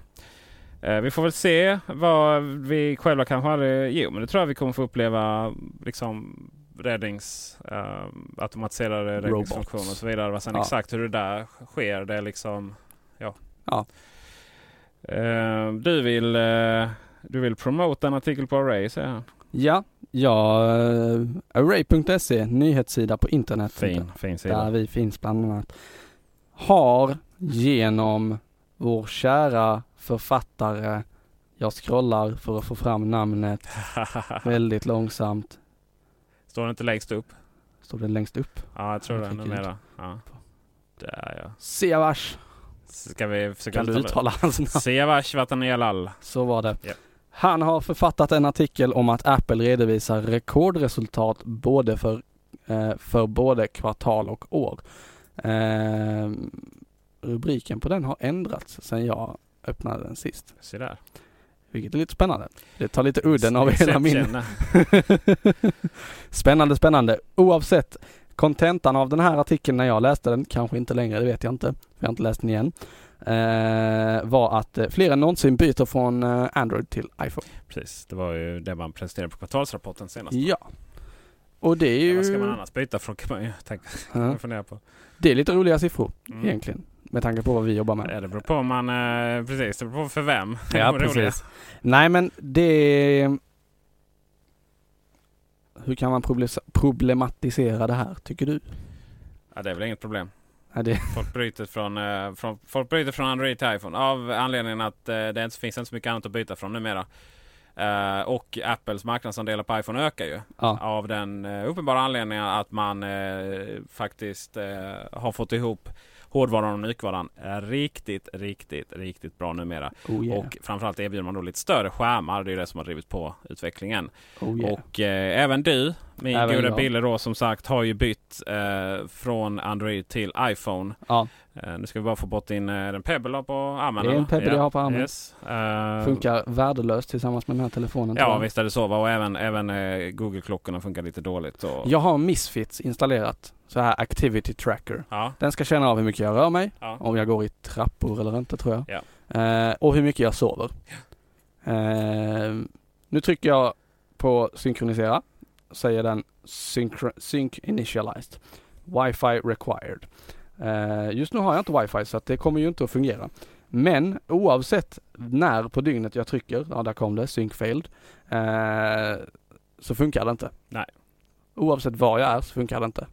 Eh, vi får väl se vad vi själva kanske aldrig... Jo, men det tror jag vi kommer få uppleva liksom räddnings... Eh, automatiserade räddningsfunktioner och så vidare. Vad sen Ja. exakt hur det där sker, det är liksom... Ja. Ja. Eh, du vill... Eh, du vill promota en artikel på Array säger han. Ja, ja Array.se, nyhetssida på internet. Fin, fin Där sida. vi finns bland annat. Har genom vår kära författare, jag scrollar för att få fram namnet <laughs> väldigt långsamt. Står det inte längst upp? Står det längst upp? Ja, jag tror Jag det numera. Ja. Där ja. Siavash, Ska vi försöka kan du uttala hans namn? Siavash Vatanelal. Så var det. Ja. Han har författat en artikel om att Apple redovisar rekordresultat både för, eh, för både kvartal och år. Eh, rubriken på den har ändrats sedan jag öppnade den sist. Se där. Vilket är lite spännande. Det tar lite udden av hela min... <laughs> Spännande, spännande. Oavsett, kontentan av den här artikeln när jag läste den, kanske inte längre, det vet jag inte, för jag har inte läst den igen, eh, var att eh, fler än någonsin byter från eh, Android till iPhone. Precis, det var ju det man presenterade på kvartalsrapporten senast. Ja. Och det är Ja, ju... vad ska man annars byta från kan man ju tänka, Ja. <laughs> fundera på. Det är lite roliga siffror Mm. egentligen. Med tanke på vad vi jobbar med. Ja, det beror på man, eh, precis, det beror på för vem. Ja, <laughs> roliga. precis. Nej men det... Hur kan man proble- problematisera det här, tycker du? Ja, det är väl inget problem. Ja, det... Folk bryter från, eh, från, folk bryter från Android till iPhone av anledningen att eh, det inte finns inte så mycket annat att byta från numera. Eh, och Apples marknadsandelar på iPhone ökar ju. Ja. Av den eh, uppenbara anledningen att man eh, faktiskt har fått ihop hårdvaran och mjukvaran är riktigt, riktigt, riktigt bra numera. Oh yeah. Och framförallt erbjuder man då lite större skärmar. Det är det som har drivit på utvecklingen. oh yeah. Och eh, även du, min Även jag. Bille då som sagt, har ju bytt eh, från Android till iPhone. Ja, Eh, nu ska vi bara få bort in eh, den Pebble på armen. Det är en? Pebble jag har på armen. Yes. Eh, funkar värdelöst tillsammans med den här telefonen. Ja visst är det så. va? Och även, även eh, Google-klockorna funkar lite dåligt. Och, Jag har Misfits installerat. Så här Activity Tracker. ja, Den ska känna av hur mycket jag rör mig. ja. Om jag går i trappor eller inte tror jag. Ja. Eh, och hur mycket jag sover. Eh, nu trycker jag på synkronisera. Säger den sync initialized. Wi-Fi required. Eh, just nu har jag inte wifi så det kommer ju inte att fungera. Men oavsett när på dygnet jag trycker, ja där kom det, sync failed, eh, så funkar det inte. Nej. Oavsett var jag är så funkar det inte.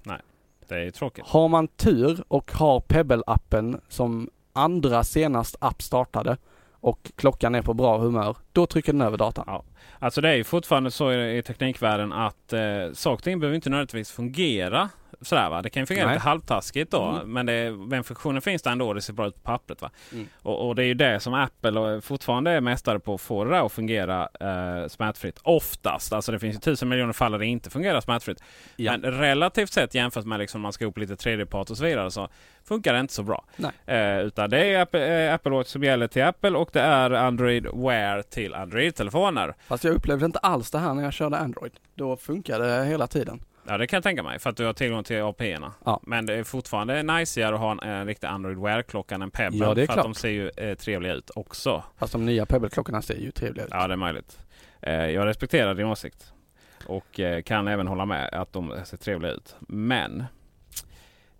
Det är tråkigt. Har man tur och har Pebble-appen som andra senast app startade och klockan är på bra humör, då trycker den över datan. Ja. Alltså det är ju fortfarande så i, i teknikvärlden att eh, saker och ting behöver inte nödvändigtvis fungera sådär va. Det kan ju fungera Nej. lite halvtaskigt då. Mm. Men det, den funktionen finns där ändå. Det ser bra ut på pappret va. Mm. Och, och det är ju det som Apple och fortfarande är mästare på att få det där att fungera eh, smärtfritt. Oftast. Alltså det finns ju tusen miljoner fall där det inte fungerar smärtfritt. Ja. Men relativt sett jämfört med liksom man ska upp lite tredjepart och så vidare så funkar det inte så bra. Eh, utan det är Apple, eh, Apple Watch som gäller till Apple och det är Android Wear till Android-telefoner. Fast jag upplevde inte alls det här när jag körde Android. Då funkade det hela tiden. Ja det kan jag tänka mig för att du har tillgång till API-erna. Ja. Men det är fortfarande najsigare att ha en, en riktig Android Wear-klocka än en Pebble. Ja, det är för klart. att de ser ju eh, trevliga ut också. Fast de nya Pebble-klockorna ser ju trevliga ut. Ja det är möjligt. Eh, jag respekterar din åsikt. Och eh, kan även hålla med att de ser trevliga ut. Men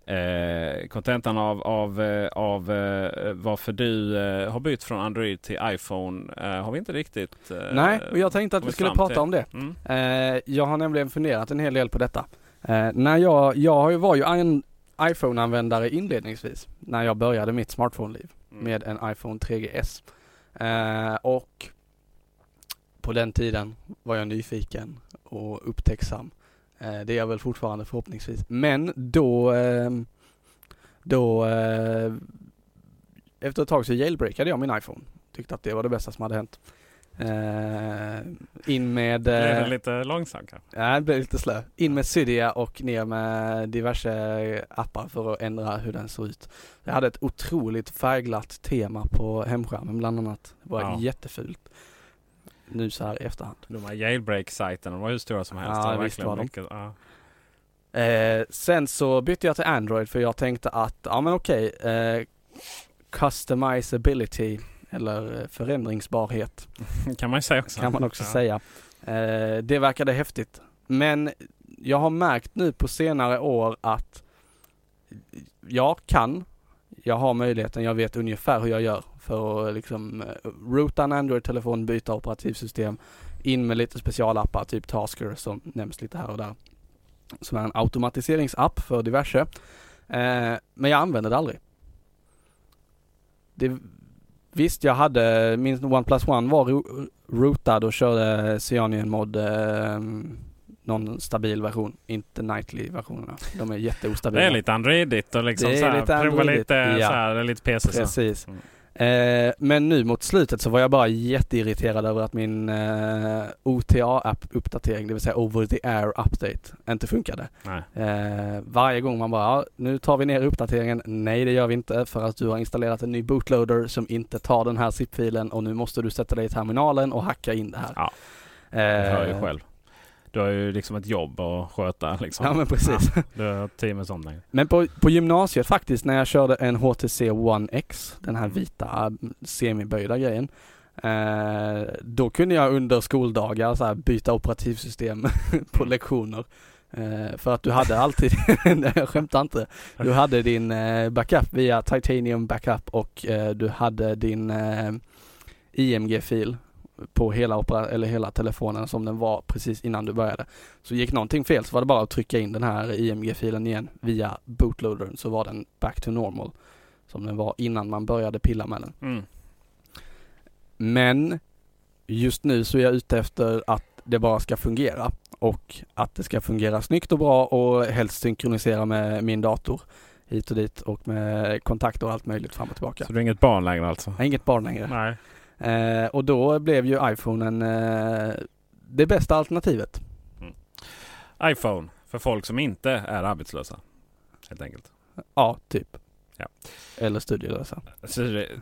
Eh, kontentan av, av, eh, av eh, varför du eh, har bytt från Android till iPhone eh, har vi inte riktigt eh, Nej, och jag tänkte att vi skulle prata till. om det. Mm. Eh, jag har nämligen funderat en hel del på detta. Eh, när jag, jag var ju en iPhone-användare inledningsvis när jag började mitt smartphone-liv Mm. med en iPhone 3GS. Eh, och på den tiden var jag nyfiken och upptäcksam. Eh, det är jag väl fortfarande förhoppningsvis. Men då, eh, då eh, efter ett tag så jailbreakade jag min iPhone. Tyckte att det var det bästa som hade hänt. Eh, in med... Blev den lite långsam kanske? Ja, det blev lite slö. In med Cydia och ner med diverse appar för att ändra hur den såg ut. Jag hade ett otroligt färgglatt tema på hemskärmen bland annat. Det var Ja. jättefult. Nu så här i efterhand. De här jailbreak-sajterna var hur stora som helst. Ja, visst var de. mycket, ja. Eh, sen så bytte jag till Android för jag tänkte att, ja men okej, eh, customizability eller eh, förändringsbarhet <laughs> kan man ju säga också. kan man också Ja. säga. Eh, det verkade häftigt. Men jag har märkt nu på senare år att jag kan, jag har möjligheten, jag vet ungefär hur jag gör för att liksom eh, roota en Android-telefon, byta operativsystem, in med lite specialappar, typ Tasker som nämns lite här och där. Som är en automatiseringsapp för diverse. Eh, men jag använder det aldrig. Det, visst, jag hade, min OnePlus One var ro, och körde Cyanian mod eh, någon stabil version, inte nightly-versionerna. De är jätteostabila. Det är lite Androidigt och liksom Det är så här, lite prova lite, ja. så här, lite PC. Precis. Mm. Eh, men nu mot slutet så var jag bara jätteirriterad över att min eh, OTA-app-uppdatering, det vill säga Over the Air Update, inte funkade. Eh, varje gång man bara, ja, nu tar vi ner uppdateringen. Nej, det gör vi inte för att du har installerat en ny bootloader som inte tar den här zip-filen och nu måste du sätta dig i terminalen och hacka in det här. Ja, jag hör ju Eh, själv. Du har ju liksom ett jobb att sköta <laughs> liksom. Ja men precis. Ja, du har tid med sånt längre. Men på, på gymnasiet faktiskt när jag körde en HTC One X, den här vita äh, semiböjda grejen. Eh, då kunde jag under skoldagar så här, byta operativsystem <laughs> på lektioner. Eh, för att du hade alltid, <laughs> nej jag skämtar inte, du hade din eh, backup via Titanium backup och eh, du hade din eh, IMG-fil på hela, opera- eller hela telefonen som den var precis innan du började. Så gick någonting fel så var det bara att trycka in den här IMG-filen igen via bootloadern så var den back to normal. Som den var innan man började pilla med den. Mm. Men just nu så är jag ute efter att det bara ska fungera och att det ska fungera snyggt och bra och helst synkronisera med min dator hit och dit och med kontakter och allt möjligt fram och tillbaka. Så du är inget barn längre alltså? Jag är inget barn längre. Nej. Eh, och då blev ju iPhonen eh, det bästa alternativet. iPhone för folk som inte är arbetslösa. Helt enkelt. Ja, typ. Ja. Eller studielösa.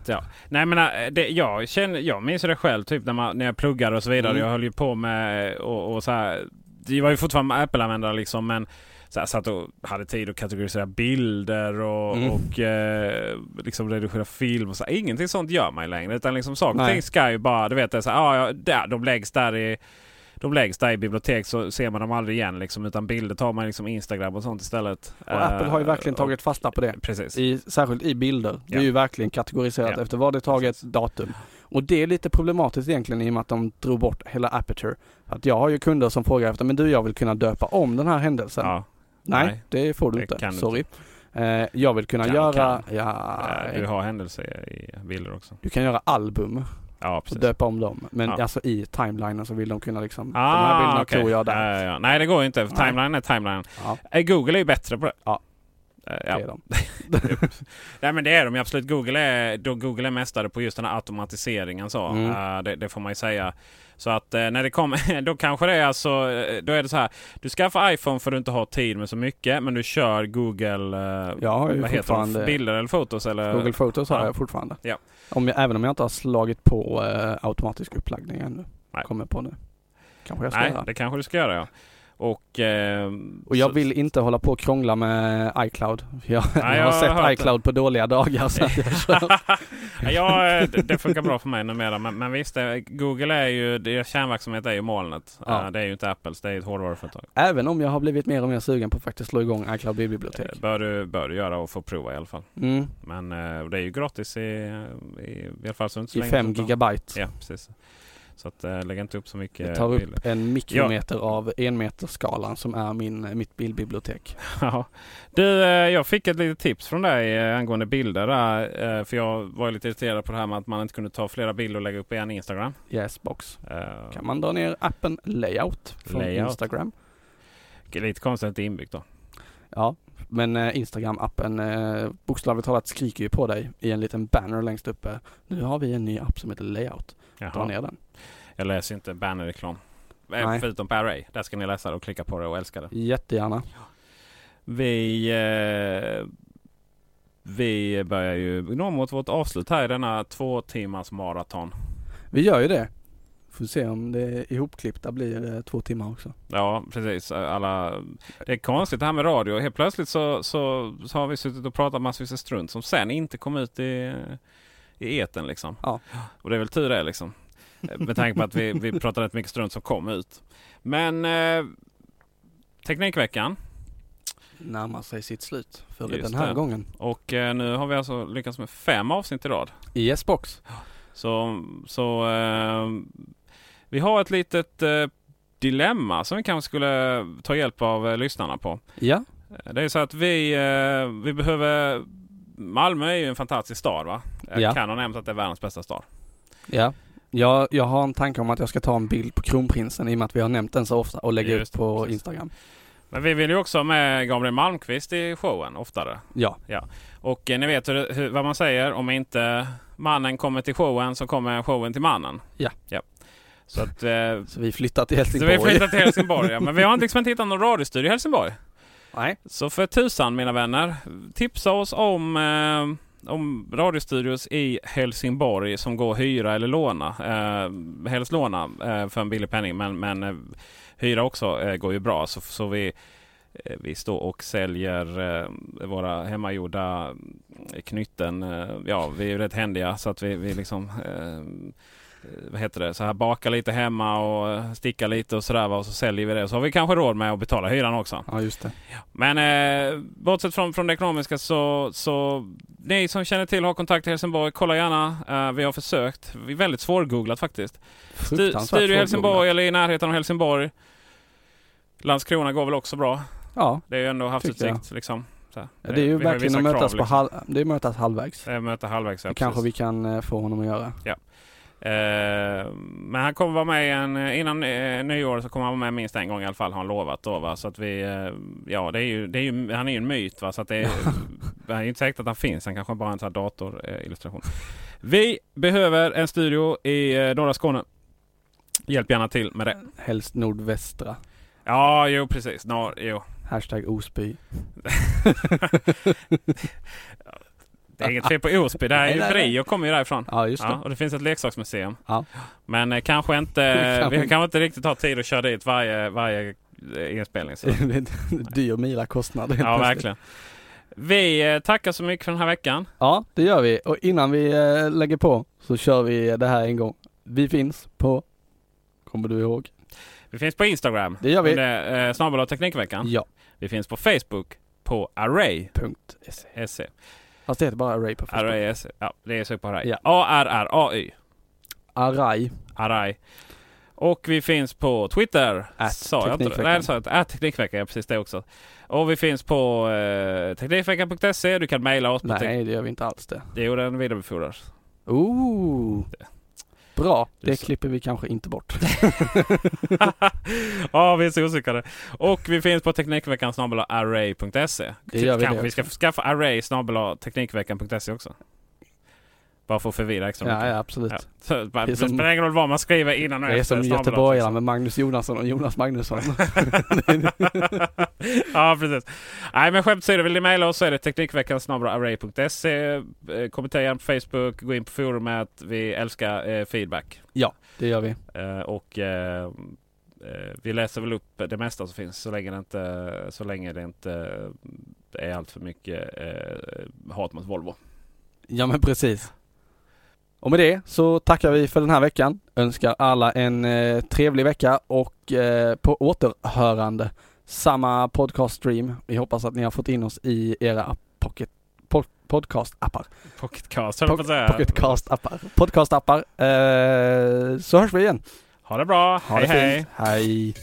Ja. Nej men äh, det, jag, känner, jag minns det själv typ när, man, när jag pluggade och så vidare. Mm. Jag höll ju på med och, och så här. Det var ju fortfarande Apple-användare liksom men så här, satt och hade tid att kategorisera bilder och, Mm. och eh, liksom redigera film och så. här. Ingenting sånt gör man längre. Utan liksom saker och ting ska ju bara, du vet det är så här, ja, ja, där, de läggs där i de läggs där i bibliotek så ser man dem aldrig igen liksom, utan bilder tar man liksom Instagram och sånt istället. Och Apple har ju verkligen Eh, tagit fasta på det. Precis. I, särskilt i bilder. Det är Ja. ju verkligen kategoriserat Ja. efter vad det är taget datum. Och det är lite problematiskt egentligen i och med att de drog bort hela Aperture. Att jag har ju kunder som frågar efter, men du jag vill kunna döpa om den här händelsen. Ja. Nej, Nej, det får du det inte. kan du Sorry. Eh, jag vill kunna Kan, göra, kan. ja, Eh, Du har händelser i bilder också. du kan göra album Ja, och döpa om dem. Men Ja. alltså i timelinen så vill de kunna liksom, Ah, de här bilderna okej. tror jag där. Ja. Nej, det går ju inte. För Nej. timeline är timeline. Ja. Eh, Google är ju bättre på det. Ja. Eh, Det är de. <laughs> Nej men det är de ju absolut. Google är, då Google är mästare på just den här automatiseringen. Så. Mm. Eh, det, det får man ju säga. Så att eh, när det kommer, <laughs> då kanske det är alltså, då är det så här. Du skaffar iPhone för att du inte har tid med så mycket. Men du kör Google, eh, Jag har ju vad heter fortfarande de? Bilder eller fotos? Eller? Google Photos har Ja. jag fortfarande. Ja. Om jag, även om jag inte har slagit på automatisk uppladdning ännu. Nej. Kommer på nu. Kanske jag ska Nej, göra. det kanske du ska göra ja. Och, eh, Och jag så- vill inte hålla på och krångla med iCloud. Jag, Nej, jag jag har sett har hört iCloud på dåliga dagar så jag <laughs> ja, eh, det, det funkar bra för mig numera. Men, men visst, eh, Google är ju, deras kärnverksamhet är ju molnet. Ja. Eh, Det är ju inte Apples, det är ett hårdvaruföretag. Även om jag har blivit mer och mer sugen på att faktiskt slå igång iCloud bibliotek. Bör du, bör du göra och få prova i alla fall. Mm. Men det är ju gratis i, i, i alla fall så inte så I fem det- gigabyte. Ja, precis. Så att äh, lägg inte upp så mycket Det tar bilder. upp en mikrometer av enmetersskalan som är min, mitt bildbibliotek. <laughs> Ja. Du, eh, jag fick ett litet tips från dig eh, angående bilder där. eh, För jag var lite irriterad på det här med att man inte kunde ta flera bilder och lägga upp i en Instagram. Yesbox. Eh, Kan man dra ner appen Layout från Layout. Instagram. Lite konstigt att det är inbyggt då. Ja, men eh, Instagram-appen eh, bokstavligt talat skriker ju på dig i en liten banner längst uppe. Nu har vi en ny app som heter Layout. Dra Jaha. ner den. Jag läser inte bannerreklam. Eh, Nej. Förutom på Array. Där ska ni läsa det och klicka på det och älska det. Jättegärna. Vi, eh, vi börjar ju nå mot vårt avslut här i denna två timmars maraton. Vi gör ju det. Får se om det ihopklippta blir eh, två timmar också. Ja, precis. Alla, det är konstigt det här med radio. Helt plötsligt så, så, så har vi suttit och pratat massvis av strunt som sen inte kom ut i, i eten liksom. Ja. Och det är väl tur det liksom. Med tanke på att vi, vi pratade rätt mycket strunt som kom ut. Men eh, Teknikveckan. Närmar sig sitt slut för Just den här det. gången. Och eh, nu har vi alltså lyckats med fem avsnitt i rad. I Yesbox. Så, så eh, vi har ett litet eh, dilemma som vi kanske skulle ta hjälp av eh, lyssnarna på. Ja. Det är så att vi, eh, vi behöver... Malmö är ju en fantastisk stad va? Jag Ja. kan ha nämnt att det är världens bästa stad. Ja. Jag, jag har en tanke om att jag ska ta en bild på kronprinsen i och med att vi har nämnt den så ofta och lägga Just ut på precis. Instagram. Men vi vill ju också ha med Gabriel Malmqvist i showen oftare. Ja. ja. Och eh, ni vet hur, hur, vad man säger. Om inte mannen kommer till showen så kommer showen till mannen. Ja. ja. Så att... Eh, Så vi flyttar till så Helsingborg. vi flyttar till Helsingborg. Ja. <laughs> Men vi har inte liksom inte hittat någon radiostudio i Helsingborg. Nej. Så för tusan mina vänner. Tipsa oss om, eh, om radiostudios i Helsingborg som går att hyra eller låna. Eh, helst låna eh, för en billig penning men, men eh, hyra också eh, går ju bra. Så, så vi, eh, vi står och säljer eh, våra hemmagjorda eh, knytten. Eh, ja, vi är ju rätt händiga så att vi, vi liksom eh, vad heter det, så här bakar lite hemma och eh, stickar lite och sådär och så säljer vi det. Så har vi kanske råd med att betala hyran också. Ja, just det. Men eh, bortsett från, från det ekonomiska så, så ni som känner till har kontakt i Helsingborg, kolla gärna. Eh, vi har försökt. Vi är väldigt svårgooglat faktiskt. Studio i. Helsingborg eller i närheten av Helsingborg. Landskrona går väl också bra. Ja, Det är ju ändå havsutsikt liksom. Så. Ja, det är ju vi har verkligen vissa att mötas krav, på liksom. halv, det är mötas halvvägs. Det är möta halvvägs. ja, Det kanske vi kan eh, få honom att göra. Eh, men han kommer vara med en, innan eh, nyår så kommer han vara med minst en gång i alla fall har han lovat då va. Så att vi, eh, ja det är ju, det är ju, han är ju en myt va. Så att det är, <laughs> det är inte säkert att han finns. Han kanske bara är en sån här datorillustration. Vi behöver en studio i eh, norra Skåne. Hjälp gärna till med det. Helst nordvästra. Ja, jo precis. Norr, jo. Hashtag Osby. <laughs> Det är inget fel på Osby. Det är ju. Brio kommer ju därifrån. Ja, just det. Ja, och det finns ett leksaksmuseum. Ja. Men eh, kanske inte, <laughs> Kanske vi kanske inte riktigt har tid att köra dit varje, varje eh, inspelning. Så. <laughs> Det är en dyr mila kostnad. Ja, verkligen. Vi eh, tackar så mycket för den här veckan. Ja, det gör vi. Och innan vi eh, lägger på så kör vi det här en gång. Vi finns på, kommer du ihåg? Vi finns på Instagram. Det gör vi. Under eh, snabel Teknikveckan. Ja. Vi finns på Facebook på Array.se. Fast det heter bara Array på Facebook. Array SE. Ja, det är så på Array. Ja. A-R-R-A-Y. Array. Array. Och vi finns på Twitter. At sa jag inte det? Nej, det sa jag inte. At Teknikveckan, ja, precis det också. Och vi finns på eh, Teknikveckan.se. Du kan mejla oss på tek- Nej, det gör vi inte alls det. Det gjorde den vidarebefordras. Ooh. Bra, det sa- klipper vi kanske inte bort. <laughs> ja, vi är så osäkra. Och vi finns på Teknikveckan snabel array.se. Det gör vi Kanske det vi ska skaffa array snabel teknikveckan.se också. Bara för att förvirra extra Ja, mycket. ja absolut. Ja. Så, det spelar ingen roll vad man skriver innan och Det är efter. som snabel-a, göteborgare liksom. med Magnus Jonasson och Jonas Magnusson. <laughs> <laughs> ja, precis. Nej, men skämt åsido, vill ni mejla oss så är det teknikveckan array.se. Eh, Kommentera gärna på Facebook, gå in på forumet. Vi älskar eh, feedback. ja, det gör vi. Eh, och eh, eh, vi läser väl upp det mesta som finns så länge det inte, så länge det inte är allt för mycket eh, hat mot Volvo. Ja men precis. Och med det så tackar vi för den här veckan. Önskar alla en eh, trevlig vecka och eh, på återhörande samma podcast-stream. Vi hoppas att ni har fått in oss i era pocket, po podcast-appar. Pocketcast höll säga. Pocketcast-appar. Podcast-appar. Eh, så hörs vi igen. Ha det bra. Ha hej det hej. Hej.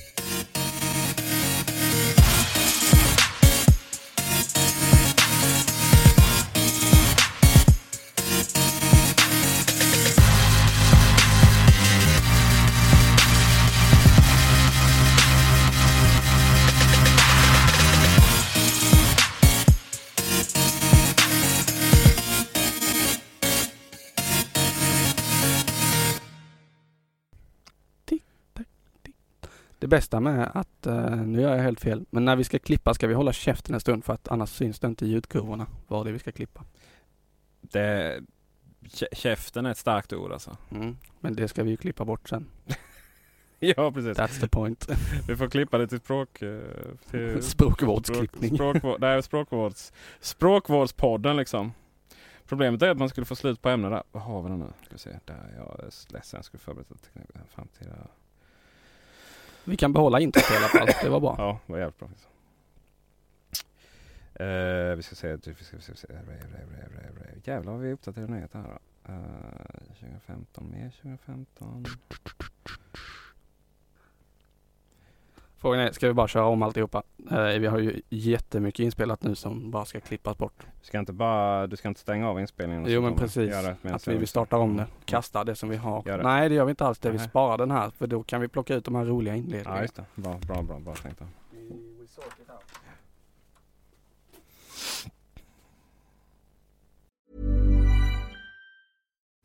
Det bästa med att, eh, nu gör jag helt fel, men när vi ska klippa ska vi hålla käften en stund för att annars syns det inte i ljudkurvorna vad det är vi ska klippa. Det, kä- käften är ett starkt ord alltså. Mm. Men det ska vi ju klippa bort sen. <laughs> Ja precis. That's the point. <laughs> Vi får klippa det till språk... eh, Till <laughs> Språkvårdsklippning. Språk, språkvård, nej, språkvårds, språkvårdspodden liksom. Problemet är att man skulle få slut på ämnen där. Vad har vi nu? Ska vi se. Där, jag är ledsen. Jag skulle förberett ett. Framtida... Vi kan behålla introt i alla fall, det var bra. Ja, det var jävligt bra. Uh, vi ska se. Vi ska, vi ska, vi ska se. Jävlar vad vi uppdaterar nyheter här då. Eh, uh, 2015, mer 2015. Frågan är, ska vi bara köra om alltihopa? Eh, vi har ju jättemycket inspelat nu som bara ska klippas bort. Ska inte bara, du ska inte stänga av inspelningen? Jo men precis. Att vi, vi startar om det. Kasta det som vi har. Nej det gör vi inte alls det. Vi sparar den här för då kan vi plocka ut de här roliga Ja inledningarna. just det. Bra, bra, bra, bra tänkt.